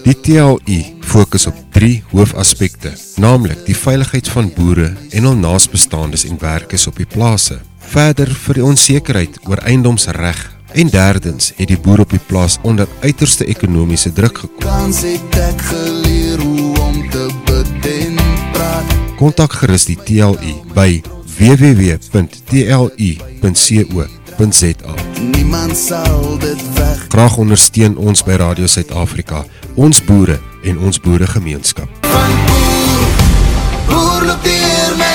Die TLU fokus op drie hoofaspekte, naamlik die veiligheid van boere en hul naasbestaandes en werkers op die plase. Verder vir die onsekerheid oor eiendomsreg en derdens het die boer op die plaas onder uiterste ekonomiese druk gekom. Kans het ek geleer hoe om te bid en praat. Kontak gerus die TLU by www.tlu.co.za. Niemand sal dit weg. Graag ondersteun ons by Radio Suid-Afrika, ons boere en ons boeregemeenskap. Boer loop deur my